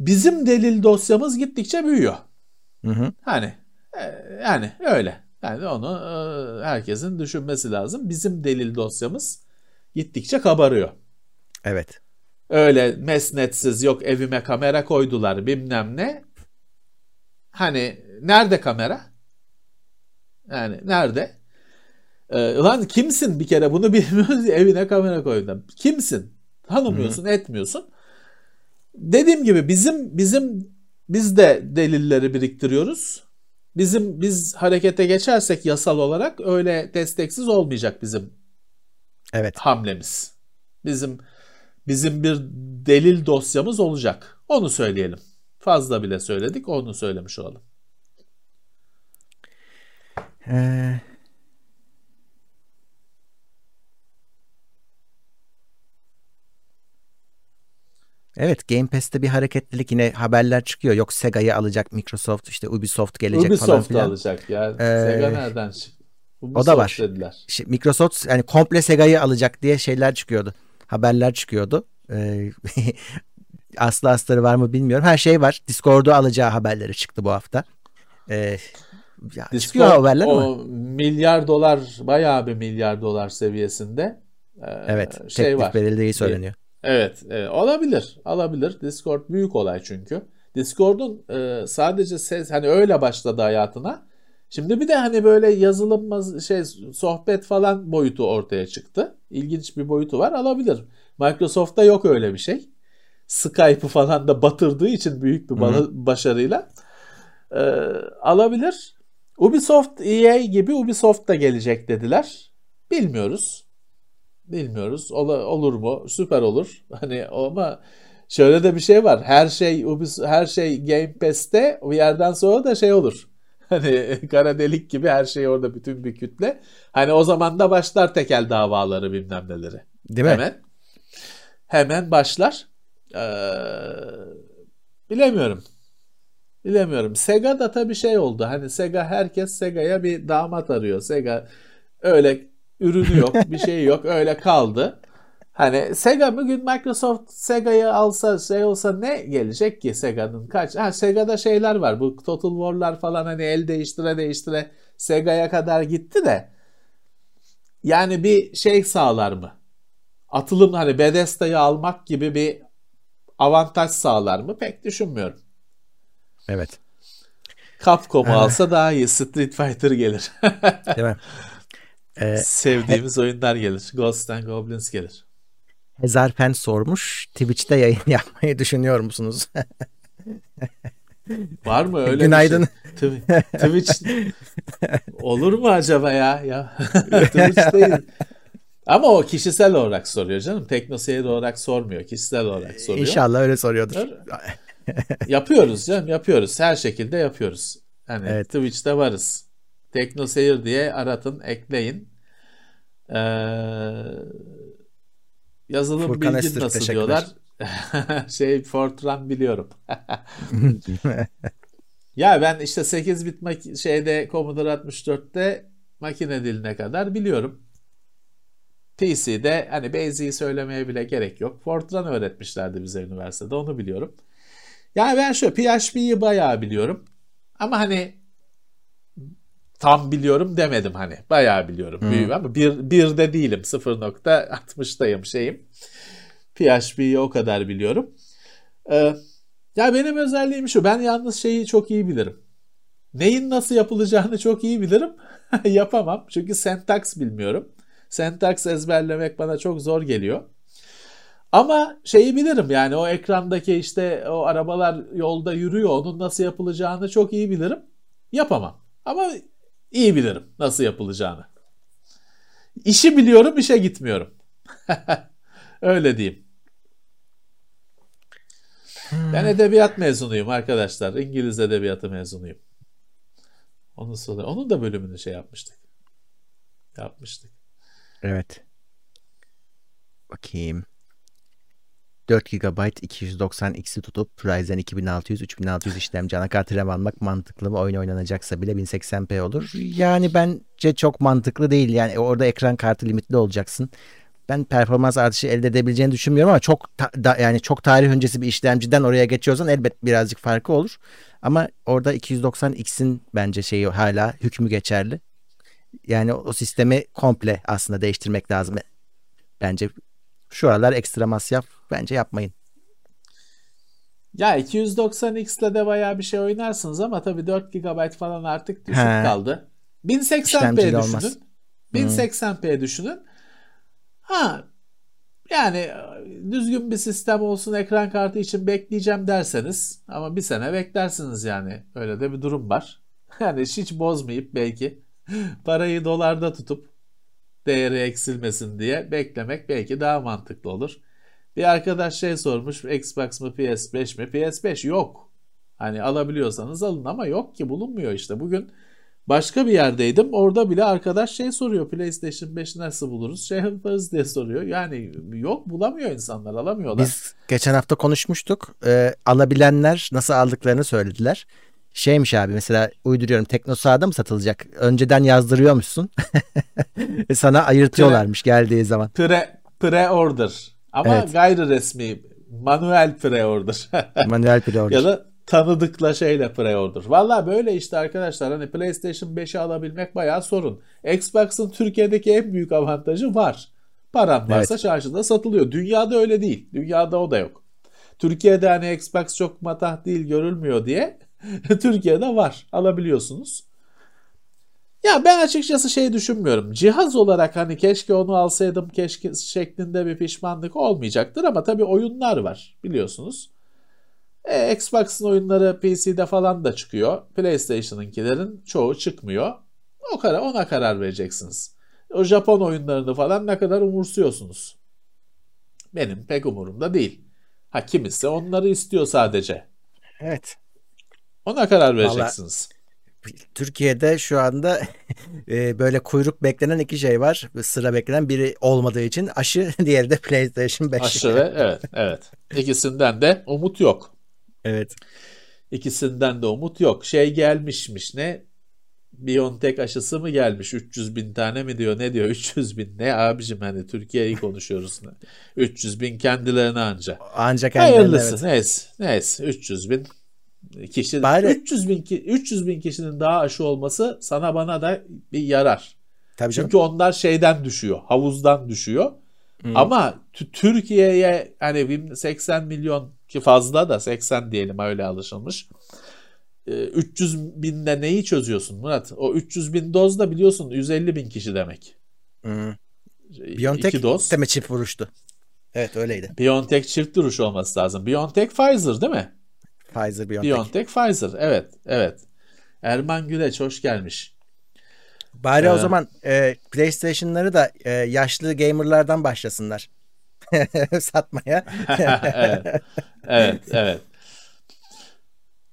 Bizim delil dosyamız gittikçe büyüyor. Hı hı. Hani e, yani öyle. Yani onu e, herkesin düşünmesi lazım. Bizim delil dosyamız gittikçe kabarıyor. Evet. Öyle mesnetsiz yok evime kamera koydular bilmem ne. Hani nerede kamera? Yani nerede? Ee, lan kimsin bir kere bunu bilmiyoruz evine kamera koydum. Kimsin? Tanımıyorsun, Hı-hı. etmiyorsun. Dediğim gibi bizim bizim biz de delilleri biriktiriyoruz. Bizim biz harekete geçersek yasal olarak öyle desteksiz olmayacak bizim evet. hamlemiz. Bizim bizim bir delil dosyamız olacak. Onu söyleyelim. Fazla bile söyledik, onu söylemiş olalım. Ee, Evet Game Pass'te bir hareketlilik yine haberler çıkıyor. Yok Sega'yı alacak Microsoft işte Ubisoft gelecek Ubisoft falan filan. alacak ya. Ee, Sega nereden çıktı? Ubisoft o da var. Dediler. İşte Microsoft yani komple Sega'yı alacak diye şeyler çıkıyordu. Haberler çıkıyordu. Ee, aslı astarı var mı bilmiyorum. Her şey var. Discord'u alacağı haberleri çıktı bu hafta. Ee, ya Discord, çıkıyor haberler o ama. milyar dolar bayağı bir milyar dolar seviyesinde. Ee, evet. Şey teklif var. verildiği söyleniyor. Evet, evet olabilir. Alabilir. Discord büyük olay çünkü. Discord'un e, sadece ses hani öyle başladı hayatına. Şimdi bir de hani böyle yazılım şey sohbet falan boyutu ortaya çıktı. İlginç bir boyutu var. Alabilir. Microsoft'ta yok öyle bir şey. Skype'ı falan da batırdığı için büyük bir Hı-hı. başarıyla e, alabilir. Ubisoft EA gibi Ubisoft da gelecek dediler. Bilmiyoruz. Bilmiyoruz. Ol, olur mu? Süper olur. Hani ama şöyle de bir şey var. Her şey Ubisoft, her şey Game Pass'te bir yerden sonra da şey olur. Hani kara delik gibi her şey orada bütün bir kütle. Hani o zaman da başlar tekel davaları bilmem neleri. Değil mi? Hemen. Hemen başlar. Ee, bilemiyorum. Bilemiyorum. Sega da tabii şey oldu. Hani Sega herkes Sega'ya bir damat arıyor. Sega öyle ürünü yok, bir şey yok. Öyle kaldı. Hani Sega bugün Microsoft Sega'yı alsa şey olsa ne gelecek ki Sega'nın kaç? Ha Sega'da şeyler var. Bu Total War'lar falan hani el değiştire değiştire Sega'ya kadar gitti de yani bir şey sağlar mı? Atılım hani Bethesda'yı almak gibi bir avantaj sağlar mı? Pek düşünmüyorum. Evet. Capcom'u alsa daha iyi. Street Fighter gelir. Değil mi? Ee, Sevdiğimiz he- oyunlar gelir. Ghost and Goblins gelir. Hezarfen sormuş. Twitch'te yayın yapmayı düşünüyor musunuz? Var mı öyle Günaydın. şey? Twitch olur mu acaba ya? ya Twitch değil. Ama o kişisel olarak soruyor canım. Teknoseyir olarak sormuyor. Kişisel olarak soruyor. İnşallah öyle soruyordur. Yapıyoruz canım yapıyoruz. Her şekilde yapıyoruz. Hani evet. Twitch'te varız. Teknoseyir diye aratın, ekleyin. Ee, yazılım Furkan bilgin Estür, nasıl diyorlar? şey Fortran biliyorum. ya ben işte 8 bit mak- şeyde Commodore 64'te makine diline kadar biliyorum. PC'de hani Basic'i söylemeye bile gerek yok. Fortran öğretmişlerdi bize üniversitede onu biliyorum. Yani ben şu PHP'yi bayağı biliyorum. Ama hani tam biliyorum demedim hani. Bayağı biliyorum. Hmm. Büyüğüm ama bir, bir de değilim. 0.60'dayım şeyim. PHP'yi o kadar biliyorum. Ee, ya benim özelliğim şu. Ben yalnız şeyi çok iyi bilirim. Neyin nasıl yapılacağını çok iyi bilirim. Yapamam. Çünkü sentaks bilmiyorum. Sentaks ezberlemek bana çok zor geliyor. Ama şeyi bilirim yani o ekrandaki işte o arabalar yolda yürüyor onun nasıl yapılacağını çok iyi bilirim. Yapamam. Ama iyi bilirim nasıl yapılacağını. İşi biliyorum, işe gitmiyorum. Öyle diyeyim. Ben edebiyat mezunuyum arkadaşlar. İngiliz edebiyatı mezunuyum. Onun sonra onun da bölümünü şey yapmıştık. Yapmıştık. Evet. Bakayım. 4 GB 290X'i tutup Ryzen 2600 3600 işlemci anakartı RAM almak mantıklı mı? Oyun oynanacaksa bile 1080p olur. Yani bence çok mantıklı değil. Yani orada ekran kartı limitli olacaksın. ben performans artışı elde edebileceğini düşünmüyorum ama çok ta, da, yani çok tarih öncesi bir işlemciden oraya geçiyorsan elbet birazcık farkı olur. Ama orada 290X'in bence şeyi hala hükmü geçerli. Yani o sistemi komple aslında değiştirmek lazım. Bence şu aralar ekstra masraf bence yapmayın. Ya 290X ile de bayağı bir şey oynarsınız ama tabii 4 GB falan artık düşük He. kaldı. 1080p düşünün. Olmaz. 1080p hmm. düşünün. Ha yani düzgün bir sistem olsun ekran kartı için bekleyeceğim derseniz ama bir sene beklersiniz yani. Öyle de bir durum var. Yani hiç bozmayıp belki parayı dolarda tutup değeri eksilmesin diye beklemek belki daha mantıklı olur. Bir arkadaş şey sormuş Xbox mı PS5 mi? PS5 yok. Hani alabiliyorsanız alın ama yok ki bulunmuyor işte. Bugün başka bir yerdeydim. Orada bile arkadaş şey soruyor. PlayStation 5 nasıl buluruz? Şey yaparız diye soruyor. Yani yok bulamıyor insanlar alamıyorlar. Biz geçen hafta konuşmuştuk. Ee, alabilenler nasıl aldıklarını söylediler. Şeymiş abi mesela uyduruyorum Teknosa'da mı satılacak? Önceden yazdırıyormuşsun. Sana ayırtıyorlarmış pre, geldiği zaman. Pre, pre-order. Ama evet. gayri resmi manuel pre-order. manuel pre-order. ya da tanıdıkla şeyle pre-order. Valla böyle işte arkadaşlar hani PlayStation 5'i alabilmek bayağı sorun. Xbox'ın Türkiye'deki en büyük avantajı var. Paran varsa evet. çarşıda satılıyor. Dünyada öyle değil. Dünyada o da yok. Türkiye'de hani Xbox çok matah değil görülmüyor diye Türkiye'de var. Alabiliyorsunuz. Ya ben açıkçası şey düşünmüyorum. Cihaz olarak hani keşke onu alsaydım keşke şeklinde bir pişmanlık olmayacaktır ama tabii oyunlar var biliyorsunuz. E, Xbox'ın oyunları PC'de falan da çıkıyor. PlayStation'ınkilerin çoğu çıkmıyor. O kadar ona karar vereceksiniz. O Japon oyunlarını falan ne kadar umursuyorsunuz? Benim pek umurumda değil. Ha kimisi onları istiyor sadece. Evet. Ona karar vereceksiniz. Türkiye'de şu anda e, böyle kuyruk beklenen iki şey var. Sıra beklenen biri olmadığı için aşı, diğeri de PlayStation 5. Aşı ve evet, evet. İkisinden de umut yok. Evet. İkisinden de umut yok. Şey gelmişmiş ne? Biontech aşısı mı gelmiş? 300 bin tane mi diyor? Ne diyor? 300 bin ne abicim hani Türkiye'yi konuşuyoruz. 300 bin kendilerine anca. Ancak kendilerine Hayırlısı evet. neyse. Neyse 300 bin kişi Bari, 300 bin 300 bin kişinin daha aşı olması sana bana da bir yarar. Tabii Çünkü canım. onlar şeyden düşüyor, havuzdan düşüyor. Hmm. Ama Türkiye'ye hani 80 milyon ki fazla da 80 diyelim öyle alışılmış. 300 ee, binde neyi çözüyorsun Murat? O 300 bin doz da biliyorsun 150 bin kişi demek. Hmm. BioNTech İki doz. deme çift vuruştu. Evet öyleydi. BioNTech çift vuruş olması lazım. BioNTech Pfizer değil mi? Pfizer, BioNTech. BioNTech, Pfizer. Evet, evet. Erman Güleç hoş gelmiş. Bari ee, o zaman e, PlayStation'ları da e, yaşlı gamerlardan başlasınlar. Satmaya. evet, evet, evet.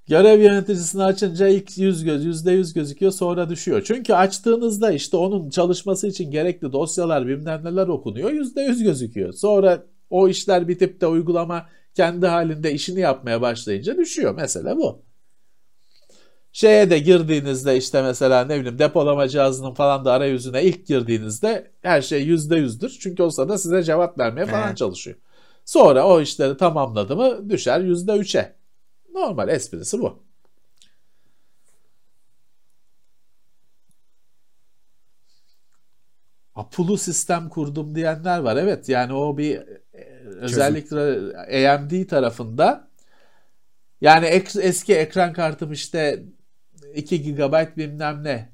Görev yöneticisini açınca ilk yüz göz, yüzde yüz gözüküyor sonra düşüyor. Çünkü açtığınızda işte onun çalışması için gerekli dosyalar bilmem neler okunuyor yüzde yüz gözüküyor. Sonra o işler bitip de uygulama kendi halinde işini yapmaya başlayınca düşüyor. Mesela bu. Şeye de girdiğinizde işte mesela ne bileyim depolama cihazının falan da arayüzüne ilk girdiğinizde her şey yüzde yüzdür. Çünkü o sırada size cevap vermeye falan çalışıyor. Sonra o işleri tamamladı mı düşer yüzde üçe. Normal esprisi bu. Apulu sistem kurdum diyenler var. Evet yani o bir özellikle AMD tarafında yani eski ekran kartım işte 2 GB bilmem ne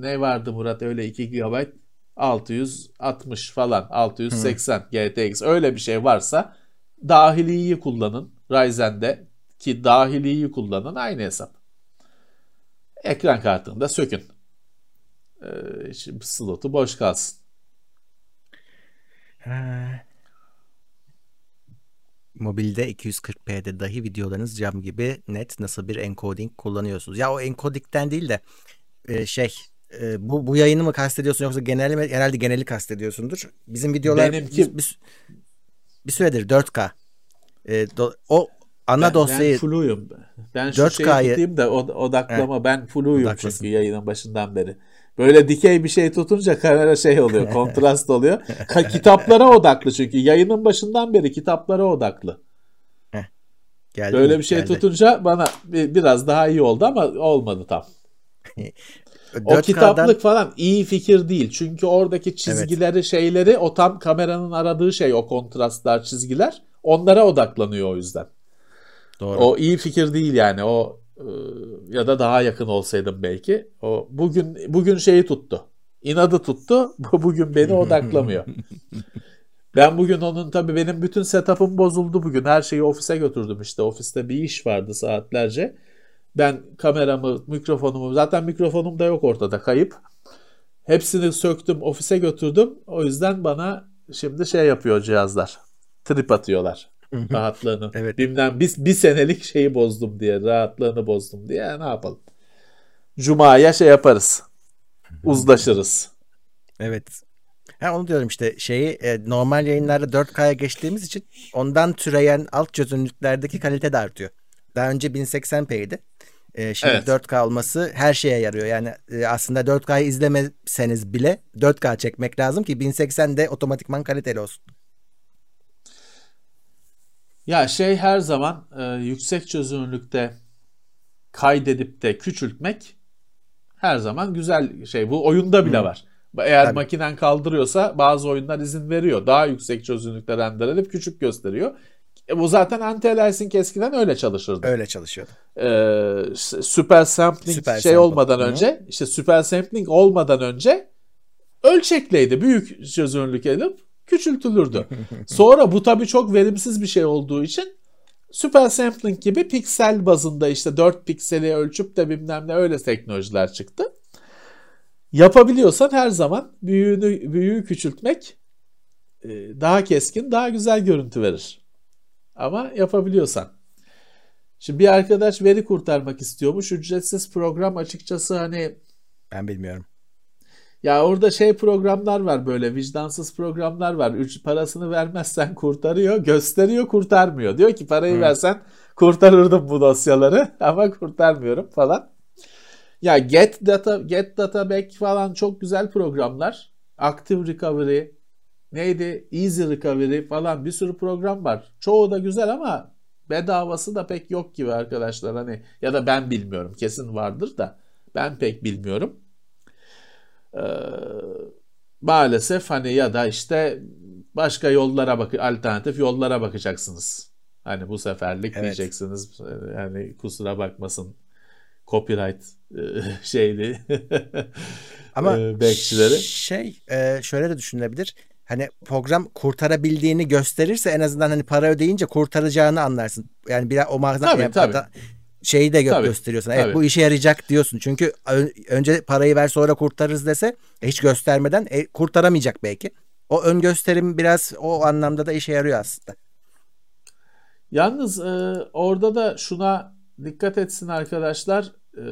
ne vardı Murat öyle 2 GB 660 falan 680 hmm. GTX öyle bir şey varsa dahiliyi kullanın Ryzen'de ki dahiliyi kullanın aynı hesap. Ekran kartını da sökün. Ee, slotu boş kalsın. Mobilde 240p'de dahi videolarınız cam gibi net nasıl bir encoding kullanıyorsunuz? Ya o encoding'den değil de e, şey e, bu bu yayını mı kastediyorsun yoksa genel mi? Herhalde geneli kastediyorsundur. Bizim videolar Benimki... bir, bir, bir süredir 4K. E, do, o ana ben, dosyayı ben fulluyum. Ben şu 4K'yı... şeyi tutayım da odaklama evet. ben fulluyum çünkü yayının başından beri. Böyle dikey bir şey tutunca kamera şey oluyor, kontrast oluyor. kitaplara odaklı çünkü yayının başından beri kitaplara odaklı. Geldi Böyle mi? bir şey Geldi. tutunca bana biraz daha iyi oldu ama olmadı tam. o kitaplık falan iyi fikir değil. Çünkü oradaki çizgileri, evet. şeyleri o tam kameranın aradığı şey o kontrastlar, çizgiler. Onlara odaklanıyor o yüzden. Doğru. O iyi fikir değil yani. O ya da daha yakın olsaydım belki. O bugün bugün şeyi tuttu. İnadı tuttu. Bugün beni odaklamıyor. Ben bugün onun tabii benim bütün setup'ım bozuldu bugün. Her şeyi ofise götürdüm işte. Ofiste bir iş vardı saatlerce. Ben kameramı, mikrofonumu, zaten mikrofonum da yok ortada kayıp. Hepsini söktüm, ofise götürdüm. O yüzden bana şimdi şey yapıyor cihazlar. Trip atıyorlar. Rahatlığını. evet. Bilmem bir, bir senelik şeyi bozdum diye, rahatlığını bozdum diye ne yapalım. Cuma'ya şey yaparız. Uzlaşırız. Evet. Ha onu diyorum işte şeyi e, normal yayınlarda 4K'ya geçtiğimiz için ondan türeyen alt çözünürlüklerdeki kalite de artıyor. Daha önce 1080p'ydi. E, şimdi evet. 4K olması her şeye yarıyor. Yani e, aslında 4K'yı izlemeseniz bile 4K çekmek lazım ki 1080 de otomatikman kaliteli olsun. Ya şey her zaman e, yüksek çözünürlükte kaydedip de küçültmek her zaman güzel şey. Bu oyunda bile hmm. var. Eğer Tabii. makinen kaldırıyorsa bazı oyunlar izin veriyor. Daha yüksek çözünürlükte render edip küçük gösteriyor. E bu zaten anti-aliasing eskiden öyle çalışırdı. Öyle çalışıyordu. Ee, super sampling super şey sample. olmadan Hı-hı. önce işte super sampling olmadan önce ölçekleydi. Büyük çözünürlük edip küçültülürdü. Sonra bu tabii çok verimsiz bir şey olduğu için super sampling gibi piksel bazında işte 4 pikseli ölçüp de bilmem ne öyle teknolojiler çıktı. Yapabiliyorsan her zaman büyüğünü, büyüğü küçültmek e, daha keskin, daha güzel görüntü verir. Ama yapabiliyorsan. Şimdi bir arkadaş veri kurtarmak istiyormuş. Ücretsiz program açıkçası hani ben bilmiyorum. Ya orada şey programlar var böyle vicdansız programlar var. Üç parasını vermezsen kurtarıyor, gösteriyor, kurtarmıyor. Diyor ki parayı Hı. versen kurtarırdım bu dosyaları ama kurtarmıyorum falan. Ya Get Data, Get Data Back falan çok güzel programlar. Active Recovery, neydi? Easy Recovery falan bir sürü program var. Çoğu da güzel ama bedavası da pek yok gibi arkadaşlar. Hani ya da ben bilmiyorum. Kesin vardır da ben pek bilmiyorum. Ee, maalesef hani ya da işte başka yollara bak alternatif yollara bakacaksınız. Hani bu seferlik evet. diyeceksiniz. Yani kusura bakmasın copyright e, şeyli ama e, bekçileri. Şey e, şöyle de düşünülebilir. Hani program kurtarabildiğini gösterirse en azından hani para ödeyince kurtaracağını anlarsın. Yani bir o mağaza tabii, yani tabii. Şeyi de tabii, gösteriyorsun. Evet tabii. bu işe yarayacak diyorsun. Çünkü önce parayı ver sonra kurtarırız dese hiç göstermeden e, kurtaramayacak belki. O ön gösterim biraz o anlamda da işe yarıyor aslında. Yalnız e, orada da şuna dikkat etsin arkadaşlar e,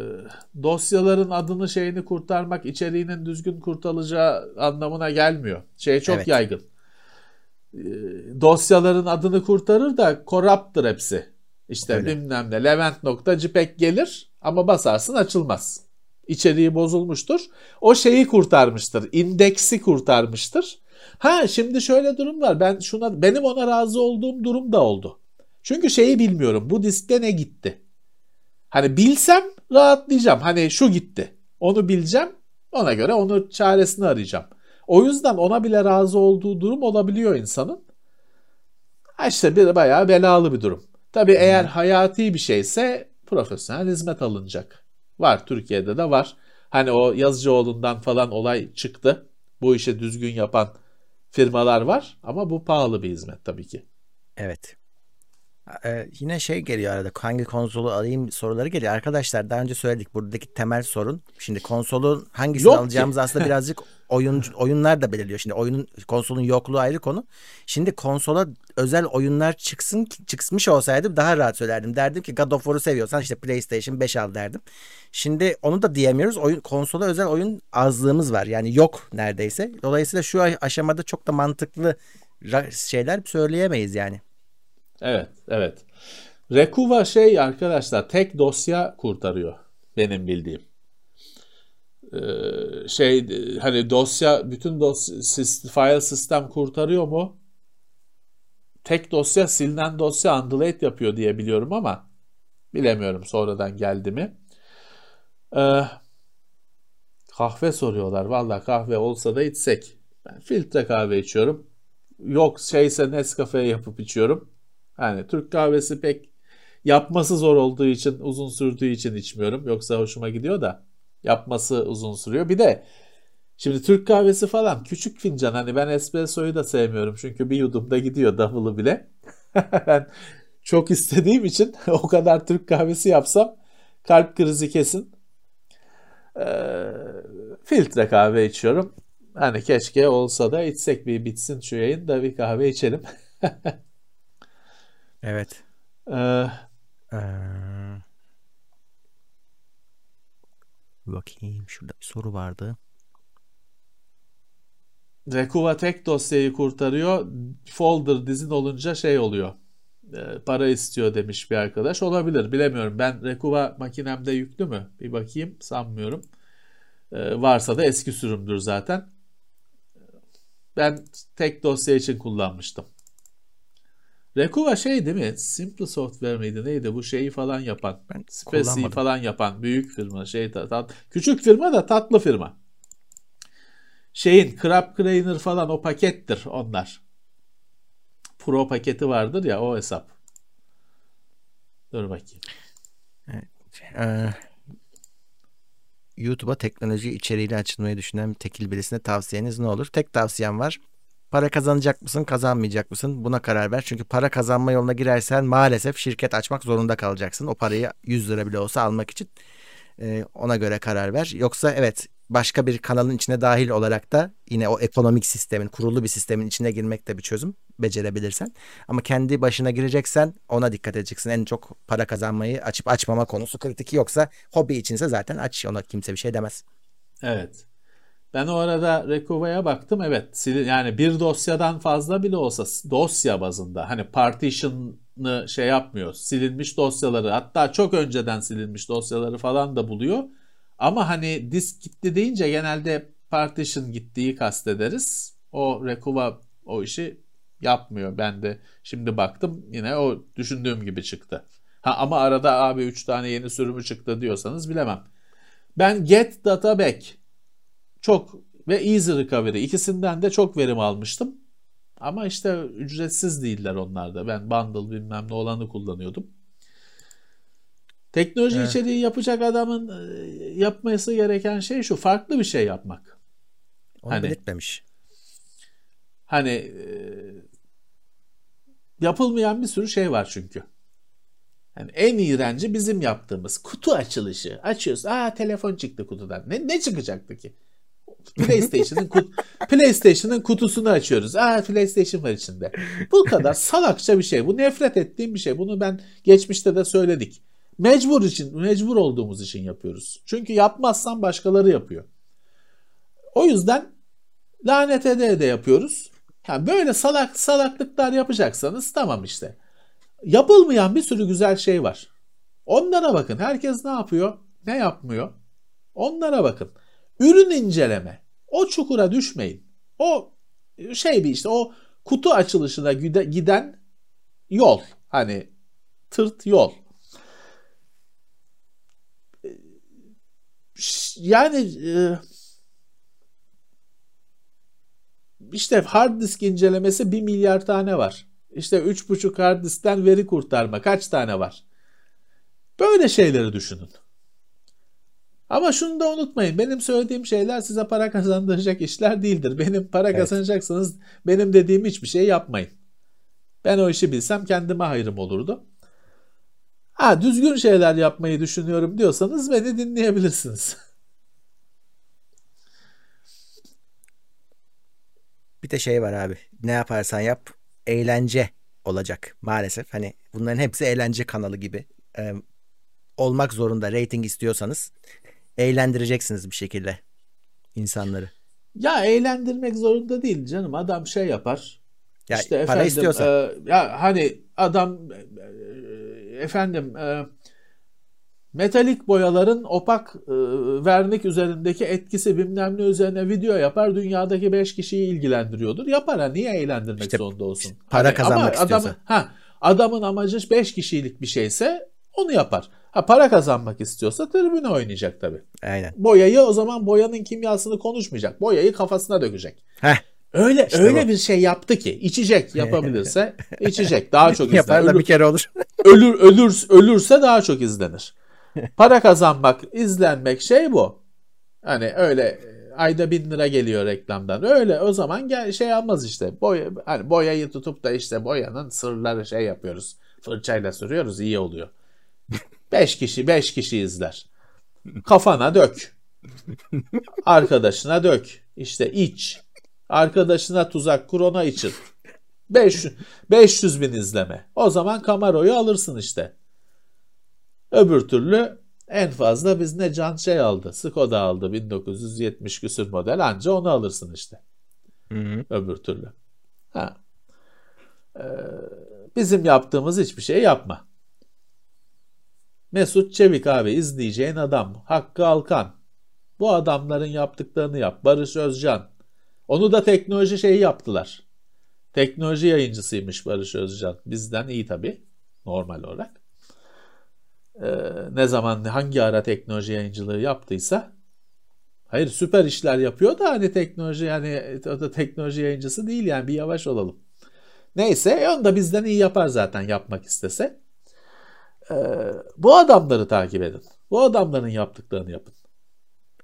dosyaların adını şeyini kurtarmak içeriğinin düzgün kurtarılacağı anlamına gelmiyor. Şey çok evet. yaygın. E, dosyaların adını kurtarır da koraptır hepsi. İşte Öyle. bilmem ne levent.jpeg gelir ama basarsın açılmaz. İçeriği bozulmuştur. O şeyi kurtarmıştır. indeksi kurtarmıştır. Ha şimdi şöyle durum var. Ben şuna benim ona razı olduğum durum da oldu. Çünkü şeyi bilmiyorum. Bu diskte ne gitti? Hani bilsem rahatlayacağım. Hani şu gitti. Onu bileceğim. Ona göre onu çaresini arayacağım. O yüzden ona bile razı olduğu durum olabiliyor insanın. Ha işte bir bayağı belalı bir durum. Tabii eğer hayati bir şeyse profesyonel hizmet alınacak. Var Türkiye'de de var. Hani o Yazıcıoğlu'ndan falan olay çıktı. Bu işi düzgün yapan firmalar var ama bu pahalı bir hizmet tabii ki. Evet. Ee, yine şey geliyor arada hangi konsolu alayım soruları geliyor. Arkadaşlar daha önce söyledik buradaki temel sorun. Şimdi konsolun hangisini Yok alacağımız ki. aslında birazcık oyun oyunlar da belirliyor. Şimdi oyunun konsolun yokluğu ayrı konu. Şimdi konsola özel oyunlar çıksın çıkmış olsaydı daha rahat söylerdim. Derdim ki God of War'u seviyorsan işte PlayStation 5 al derdim. Şimdi onu da diyemiyoruz. Oyun konsola özel oyun azlığımız var. Yani yok neredeyse. Dolayısıyla şu aşamada çok da mantıklı şeyler söyleyemeyiz yani. Evet, evet. Rekuva şey arkadaşlar tek dosya kurtarıyor benim bildiğim. Ee, şey hani dosya bütün dosya file sistem kurtarıyor mu? Tek dosya silinen dosya undulate yapıyor diye biliyorum ama bilemiyorum sonradan geldi mi. Ee, kahve soruyorlar. Valla kahve olsa da içsek. Ben filtre kahve içiyorum. Yok şeyse Nescafe yapıp içiyorum. Yani Türk kahvesi pek yapması zor olduğu için, uzun sürdüğü için içmiyorum. Yoksa hoşuma gidiyor da yapması uzun sürüyor. Bir de şimdi Türk kahvesi falan küçük fincan. Hani ben espressoyu da sevmiyorum. Çünkü bir yudumda gidiyor davulu bile. ben çok istediğim için o kadar Türk kahvesi yapsam kalp krizi kesin. Ee, filtre kahve içiyorum. Hani keşke olsa da içsek bir bitsin şu yayın da bir kahve içelim. evet. Ee, ee, bakayım şurada bir soru vardı. Rekuva tek dosyayı kurtarıyor. Folder dizin olunca şey oluyor. E, para istiyor demiş bir arkadaş. Olabilir bilemiyorum. Ben Rekuva makinemde yüklü mü? Bir bakayım sanmıyorum. E, varsa da eski sürümdür zaten. Ben tek dosya için kullanmıştım. Rekuva şey değil mi? Simple Software miydi neydi? Bu şeyi falan yapan. Spesi'yi falan yapan büyük firma. Şey, tat, küçük firma da tatlı firma. Şeyin Crab Cleaner falan o pakettir onlar. Pro paketi vardır ya o hesap. Dur bakayım. Evet. Ee, YouTube'a teknoloji içeriğiyle açılmayı düşünen tekil birisine tavsiyeniz ne olur? Tek tavsiyem var. Para kazanacak mısın, kazanmayacak mısın? Buna karar ver. Çünkü para kazanma yoluna girersen maalesef şirket açmak zorunda kalacaksın. O parayı 100 lira bile olsa almak için. Ee, ona göre karar ver. Yoksa evet başka bir kanalın içine dahil olarak da yine o ekonomik sistemin, kurulu bir sistemin içine girmek de bir çözüm becerebilirsen. Ama kendi başına gireceksen ona dikkat edeceksin. En çok para kazanmayı açıp açmama konusu kritik. Yoksa hobi içinse zaten aç. Ona kimse bir şey demez. Evet. Ben o arada Rekova'ya baktım. Evet yani bir dosyadan fazla bile olsa dosya bazında hani partition'ı şey yapmıyor. Silinmiş dosyaları hatta çok önceden silinmiş dosyaları falan da buluyor. Ama hani disk gitti deyince genelde partition gittiği kastederiz. O Rekova o işi yapmıyor. Ben de şimdi baktım yine o düşündüğüm gibi çıktı. Ha ama arada abi 3 tane yeni sürümü çıktı diyorsanız bilemem. Ben Get Data Back çok ve Easy Recovery ikisinden de çok verim almıştım. Ama işte ücretsiz değiller onlar da. Ben bundle bilmem ne olanı kullanıyordum. Teknoloji evet. içeriği yapacak adamın e, yapması gereken şey şu. Farklı bir şey yapmak. Onu hani, belirtmemiş. Hani e, yapılmayan bir sürü şey var çünkü. Yani en iğrenci bizim yaptığımız kutu açılışı. Açıyoruz. Aa telefon çıktı kutudan. Ne, ne çıkacaktı ki? PlayStation'ın kut PlayStation'ın kutusunu açıyoruz. Aa PlayStation var içinde. Bu kadar salakça bir şey. Bu nefret ettiğim bir şey. Bunu ben geçmişte de söyledik. Mecbur için, mecbur olduğumuz için yapıyoruz. Çünkü yapmazsan başkaları yapıyor. O yüzden lanet ede ede yapıyoruz. Yani böyle salak salaklıklar yapacaksanız tamam işte. Yapılmayan bir sürü güzel şey var. Onlara bakın. Herkes ne yapıyor? Ne yapmıyor? Onlara bakın. Ürün inceleme. O çukura düşmeyin. O şey bir işte o kutu açılışına giden yol. Hani tırt yol. Yani e, işte hard disk incelemesi 1 milyar tane var. İşte 3,5 hard diskten veri kurtarma kaç tane var? Böyle şeyleri düşünün. Ama şunu da unutmayın. Benim söylediğim şeyler size para kazandıracak işler değildir. Benim para evet. kazanacaksanız benim dediğim hiçbir şey yapmayın. Ben o işi bilsem kendime hayrım olurdu. Ha düzgün şeyler yapmayı düşünüyorum diyorsanız beni dinleyebilirsiniz. Bir de şey var abi. Ne yaparsan yap eğlence olacak maalesef. Hani bunların hepsi eğlence kanalı gibi. Ee, olmak zorunda rating istiyorsanız eğlendireceksiniz bir şekilde insanları. Ya eğlendirmek zorunda değil canım. Adam şey yapar. Ya işte para efendim, istiyorsa. E, ya hani adam e, efendim e, metalik boyaların opak e, vernik üzerindeki etkisi bilmem ne üzerine video yapar. Dünyadaki 5 kişiyi ilgilendiriyordur. Yapar ha niye eğlendirmek işte, zorunda olsun? Para hani, kazanmak ama istiyorsa. Adamın, ha, adamın amacı 5 kişilik bir şeyse onu yapar. Ha para kazanmak istiyorsa tribüne oynayacak tabii. Aynen. Boyayı o zaman boyanın kimyasını konuşmayacak. Boyayı kafasına dökecek. Heh. Öyle işte öyle bu. bir şey yaptı ki içecek yapabilirse içecek daha çok izlenir. Yapar da bir kere olur. ölür ölür ölürse daha çok izlenir. Para kazanmak, izlenmek şey bu. Hani öyle e, ayda bin lira geliyor reklamdan. Öyle o zaman gel, şey almaz işte. Boya, hani boyayı tutup da işte boyanın sırları şey yapıyoruz. Fırçayla sürüyoruz iyi oluyor. Beş kişi beş kişi izler. Kafana dök. Arkadaşına dök. İşte iç. Arkadaşına tuzak kur ona için. 500, 500 bin izleme. O zaman Camaro'yu alırsın işte. Öbür türlü en fazla biz ne can şey aldı. Skoda aldı 1970 küsür model anca onu alırsın işte. Hı hı. Öbür türlü. Ha. Ee, bizim yaptığımız hiçbir şey yapma. Mesut Çevik abi izleyeceğin adam. Hakkı Alkan. Bu adamların yaptıklarını yap. Barış Özcan. Onu da teknoloji şeyi yaptılar. Teknoloji yayıncısıymış Barış Özcan. Bizden iyi tabii. Normal olarak. Ee, ne zaman hangi ara teknoloji yayıncılığı yaptıysa hayır süper işler yapıyor da hani teknoloji yani o da teknoloji yayıncısı değil yani bir yavaş olalım. Neyse onu da bizden iyi yapar zaten yapmak istese. Ee, bu adamları takip edin. Bu adamların yaptıklarını yapın.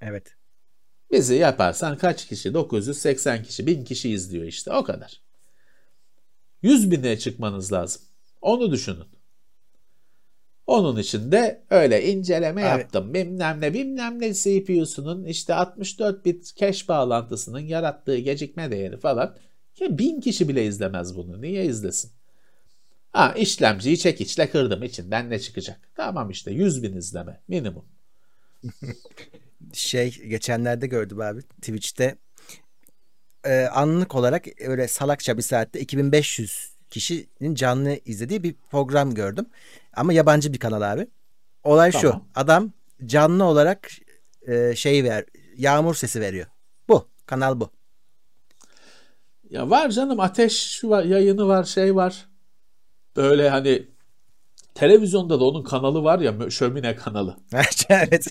Evet. Bizi yaparsan kaç kişi? 980 kişi, 1000 kişi izliyor işte o kadar. 100 bine çıkmanız lazım. Onu düşünün. Onun için de öyle inceleme evet. yaptım. Bilmem ne bilmem ne CPU'sunun işte 64 bit cache bağlantısının yarattığı gecikme değeri falan. Ya bin kişi bile izlemez bunu. Niye izlesin? Ha işlemciyi çekiçle kırdım içinden ne çıkacak? Tamam işte 100 bin izleme minimum. şey geçenlerde gördüm abi Twitch'te e, anlık olarak öyle salakça bir saatte 2500 kişinin canlı izlediği bir program gördüm. Ama yabancı bir kanal abi. Olay tamam. şu. Adam canlı olarak e, şey ver, yağmur sesi veriyor. Bu. Kanal bu. Ya var canım ateş var, yayını var, şey var. Böyle hani televizyonda da onun kanalı var ya şömine kanalı. evet.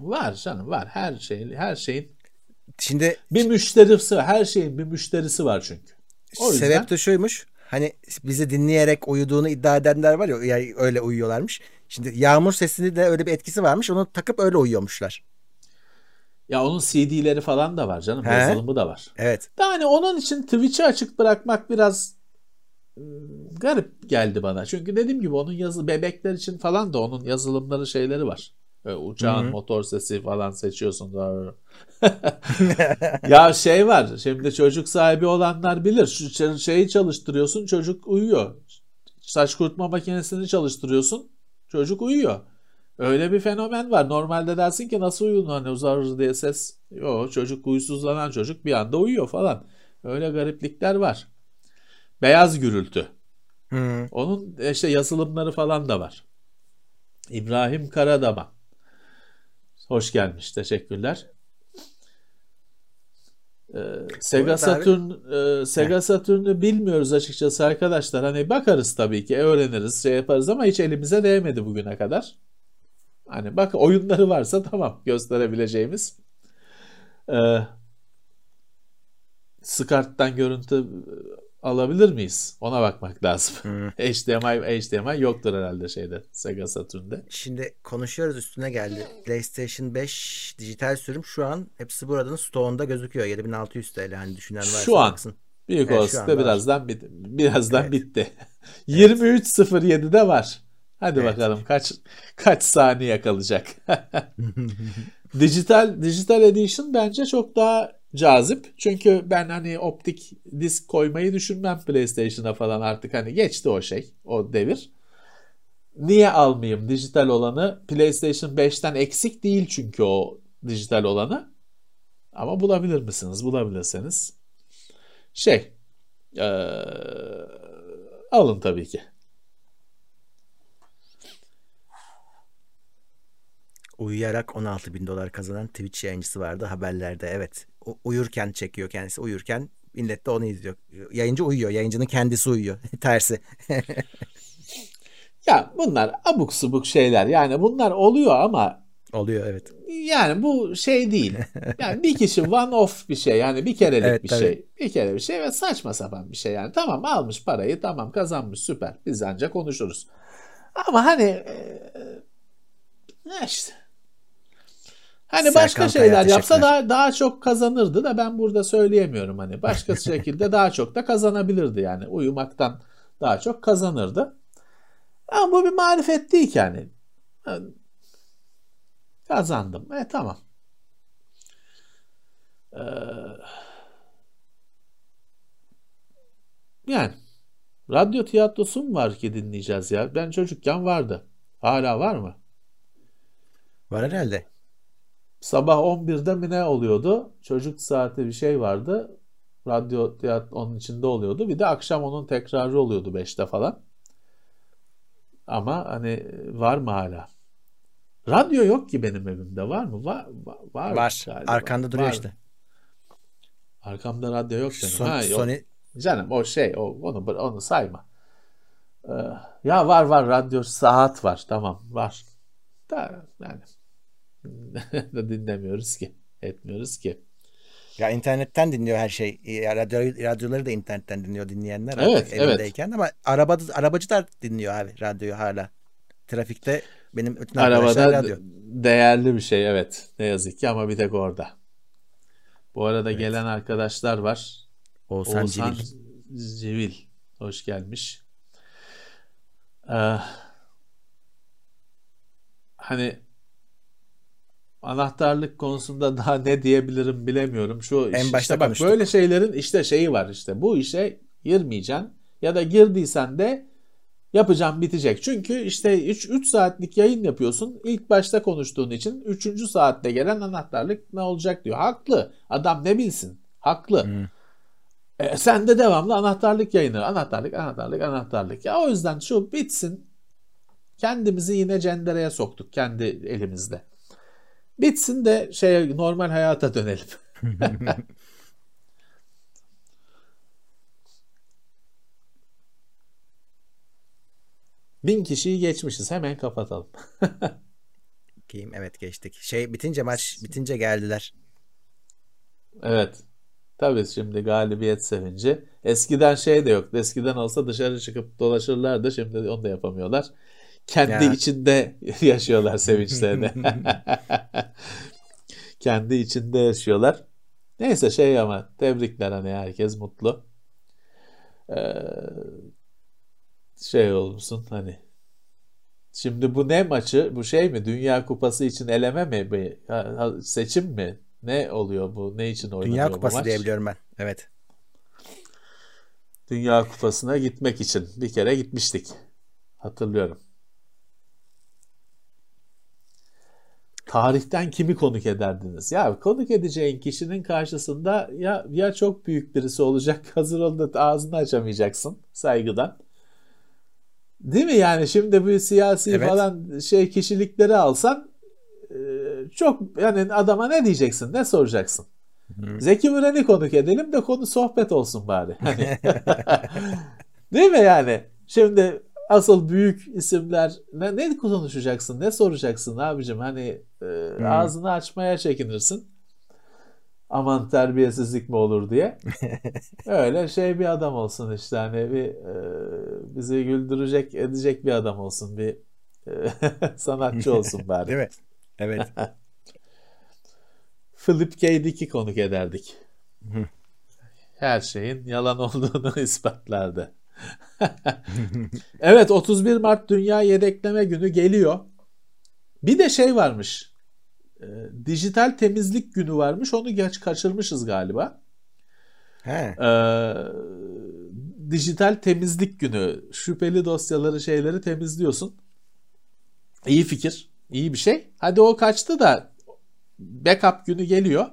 var canım var her şey her şeyin Şimdi bir müşterisi her şeyin bir müşterisi var çünkü. O yüzden... Sebep de şuymuş. Hani bizi dinleyerek uyuduğunu iddia edenler var ya yani öyle uyuyorlarmış. Şimdi yağmur sesini de öyle bir etkisi varmış. Onu takıp öyle uyuyormuşlar. Ya onun CD'leri falan da var canım. Yazılımı da var. Evet. Yani onun için Twitch'i açık bırakmak biraz garip geldi bana. Çünkü dediğim gibi onun yazı bebekler için falan da onun yazılımları şeyleri var. Böyle uçağın Hı-hı. motor sesi falan seçiyorsun. ya şey var. Şimdi çocuk sahibi olanlar bilir. Şu şeyi çalıştırıyorsun çocuk uyuyor. Saç kurutma makinesini çalıştırıyorsun çocuk uyuyor. Öyle bir fenomen var. Normalde dersin ki nasıl uyudun hani uzar diye ses. Yok çocuk uysuzlanan çocuk bir anda uyuyor falan. Öyle gariplikler var. Beyaz gürültü. Hı. Onun işte yazılımları falan da var. İbrahim Karadama. Hoş gelmiş. Teşekkürler. Ee, Sega Saturn e, Sega Saturn'u bilmiyoruz açıkçası arkadaşlar. Hani bakarız tabii ki, öğreniriz, şey yaparız ama hiç elimize değmedi bugüne kadar. Hani bak oyunları varsa tamam gösterebileceğimiz. Ee, SCART'tan görüntü alabilir miyiz? Ona bakmak lazım. Hmm. HDMI HDMI yoktur herhalde şeyde Sega Saturn'de. Şimdi konuşuyoruz üstüne geldi. PlayStation 5 dijital sürüm şu an hepsi buradan stoğunda gözüküyor. 7600 TL hani düşünen varsa Şu an baksın. büyük evet, olasılıkla birazdan bit birazdan evet. bitti. Evet. 23.07'de var. Hadi evet. bakalım kaç kaç saniye kalacak. dijital dijital edition bence çok daha cazip. Çünkü ben hani optik disk koymayı düşünmem PlayStation'a falan artık hani geçti o şey, o devir. Niye almayayım dijital olanı? PlayStation 5'ten eksik değil çünkü o dijital olanı. Ama bulabilir misiniz? Bulabilirseniz. Şey, ee, alın tabii ki. Uyuyarak 16 bin dolar kazanan Twitch yayıncısı vardı haberlerde. Evet. Uyurken çekiyor kendisi. Uyurken millet de onu izliyor. Yayıncı uyuyor. Yayıncının kendisi uyuyor. Tersi. ya bunlar abuk subuk şeyler. Yani bunlar oluyor ama oluyor evet. Yani bu şey değil. Yani bir kişi one off bir şey. Yani bir kerelik evet, bir tabii. şey. Bir kere bir şey ve saçma sapan bir şey yani. Tamam almış parayı tamam kazanmış süper. Biz ancak konuşuruz. Ama hani e, işte Hani Serkan başka şeyler yapsa daha daha çok kazanırdı da ben burada söyleyemiyorum hani başka şekilde daha çok da kazanabilirdi yani uyumaktan daha çok kazanırdı. Ama bu bir marifet değil ki yani. Kazandım. E tamam. Ee, yani radyo tiyatrosu mu var ki dinleyeceğiz ya? Ben çocukken vardı. Hala var mı? Var herhalde. Sabah 11'de mi ne oluyordu? Çocuk saati bir şey vardı. Radyo onun içinde oluyordu. Bir de akşam onun tekrarı oluyordu 5'te falan. Ama hani var mı hala? Radyo yok ki benim evimde. Var mı? Var. Var. var. Galiba. Arkanda duruyor var. işte. Arkamda radyo yok benim. Son, ha, yok. Sony... Canım o şey o, onu onu sayma. Ee, ya var var radyo saat var. Tamam var. Da yani dinlemiyoruz ki. Etmiyoruz ki. Ya internetten dinliyor her şey. Ya radyo, radyoları da internetten dinliyor dinleyenler. Evet, evet. Ama araba, arabacı da dinliyor abi radyoyu hala. Trafikte benim bütün Arabada radyo. değerli bir şey evet. Ne yazık ki ama bir tek orada. Bu arada evet. gelen arkadaşlar var. Oğuzhan, Oğuzhan Civil. Civil. Hoş gelmiş. Ee, hani anahtarlık konusunda daha ne diyebilirim bilemiyorum. Şu en başta işte bak konuştuk. böyle şeylerin işte şeyi var işte. Bu işe girmeyeceksin ya da girdiysen de yapacağım bitecek. Çünkü işte 3 3 saatlik yayın yapıyorsun. İlk başta konuştuğun için 3. saatte gelen anahtarlık ne olacak diyor. Haklı. Adam ne bilsin? Haklı. Hmm. E, sen de devamlı anahtarlık yayını. Anahtarlık, anahtarlık, anahtarlık. Ya o yüzden şu bitsin. Kendimizi yine cendereye soktuk kendi elimizde. Bitsin de şey normal hayata dönelim. Bin kişiyi geçmişiz. Hemen kapatalım. Game evet geçtik. Şey bitince maç bitince geldiler. Evet. Tabii şimdi galibiyet sevinci. Eskiden şey de yok. Eskiden olsa dışarı çıkıp dolaşırlardı. Şimdi onu da yapamıyorlar. Kendi ya. içinde yaşıyorlar sevinçlerini. Kendi içinde yaşıyorlar. Neyse şey ama tebrikler hani herkes mutlu. Ee, şey olmuşsun hani şimdi bu ne maçı bu şey mi Dünya Kupası için eleme mi seçim mi ne oluyor bu ne için oynanıyor Dünya Kupası bu maç? diyebiliyorum ben evet. Dünya Kupası'na gitmek için bir kere gitmiştik hatırlıyorum. Tarihten kimi konuk ederdiniz? Ya konuk edeceğin kişinin karşısında ya ya çok büyük birisi olacak hazır ol ağzını açamayacaksın saygıdan. Değil mi yani şimdi bu siyasi evet. falan şey kişilikleri alsan e, çok yani adama ne diyeceksin ne soracaksın? Hı. Zeki Müren'i konuk edelim de konu sohbet olsun bari. Hani. Değil mi yani? Şimdi asıl büyük isimler ne, ne konuşacaksın ne soracaksın abicim hani e, hmm. ağzını açmaya çekinirsin aman terbiyesizlik mi olur diye öyle şey bir adam olsun işte hani bir e, bizi güldürecek edecek bir adam olsun bir e, sanatçı olsun bari değil mi evet Philip K. Dick'i konuk ederdik her şeyin yalan olduğunu ispatlardı evet 31 Mart Dünya Yedekleme Günü geliyor. Bir de şey varmış. E, dijital temizlik günü varmış. Onu geç kaçırmışız galiba. He. E, dijital temizlik günü. Şüpheli dosyaları şeyleri temizliyorsun. İyi fikir. İyi bir şey. Hadi o kaçtı da backup günü geliyor.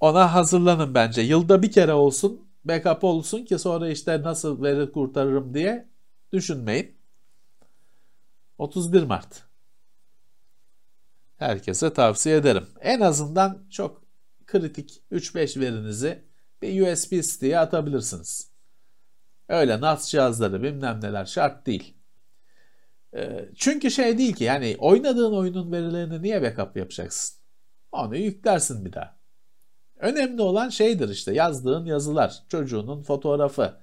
Ona hazırlanın bence. Yılda bir kere olsun backup olsun ki sonra işte nasıl veri kurtarırım diye düşünmeyin. 31 Mart. Herkese tavsiye ederim. En azından çok kritik 3-5 verinizi bir USB stick'e atabilirsiniz. Öyle NAS cihazları bilmem neler şart değil. Ee, çünkü şey değil ki yani oynadığın oyunun verilerini niye backup yapacaksın? Onu yüklersin bir daha. Önemli olan şeydir işte yazdığın yazılar, çocuğunun fotoğrafı,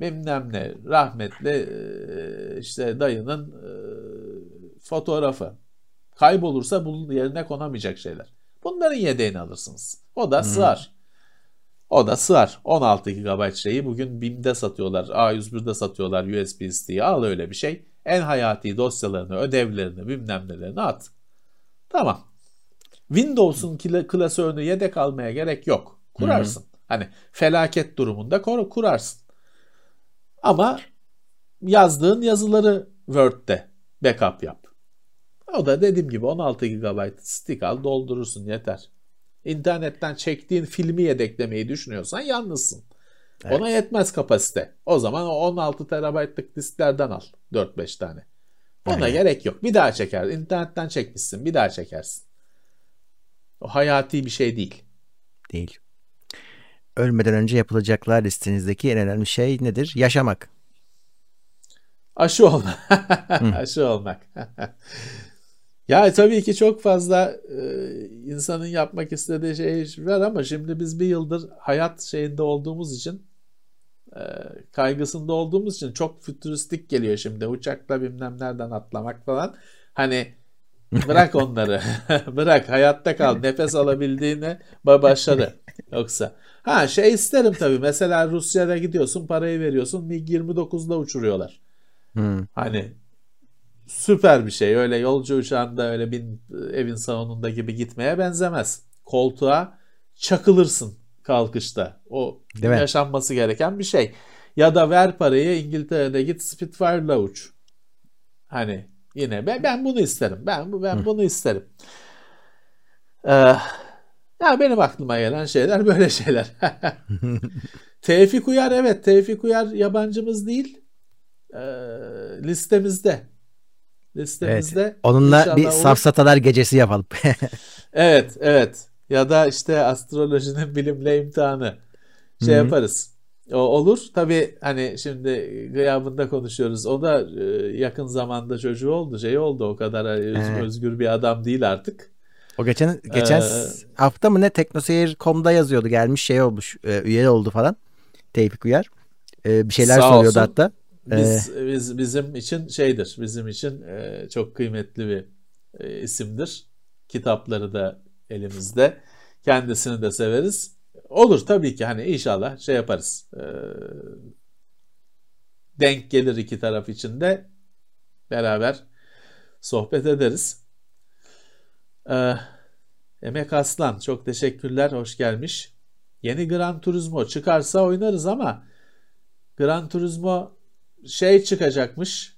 bilmem ne, rahmetli e, işte dayının e, fotoğrafı. Kaybolursa bunun yerine konamayacak şeyler. Bunların yedeğini alırsınız. O da hmm. sığar. O da sığar. 16 GB şeyi bugün BİM'de satıyorlar. A101'de satıyorlar USB stick'i. Al öyle bir şey. En hayati dosyalarını, ödevlerini, bilmem nelerini at. Tamam. Windows'un klasörünü yedek almaya gerek yok. Kurarsın. Hı-hı. Hani felaket durumunda kur, kurarsın. Ama yazdığın yazıları Word'de backup yap. O da dediğim gibi 16 GB stick al doldurursun yeter. İnternetten çektiğin filmi yedeklemeyi düşünüyorsan yalnızsın. Evet. Ona yetmez kapasite. O zaman o 16 TB'lık disklerden al 4-5 tane. Ona Aynen. gerek yok. Bir daha çeker. İnternetten çekmişsin. Bir daha çekersin. O hayati bir şey değil. Değil. Ölmeden önce yapılacaklar listenizdeki en önemli şey nedir? Yaşamak. Aşı olmak. Aşı olmak. ya tabii ki çok fazla e, insanın yapmak istediği şey var ama şimdi biz bir yıldır hayat şeyinde olduğumuz için e, kaygısında olduğumuz için çok fütüristik geliyor şimdi. Uçakla bilmem nereden atlamak falan. Hani Bırak onları. Bırak hayatta kal. Nefes alabildiğine başarı. Yoksa. Ha şey isterim tabii. Mesela Rusya'da gidiyorsun parayı veriyorsun. MiG-29'da uçuruyorlar. Hmm. Hani süper bir şey. Öyle yolcu uçağında öyle bin, evin salonunda gibi gitmeye benzemez. Koltuğa çakılırsın kalkışta. O Değil yaşanması mi? gereken bir şey. Ya da ver parayı İngiltere'de git Spitfire'la uç. Hani Yine ben, ben bunu isterim. Ben ben Hı. bunu isterim. Ee, ya benim aklıma gelen şeyler böyle şeyler. Tevfik Uyar evet Tevfik Uyar yabancımız değil. Ee, listemizde. Listemizde. Evet. Onunla bir olur. safsatalar gecesi yapalım. evet, evet. Ya da işte astrolojinin bilimle imtihanı şey Hı-hı. yaparız. O olur. Tabii hani şimdi gıyabında konuşuyoruz. O da e, yakın zamanda çocuğu oldu, şey oldu. O kadar evet. özgür bir adam değil artık. O geçen geçen ee, hafta mı ne teknoseyir.com'da yazıyordu. Gelmiş şey olmuş, e, üye oldu falan. Tevfik Uyar. E, bir şeyler soruyordu olsun. hatta. Biz, ee, biz bizim için şeydir. Bizim için çok kıymetli bir isimdir. Kitapları da elimizde. Kendisini de severiz. Olur tabii ki hani inşallah şey yaparız. E, denk gelir iki taraf için de beraber sohbet ederiz. E, Emek Aslan çok teşekkürler. Hoş gelmiş. Yeni Gran Turismo çıkarsa oynarız ama Gran Turismo şey çıkacakmış.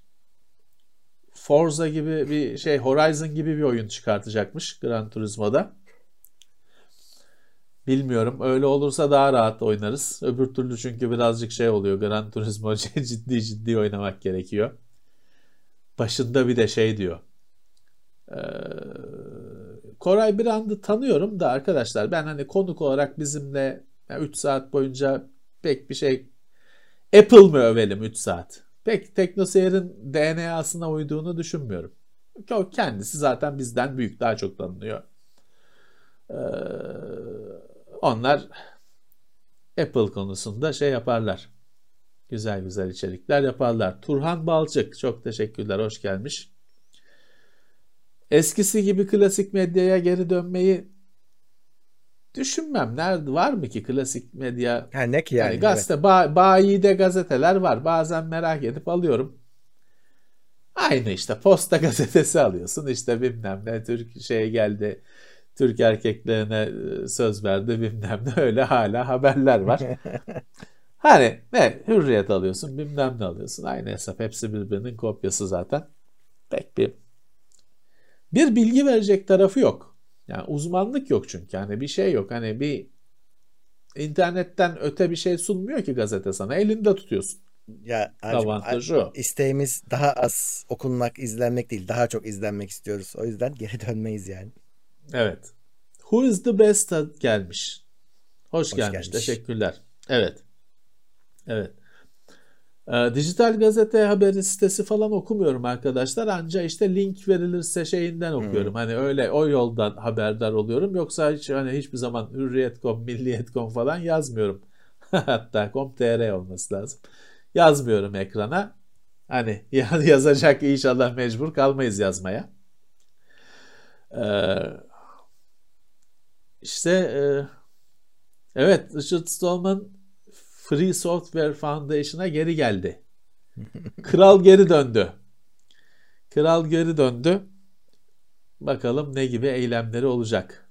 Forza gibi bir şey Horizon gibi bir oyun çıkartacakmış Gran Turismo'da. Bilmiyorum. Öyle olursa daha rahat oynarız. Öbür türlü çünkü birazcık şey oluyor. Gran Turismo ciddi ciddi oynamak gerekiyor. Başında bir de şey diyor. Ee, Koray Brand'ı tanıyorum da arkadaşlar ben hani konuk olarak bizimle 3 saat boyunca pek bir şey Apple mı övelim 3 saat? Pek TeknoSeyir'in DNA'sına uyduğunu düşünmüyorum. O kendisi zaten bizden büyük daha çok tanınıyor. Ee, onlar Apple konusunda şey yaparlar. Güzel güzel içerikler yaparlar. Turhan Balçık çok teşekkürler. Hoş gelmiş. Eskisi gibi klasik medyaya geri dönmeyi düşünmem. Nerede var mı ki klasik medya? Ha, ne ki yani? yani gazete, evet. ba, bayide gazeteler var. Bazen merak edip alıyorum. Aynı işte posta gazetesi alıyorsun. İşte bilmem ne Türk şey geldi Türk erkeklerine e, söz verdi bilmem ne öyle hala haberler var. hani ne hürriyet alıyorsun bilmem ne alıyorsun aynı hesap hepsi birbirinin kopyası zaten. Pek bir bir bilgi verecek tarafı yok. Yani uzmanlık yok çünkü hani bir şey yok hani bir internetten öte bir şey sunmuyor ki gazete sana elinde tutuyorsun. Ya avantajı o. İsteğimiz daha az okunmak, izlenmek değil. Daha çok izlenmek istiyoruz. O yüzden geri dönmeyiz yani. Evet. Who is the best gelmiş. Hoş, Hoş gelmiş. gelmiş. Teşekkürler. Evet. Evet. Ee, dijital gazete haberi sitesi falan okumuyorum arkadaşlar. Ancak işte link verilirse şeyinden okuyorum. Hmm. Hani öyle o yoldan haberdar oluyorum. Yoksa hiç hani hiçbir zaman Hürriyet.com, Milliyet.com falan yazmıyorum. Hatta com.tr olması lazım. Yazmıyorum ekrana. Hani yazacak inşallah mecbur kalmayız yazmaya. Ee, işte e, evet Richard Stallman Free Software Foundation'a geri geldi. Kral geri döndü. Kral geri döndü. Bakalım ne gibi eylemleri olacak.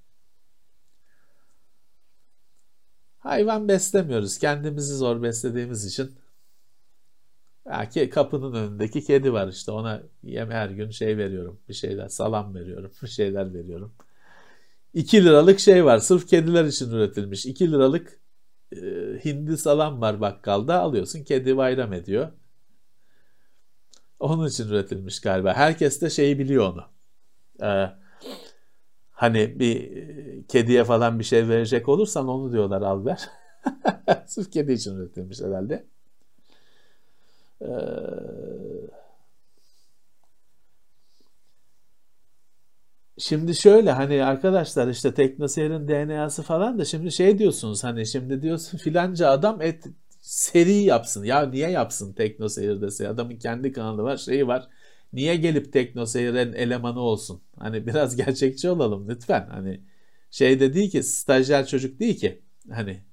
Hayvan beslemiyoruz. Kendimizi zor beslediğimiz için. Ya ki kapının önündeki kedi var işte ona yem her gün şey veriyorum. Bir şeyler salam veriyorum. Bir şeyler veriyorum. 2 liralık şey var. Sırf kediler için üretilmiş. 2 liralık e, hindi salam var bakkalda alıyorsun. Kedi bayram ediyor. Onun için üretilmiş galiba. Herkes de şeyi biliyor onu. Ee, hani bir kediye falan bir şey verecek olursan onu diyorlar al ver. Sırf kedi için üretilmiş herhalde. Ee, Şimdi şöyle hani arkadaşlar işte teknoseyrin DNA'sı falan da şimdi şey diyorsunuz hani şimdi diyorsun filanca adam et seri yapsın. Ya niye yapsın teknoseyir dese adamın kendi kanalı var şeyi var. Niye gelip teknoseyirin elemanı olsun? Hani biraz gerçekçi olalım lütfen. Hani şey de değil ki stajyer çocuk değil ki. Hani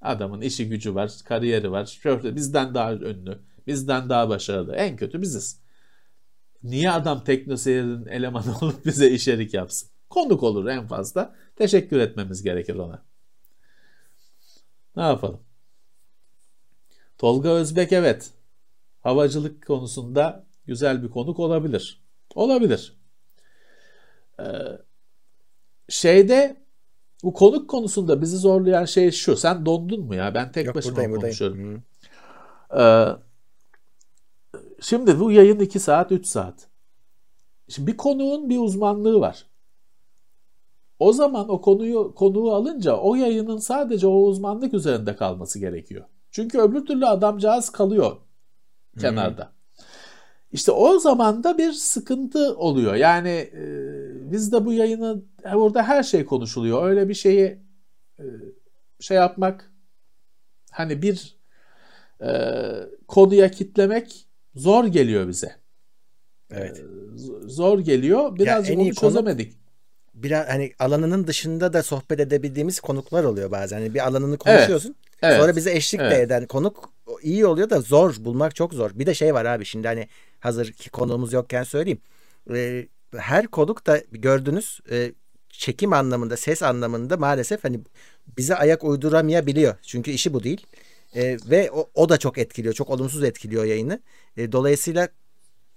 adamın işi gücü var, kariyeri var. Şöyle bizden daha ünlü, bizden daha başarılı. En kötü biziz. Niye adam teknoseyir'in elemanı olup bize içerik yapsın? Konuk olur en fazla. Teşekkür etmemiz gerekir ona. Ne yapalım? Tolga Özbek evet. Havacılık konusunda güzel bir konuk olabilir. Olabilir. Ee, şeyde bu konuk konusunda bizi zorlayan şey şu. Sen dondun mu ya? Ben tek Yok, başıma buradayım, konuşuyorum. Buradayım. Ee, Şimdi bu yayın 2 saat 3 saat. Şimdi bir konuğun bir uzmanlığı var. O zaman o konuyu konuğu alınca o yayının sadece o uzmanlık üzerinde kalması gerekiyor. Çünkü öbür türlü adamcağız kalıyor kenarda. İşte o zaman da bir sıkıntı oluyor. Yani e, biz de bu yayını orada her şey konuşuluyor. Öyle bir şeyi e, şey yapmak hani bir e, konuya kitlemek zor geliyor bize. Evet. Ee, zor geliyor. Birazcık ya onu çözemedik. biraz hani alanının dışında da sohbet edebildiğimiz konuklar oluyor bazen. Hani bir alanını konuşuyorsun. Evet. Evet. Sonra bize eşlik evet. de eden konuk iyi oluyor da zor bulmak çok zor. Bir de şey var abi şimdi hani hazır ki konuğumuz yokken söyleyeyim. Ee, her konuk da gördünüz e, çekim anlamında, ses anlamında maalesef hani bize ayak uyduramayabiliyor. Çünkü işi bu değil. E, ve o, o da çok etkiliyor. Çok olumsuz etkiliyor yayını. E, dolayısıyla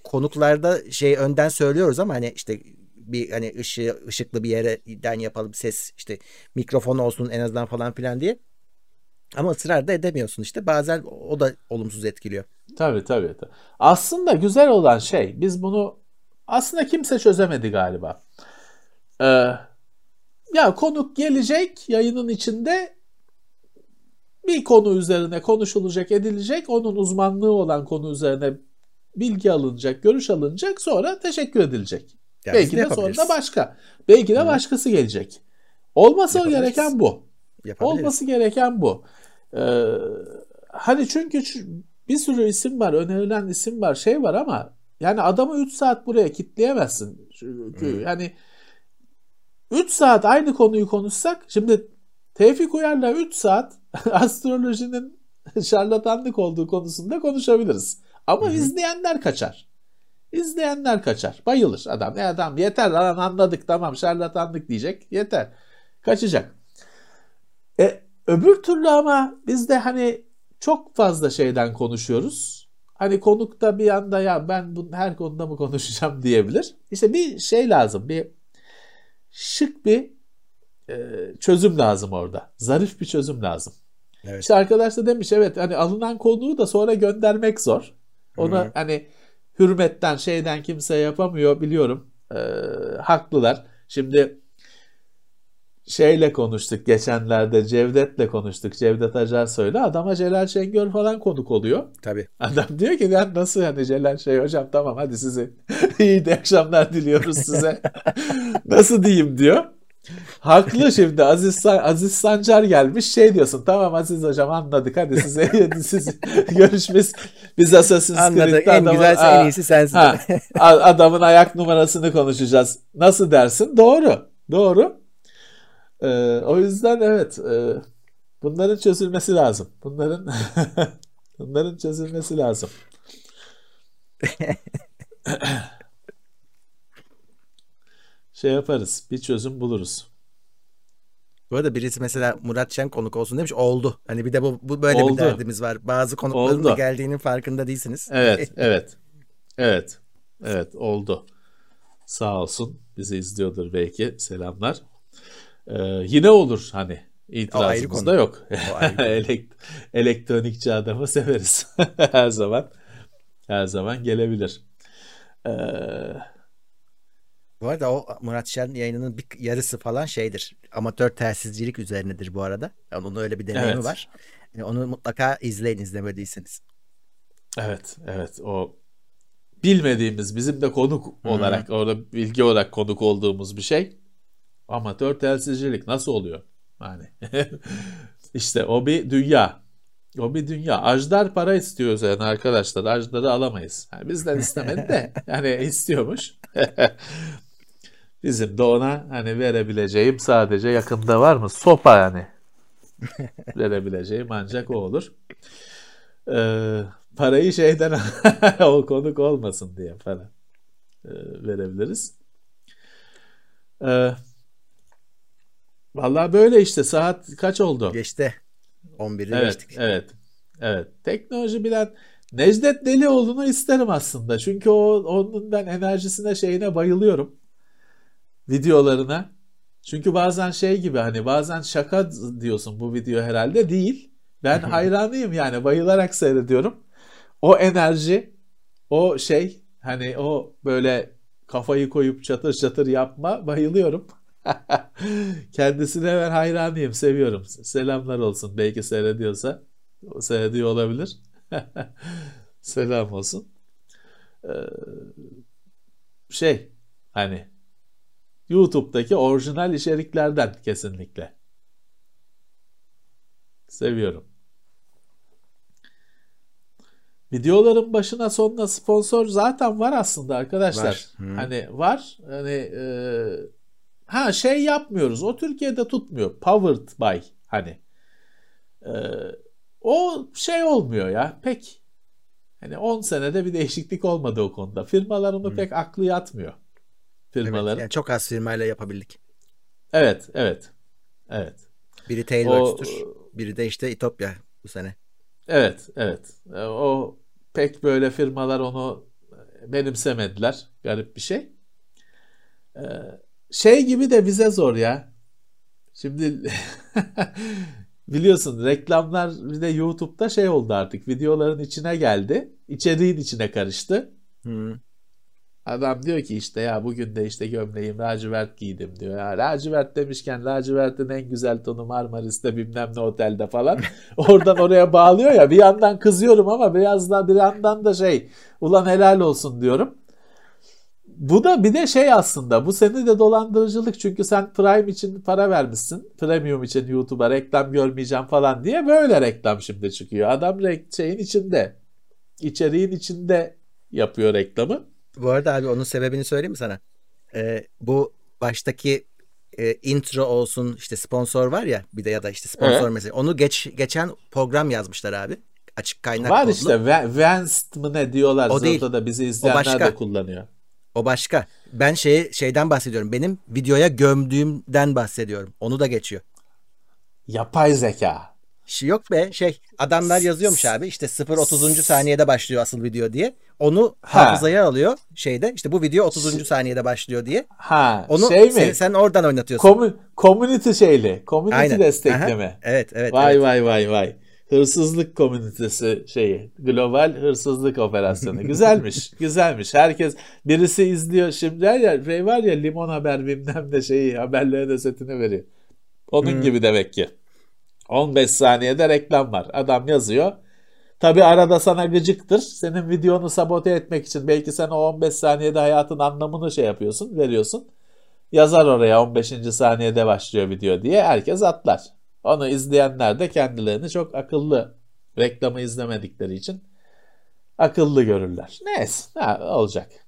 konuklarda şey önden söylüyoruz ama hani işte bir hani ışığı ışıklı bir yerden yapalım ses işte mikrofon olsun en azından falan filan diye. Ama ısrar da edemiyorsun işte. Bazen o da olumsuz etkiliyor. Tabii tabii. tabii. Aslında güzel olan şey biz bunu aslında kimse çözemedi galiba. Ee, ya konuk gelecek yayının içinde bir konu üzerine konuşulacak, edilecek. Onun uzmanlığı olan konu üzerine bilgi alınacak, görüş alınacak. Sonra teşekkür edilecek. Yani Belki de sonra da başka. Belki de Hı. başkası gelecek. Olması gereken bu. Olması gereken bu. Ee, hani çünkü bir sürü isim var, önerilen isim var, şey var ama yani adamı 3 saat buraya kitleyemezsin. Çünkü yani 3 saat aynı konuyu konuşsak şimdi Tevfik Uyar'la 3 saat astrolojinin şarlatanlık olduğu konusunda konuşabiliriz. Ama Hı-hı. izleyenler kaçar. İzleyenler kaçar. Bayılır adam. Ya adam yeter lan anladık tamam şarlatanlık diyecek. Yeter. Kaçacak. E, öbür türlü ama biz de hani çok fazla şeyden konuşuyoruz. Hani konukta bir anda ya ben bu her konuda mı konuşacağım diyebilir. İşte bir şey lazım. Bir şık bir e, çözüm lazım orada. Zarif bir çözüm lazım. Evet. İşte arkadaş da demiş evet hani alınan konuğu da sonra göndermek zor. Ona Hı. hani hürmetten şeyden kimse yapamıyor biliyorum. Ee, haklılar. Şimdi şeyle konuştuk geçenlerde Cevdet'le konuştuk. Cevdet Acarsoy'la adama Celal Şengör falan konuk oluyor. Tabii. Adam diyor ki ben nasıl yani Celal şey hocam tamam hadi sizi iyi de akşamlar diliyoruz size. nasıl diyeyim diyor. Haklı şimdi Aziz San Aziz Sancar gelmiş şey diyorsun tamam Aziz hocam anladık hadi size siz görüşmemiz biz Assassin's Anladık en adamın, güzelse en iyisi sensin. Ha, adamın ayak numarasını konuşacağız. Nasıl dersin? Doğru. Doğru. Ee, o yüzden evet e, bunların çözülmesi lazım. Bunların bunların çözülmesi lazım. Şey yaparız. Bir çözüm buluruz. Bu arada birisi mesela Murat Şen konuk olsun demiş. Oldu. Hani bir de bu, bu böyle Oldu. bir derdimiz var. Bazı konukların oldu. da geldiğinin farkında değilsiniz. Evet, evet. Evet. Evet, oldu. Sağ olsun. Bizi izliyordur belki. Selamlar. Ee, yine olur hani itirazımız da yok. Elekt elektronikçi adamı severiz. Her zaman. Her zaman gelebilir. Ee, bu arada o Murat Şen yayınının bir yarısı falan şeydir. Amatör telsizcilik üzerinedir bu arada. Yani onun öyle bir deneyimi evet. var. Yani onu mutlaka izleyin izlemediyseniz. Evet, evet. O bilmediğimiz bizim de konuk Hı-hı. olarak orada bilgi olarak konuk olduğumuz bir şey. Amatör telsizcilik nasıl oluyor? Yani işte o bir dünya. O bir dünya. Ajdar para istiyor yani arkadaşlar. Ajdar'ı alamayız. Yani bizden istemedi de yani istiyormuş. Bizim de ona hani verebileceğim sadece yakında var mı? Sopa yani. verebileceğim ancak o olur. Ee, parayı şeyden o konuk olmasın diye para ee, verebiliriz. Ee, Vallahi böyle işte saat kaç oldu? Geçti. 11'i evet, geçtik. Evet. Evet. Teknoloji bilen Necdet Delioğlu'nu isterim aslında. Çünkü o onun ben enerjisine şeyine bayılıyorum. Videolarına. Çünkü bazen şey gibi hani bazen şaka diyorsun bu video herhalde değil. Ben hayranıyım yani bayılarak seyrediyorum. O enerji, o şey hani o böyle kafayı koyup çatır çatır yapma bayılıyorum. Kendisine ben hayranıyım, seviyorum. Selamlar olsun. Belki seyrediyorsa. Seyrediyor olabilir. Selam olsun. Ee, şey, hani YouTube'daki orijinal içeriklerden kesinlikle. Seviyorum. Videoların başına sonuna sponsor zaten var aslında arkadaşlar. Var. Hani var. Hani e, Ha şey yapmıyoruz. O Türkiye'de tutmuyor. Powered by hani. Ee, o şey olmuyor ya. Pek hani 10 senede bir değişiklik olmadı o konuda. Firmalar onu hmm. pek aklı yatmıyor. Firmaların. Evet, yani çok az firmayla yapabildik. Evet, evet. Evet. Biri Taylor'dur. Biri de işte İtopya bu sene. Evet, evet. Ee, o pek böyle firmalar onu benimsemediler. Garip bir şey. Ee, şey gibi de bize zor ya. Şimdi biliyorsun reklamlar bir de YouTube'da şey oldu artık. Videoların içine geldi. içeriğin içine karıştı. Hı. Adam diyor ki işte ya bugün de işte gömleğim lacivert giydim diyor. Ya lacivert demişken lacivertin en güzel tonu Marmaris'te bilmem ne otelde falan. Oradan oraya bağlıyor ya bir yandan kızıyorum ama biraz daha bir yandan da şey ulan helal olsun diyorum. Bu da bir de şey aslında bu seni de dolandırıcılık çünkü sen Prime için para vermişsin. Premium için YouTube'a reklam görmeyeceğim falan diye böyle reklam şimdi çıkıyor. Adam şeyin içinde içeriğin içinde yapıyor reklamı. Bu arada abi onun sebebini söyleyeyim mi sana? Ee, bu baştaki e, intro olsun işte sponsor var ya bir de ya da işte sponsor evet. mesela onu geç geçen program yazmışlar abi açık kaynak Var kodlu. işte Vanced mı ne diyorlar o değil. da bizi izleyenler de kullanıyor. O başka. Ben şey şeyden bahsediyorum. Benim videoya gömdüğümden bahsediyorum. Onu da geçiyor. Yapay zeka. Yok be şey adamlar yazıyormuş abi işte 0-30. saniyede başlıyor asıl video diye. Onu ha. hafızaya alıyor şeyde işte bu video 30. saniyede başlıyor diye. Ha Onu şey mi? Sen, sen oradan oynatıyorsun. Komu, community şeyli. Community Aynen. destekleme. Aha. Evet evet. Vay evet. vay vay vay. Hırsızlık komünitesi şeyi. Global hırsızlık operasyonu. Güzelmiş. güzelmiş. Herkes birisi izliyor. Şimdi der ya şey var ya limon haber bilmem de şeyi haberlerin özetini veriyor. Onun hmm. gibi demek ki. 15 saniyede reklam var. Adam yazıyor. Tabi arada sana gıcıktır. Senin videonu sabote etmek için belki sen o 15 saniyede hayatın anlamını şey yapıyorsun, veriyorsun. Yazar oraya 15. saniyede başlıyor video diye herkes atlar. Onu izleyenler de kendilerini çok akıllı reklamı izlemedikleri için akıllı görürler. Neyse ne olacak.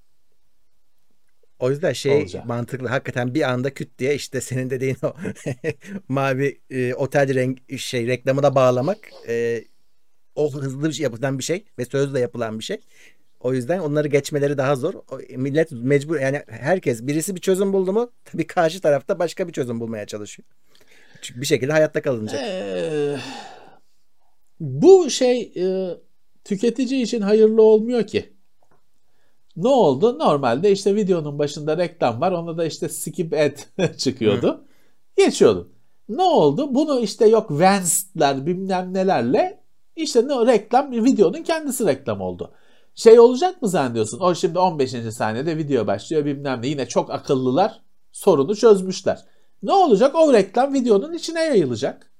O yüzden şey Olacak. mantıklı. Hakikaten bir anda küt diye işte senin dediğin o mavi e, otel renk şey reklamına bağlamak e, o hızlı bir şey yapılan bir şey ve sözle yapılan bir şey. O yüzden onları geçmeleri daha zor. O, millet mecbur yani herkes birisi bir çözüm buldu mu tabii karşı tarafta başka bir çözüm bulmaya çalışıyor. Çünkü bir şekilde hayatta kalınacak. Ee, bu şey e, tüketici için hayırlı olmuyor ki. Ne oldu? Normalde işte videonun başında reklam var. Ona da işte skip ad çıkıyordu. Geçiyordun. Ne oldu? Bunu işte yok Vans'ler bilmem nelerle işte ne reklam videonun kendisi reklam oldu. Şey olacak mı zannediyorsun? O şimdi 15. saniyede video başlıyor bilmem ne. Yine çok akıllılar sorunu çözmüşler. Ne olacak? O reklam videonun içine yayılacak.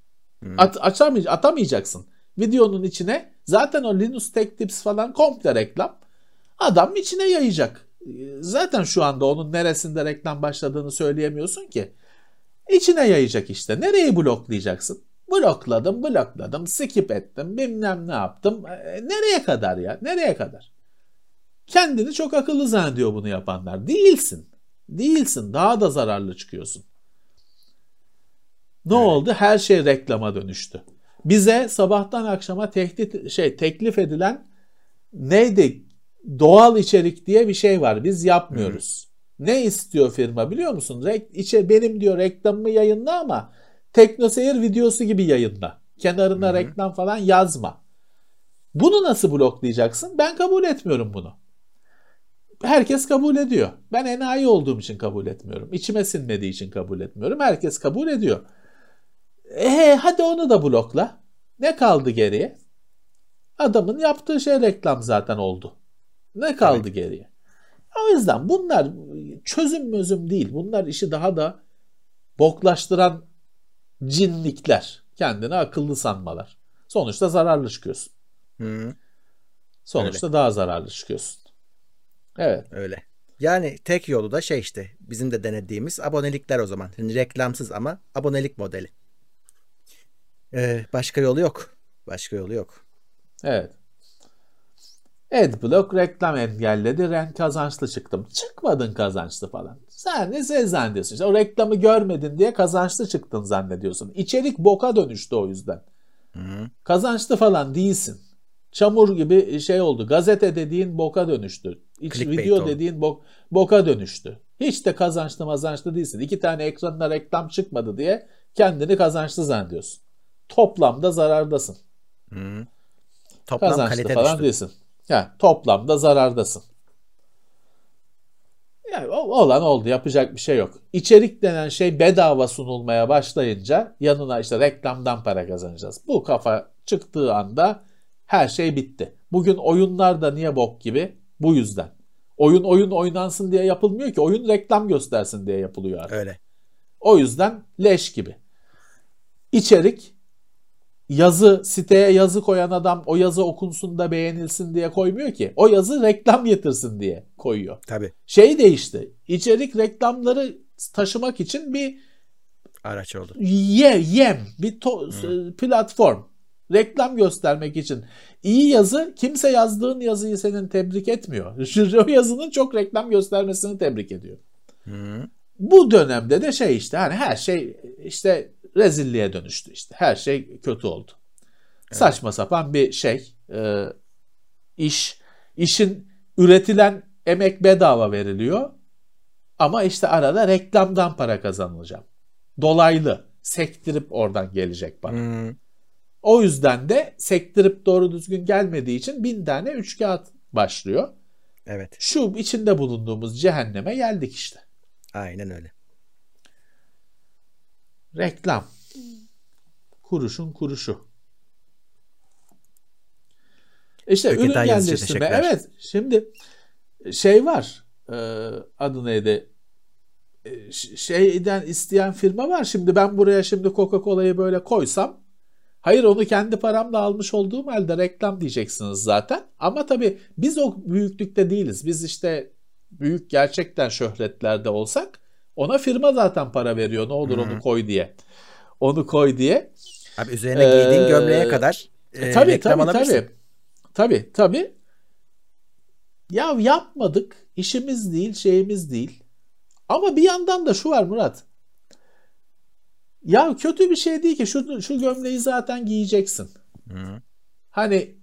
Hmm. At, açamay- atamayacaksın. Videonun içine zaten o Linux Tech Tips falan komple reklam. Adam içine yayacak. Zaten şu anda onun neresinde reklam başladığını söyleyemiyorsun ki. İçine yayacak işte. Nereyi bloklayacaksın? Blokladım, blokladım, skip ettim, bilmem ne yaptım. E, nereye kadar ya? Nereye kadar? Kendini çok akıllı zannediyor bunu yapanlar. Değilsin. Değilsin. Daha da zararlı çıkıyorsun. Ne evet. oldu? Her şey reklama dönüştü. Bize sabahtan akşama tehdit şey teklif edilen neydi? Doğal içerik diye bir şey var. Biz yapmıyoruz. Hı. Ne istiyor firma biliyor musun? Rek, içe, benim diyor reklamımı yayınla ama teknoseyir videosu gibi yayınla. Kenarına Hı. reklam falan yazma. Bunu nasıl bloklayacaksın? Ben kabul etmiyorum bunu. Herkes kabul ediyor. Ben enayi olduğum için kabul etmiyorum. İçime sinmediği için kabul etmiyorum. Herkes kabul ediyor. Eee hadi onu da blokla. Ne kaldı geriye? Adamın yaptığı şey reklam zaten oldu. Ne kaldı evet. geriye? O yüzden bunlar çözüm mözüm değil. Bunlar işi daha da boklaştıran cinlikler. Kendini akıllı sanmalar. Sonuçta zararlı çıkıyorsun. Hı. Sonuçta Öyle. daha zararlı çıkıyorsun. Evet. Öyle. Yani tek yolu da şey işte bizim de denediğimiz abonelikler o zaman. Yani reklamsız ama abonelik modeli. Ee, başka yolu yok. Başka yolu yok. Evet. Adblock reklam engelledi. Ben kazançlı çıktım. Çıkmadın kazançlı falan. Sen ne zannediyorsun? İşte o reklamı görmedin diye kazançlı çıktın zannediyorsun. İçerik boka dönüştü o yüzden. Hı-hı. Kazançlı falan değilsin. Çamur gibi şey oldu. Gazete dediğin boka dönüştü. İç video oldu. dediğin bok, boka dönüştü. Hiç de kazançlı mazançlı değilsin. İki tane ekranına reklam çıkmadı diye kendini kazançlı zannediyorsun. Toplamda zarardasın. Hı. Toplam Kazançlı kalite falan düştü. değilsin. Yani toplamda zarardasın. Yani olan oldu yapacak bir şey yok. İçerik denen şey bedava sunulmaya başlayınca yanına işte reklamdan para kazanacağız. Bu kafa çıktığı anda her şey bitti. Bugün oyunlar da niye bok gibi? Bu yüzden. Oyun oyun oynansın diye yapılmıyor ki. Oyun reklam göstersin diye yapılıyor artık. Öyle. O yüzden leş gibi. İçerik yazı siteye yazı koyan adam o yazı okunsun da beğenilsin diye koymuyor ki. O yazı reklam getirsin diye koyuyor. Tabii. Şey değişti. İçerik reklamları taşımak için bir araç oldu. Ye, yem, bir to- platform. Reklam göstermek için. İyi yazı kimse yazdığın yazıyı senin tebrik etmiyor. O yazının çok reklam göstermesini tebrik ediyor. Hı. Bu dönemde de şey işte hani her şey işte rezilliğe dönüştü işte. Her şey kötü oldu. Evet. Saçma sapan bir şey. E, iş. işin üretilen emek bedava veriliyor. Ama işte arada reklamdan para kazanılacağım. Dolaylı. Sektirip oradan gelecek bana. Hmm. O yüzden de sektirip doğru düzgün gelmediği için bin tane üç kağıt başlıyor. Evet. Şu içinde bulunduğumuz cehenneme geldik işte. Aynen öyle. Reklam. Kuruşun kuruşu. İşte Öketen ürün yerleştirme. Evet. Şimdi şey var. E, adı neydi? E, şeyden isteyen firma var. Şimdi ben buraya şimdi Coca-Cola'yı böyle koysam hayır onu kendi paramla almış olduğum halde reklam diyeceksiniz zaten. Ama tabii biz o büyüklükte değiliz. Biz işte büyük gerçekten şöhretlerde olsak ona firma zaten para veriyor. Ne olur onu koy diye. Onu koy diye. Abi üzerine giydiğin Ee, gömleğe kadar e, E, tabii reklam tabii alabilirsin. tabii. Tabii tabii. Ya yapmadık. işimiz değil, şeyimiz değil. Ama bir yandan da şu var Murat. Ya kötü bir şey değil ki şu, şu gömleği zaten giyeceksin. Hı. Hani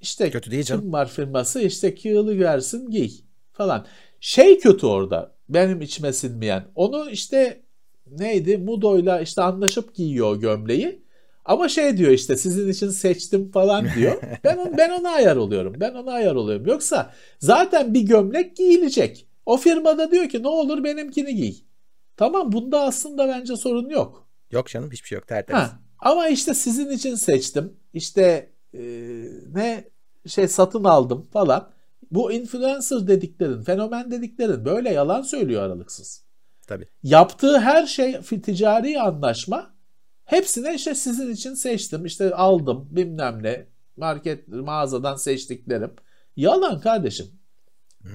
işte Kötü değil canım. kim var firması işte kığılı versin giy falan. Şey kötü orada benim içime sinmeyen. Onu işte neydi Mudo'yla işte anlaşıp giyiyor gömleği. Ama şey diyor işte sizin için seçtim falan diyor. Ben on, ben ona ayar oluyorum. Ben ona ayar oluyorum. Yoksa zaten bir gömlek giyilecek. O firmada diyor ki ne olur benimkini giy. Tamam bunda aslında bence sorun yok. Yok canım hiçbir şey yok tertemiz. Ha, ama işte sizin için seçtim. İşte e, ne şey satın aldım falan. Bu influencer dediklerin, fenomen dediklerin böyle yalan söylüyor aralıksız. Tabii. Yaptığı her şey ticari anlaşma. Hepsine işte sizin için seçtim. işte aldım bilmem ne. Market mağazadan seçtiklerim. Yalan kardeşim.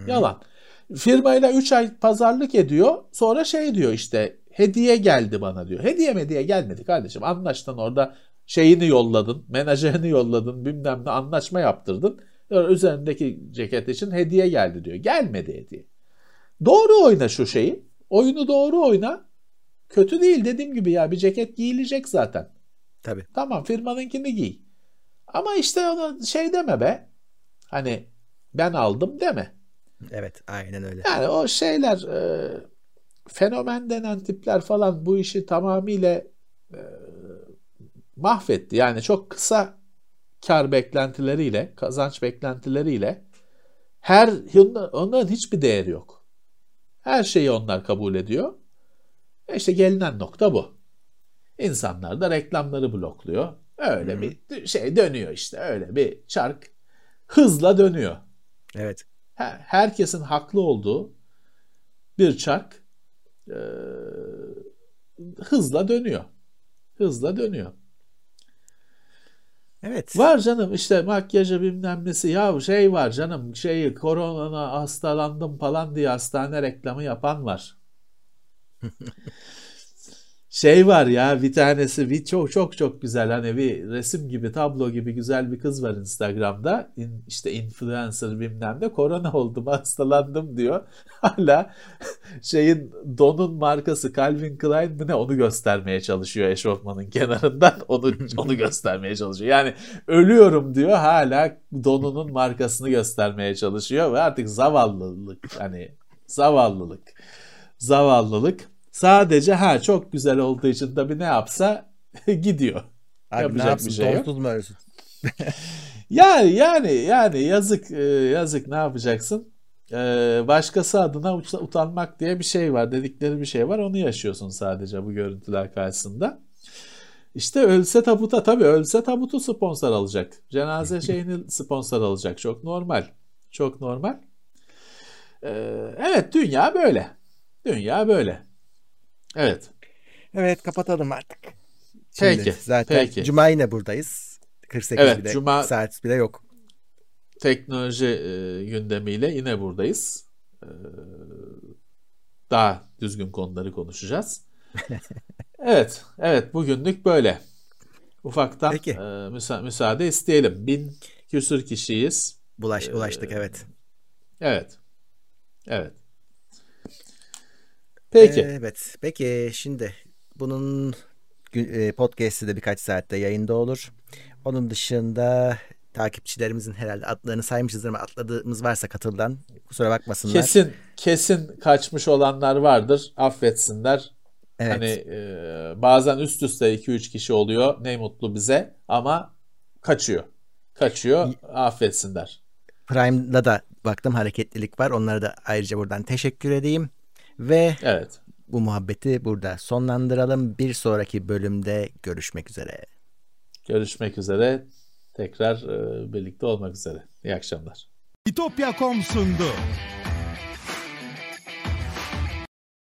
Yalan. Firmayla 3 ay pazarlık ediyor. Sonra şey diyor işte hediye geldi bana diyor. Hediye hediye gelmedi kardeşim. Anlaştın orada şeyini yolladın. Menajerini yolladın. Bilmem ne anlaşma yaptırdın. Üzerindeki ceket için hediye geldi diyor. Gelmedi hediye. Doğru oyna şu şeyi. Oyunu doğru oyna. Kötü değil dediğim gibi ya bir ceket giyilecek zaten. Tabii. Tamam firmanınkini giy. Ama işte ona şey deme be. Hani ben aldım deme. Evet aynen öyle. Yani o şeyler e, fenomen denen tipler falan bu işi tamamıyla e, mahvetti. Yani çok kısa kar beklentileriyle, kazanç beklentileriyle her onların hiçbir değeri yok. Her şeyi onlar kabul ediyor. E işte gelinen nokta bu. İnsanlar da reklamları blokluyor. Öyle bir şey dönüyor işte. Öyle bir çark hızla dönüyor. Evet. Her- herkesin haklı olduğu bir çark e, hızla dönüyor. Hızla dönüyor. Evet. Var canım işte makyajı bilmem nesi ya şey var canım şeyi korona hastalandım falan diye hastane reklamı yapan var. Şey var ya bir tanesi bir çok çok çok güzel hani bir resim gibi tablo gibi güzel bir kız var Instagram'da İn, işte influencer bilmem ne korona oldum hastalandım diyor. Hala şeyin donun markası Calvin Klein mi ne onu göstermeye çalışıyor eşofmanın kenarından onu onu göstermeye çalışıyor. Yani ölüyorum diyor hala donunun markasını göstermeye çalışıyor ve artık zavallılık hani zavallılık zavallılık sadece ha çok güzel olduğu için tabii ne yapsa gidiyor. Abi ne Yapacak yapsın? bir şey yok. Mu ölsün? Yani yani yani yazık e, yazık ne yapacaksın? E, başkası adına ut- utanmak diye bir şey var dedikleri bir şey var onu yaşıyorsun sadece bu görüntüler karşısında. İşte ölse tabuta tabii ölse tabutu sponsor alacak. Cenaze şeyini sponsor alacak. Çok normal. Çok normal. E, evet dünya böyle. Dünya böyle. Evet. Evet kapatalım artık. Peki, Zaten peki. Cuma yine buradayız. 48 Evet, bile Cuma- saat bile yok. teknoloji e, gündemiyle yine buradayız. E, daha düzgün konuları konuşacağız. evet, evet bugünlük böyle. Ufaktan Peki. e, müsa- müsaade isteyelim. Bin küsür kişiyiz. Bulaş, ulaştık evet. Evet. Evet. Peki. Evet. Peki şimdi bunun e, podcast'i de birkaç saatte yayında olur. Onun dışında takipçilerimizin herhalde adlarını saymışızdır ama atladığımız varsa katıldan kusura bakmasınlar. Kesin kesin kaçmış olanlar vardır. Affetsinler. Evet. Hani e, bazen üst üste 2-3 kişi oluyor. Ne mutlu bize. Ama kaçıyor. Kaçıyor affetsinler. Prime'da da baktım hareketlilik var. Onlara da ayrıca buradan teşekkür edeyim. Ve evet. bu muhabbeti burada sonlandıralım. Bir sonraki bölümde görüşmek üzere. Görüşmek üzere. Tekrar e, birlikte olmak üzere. İyi akşamlar. İtopya.com sundu.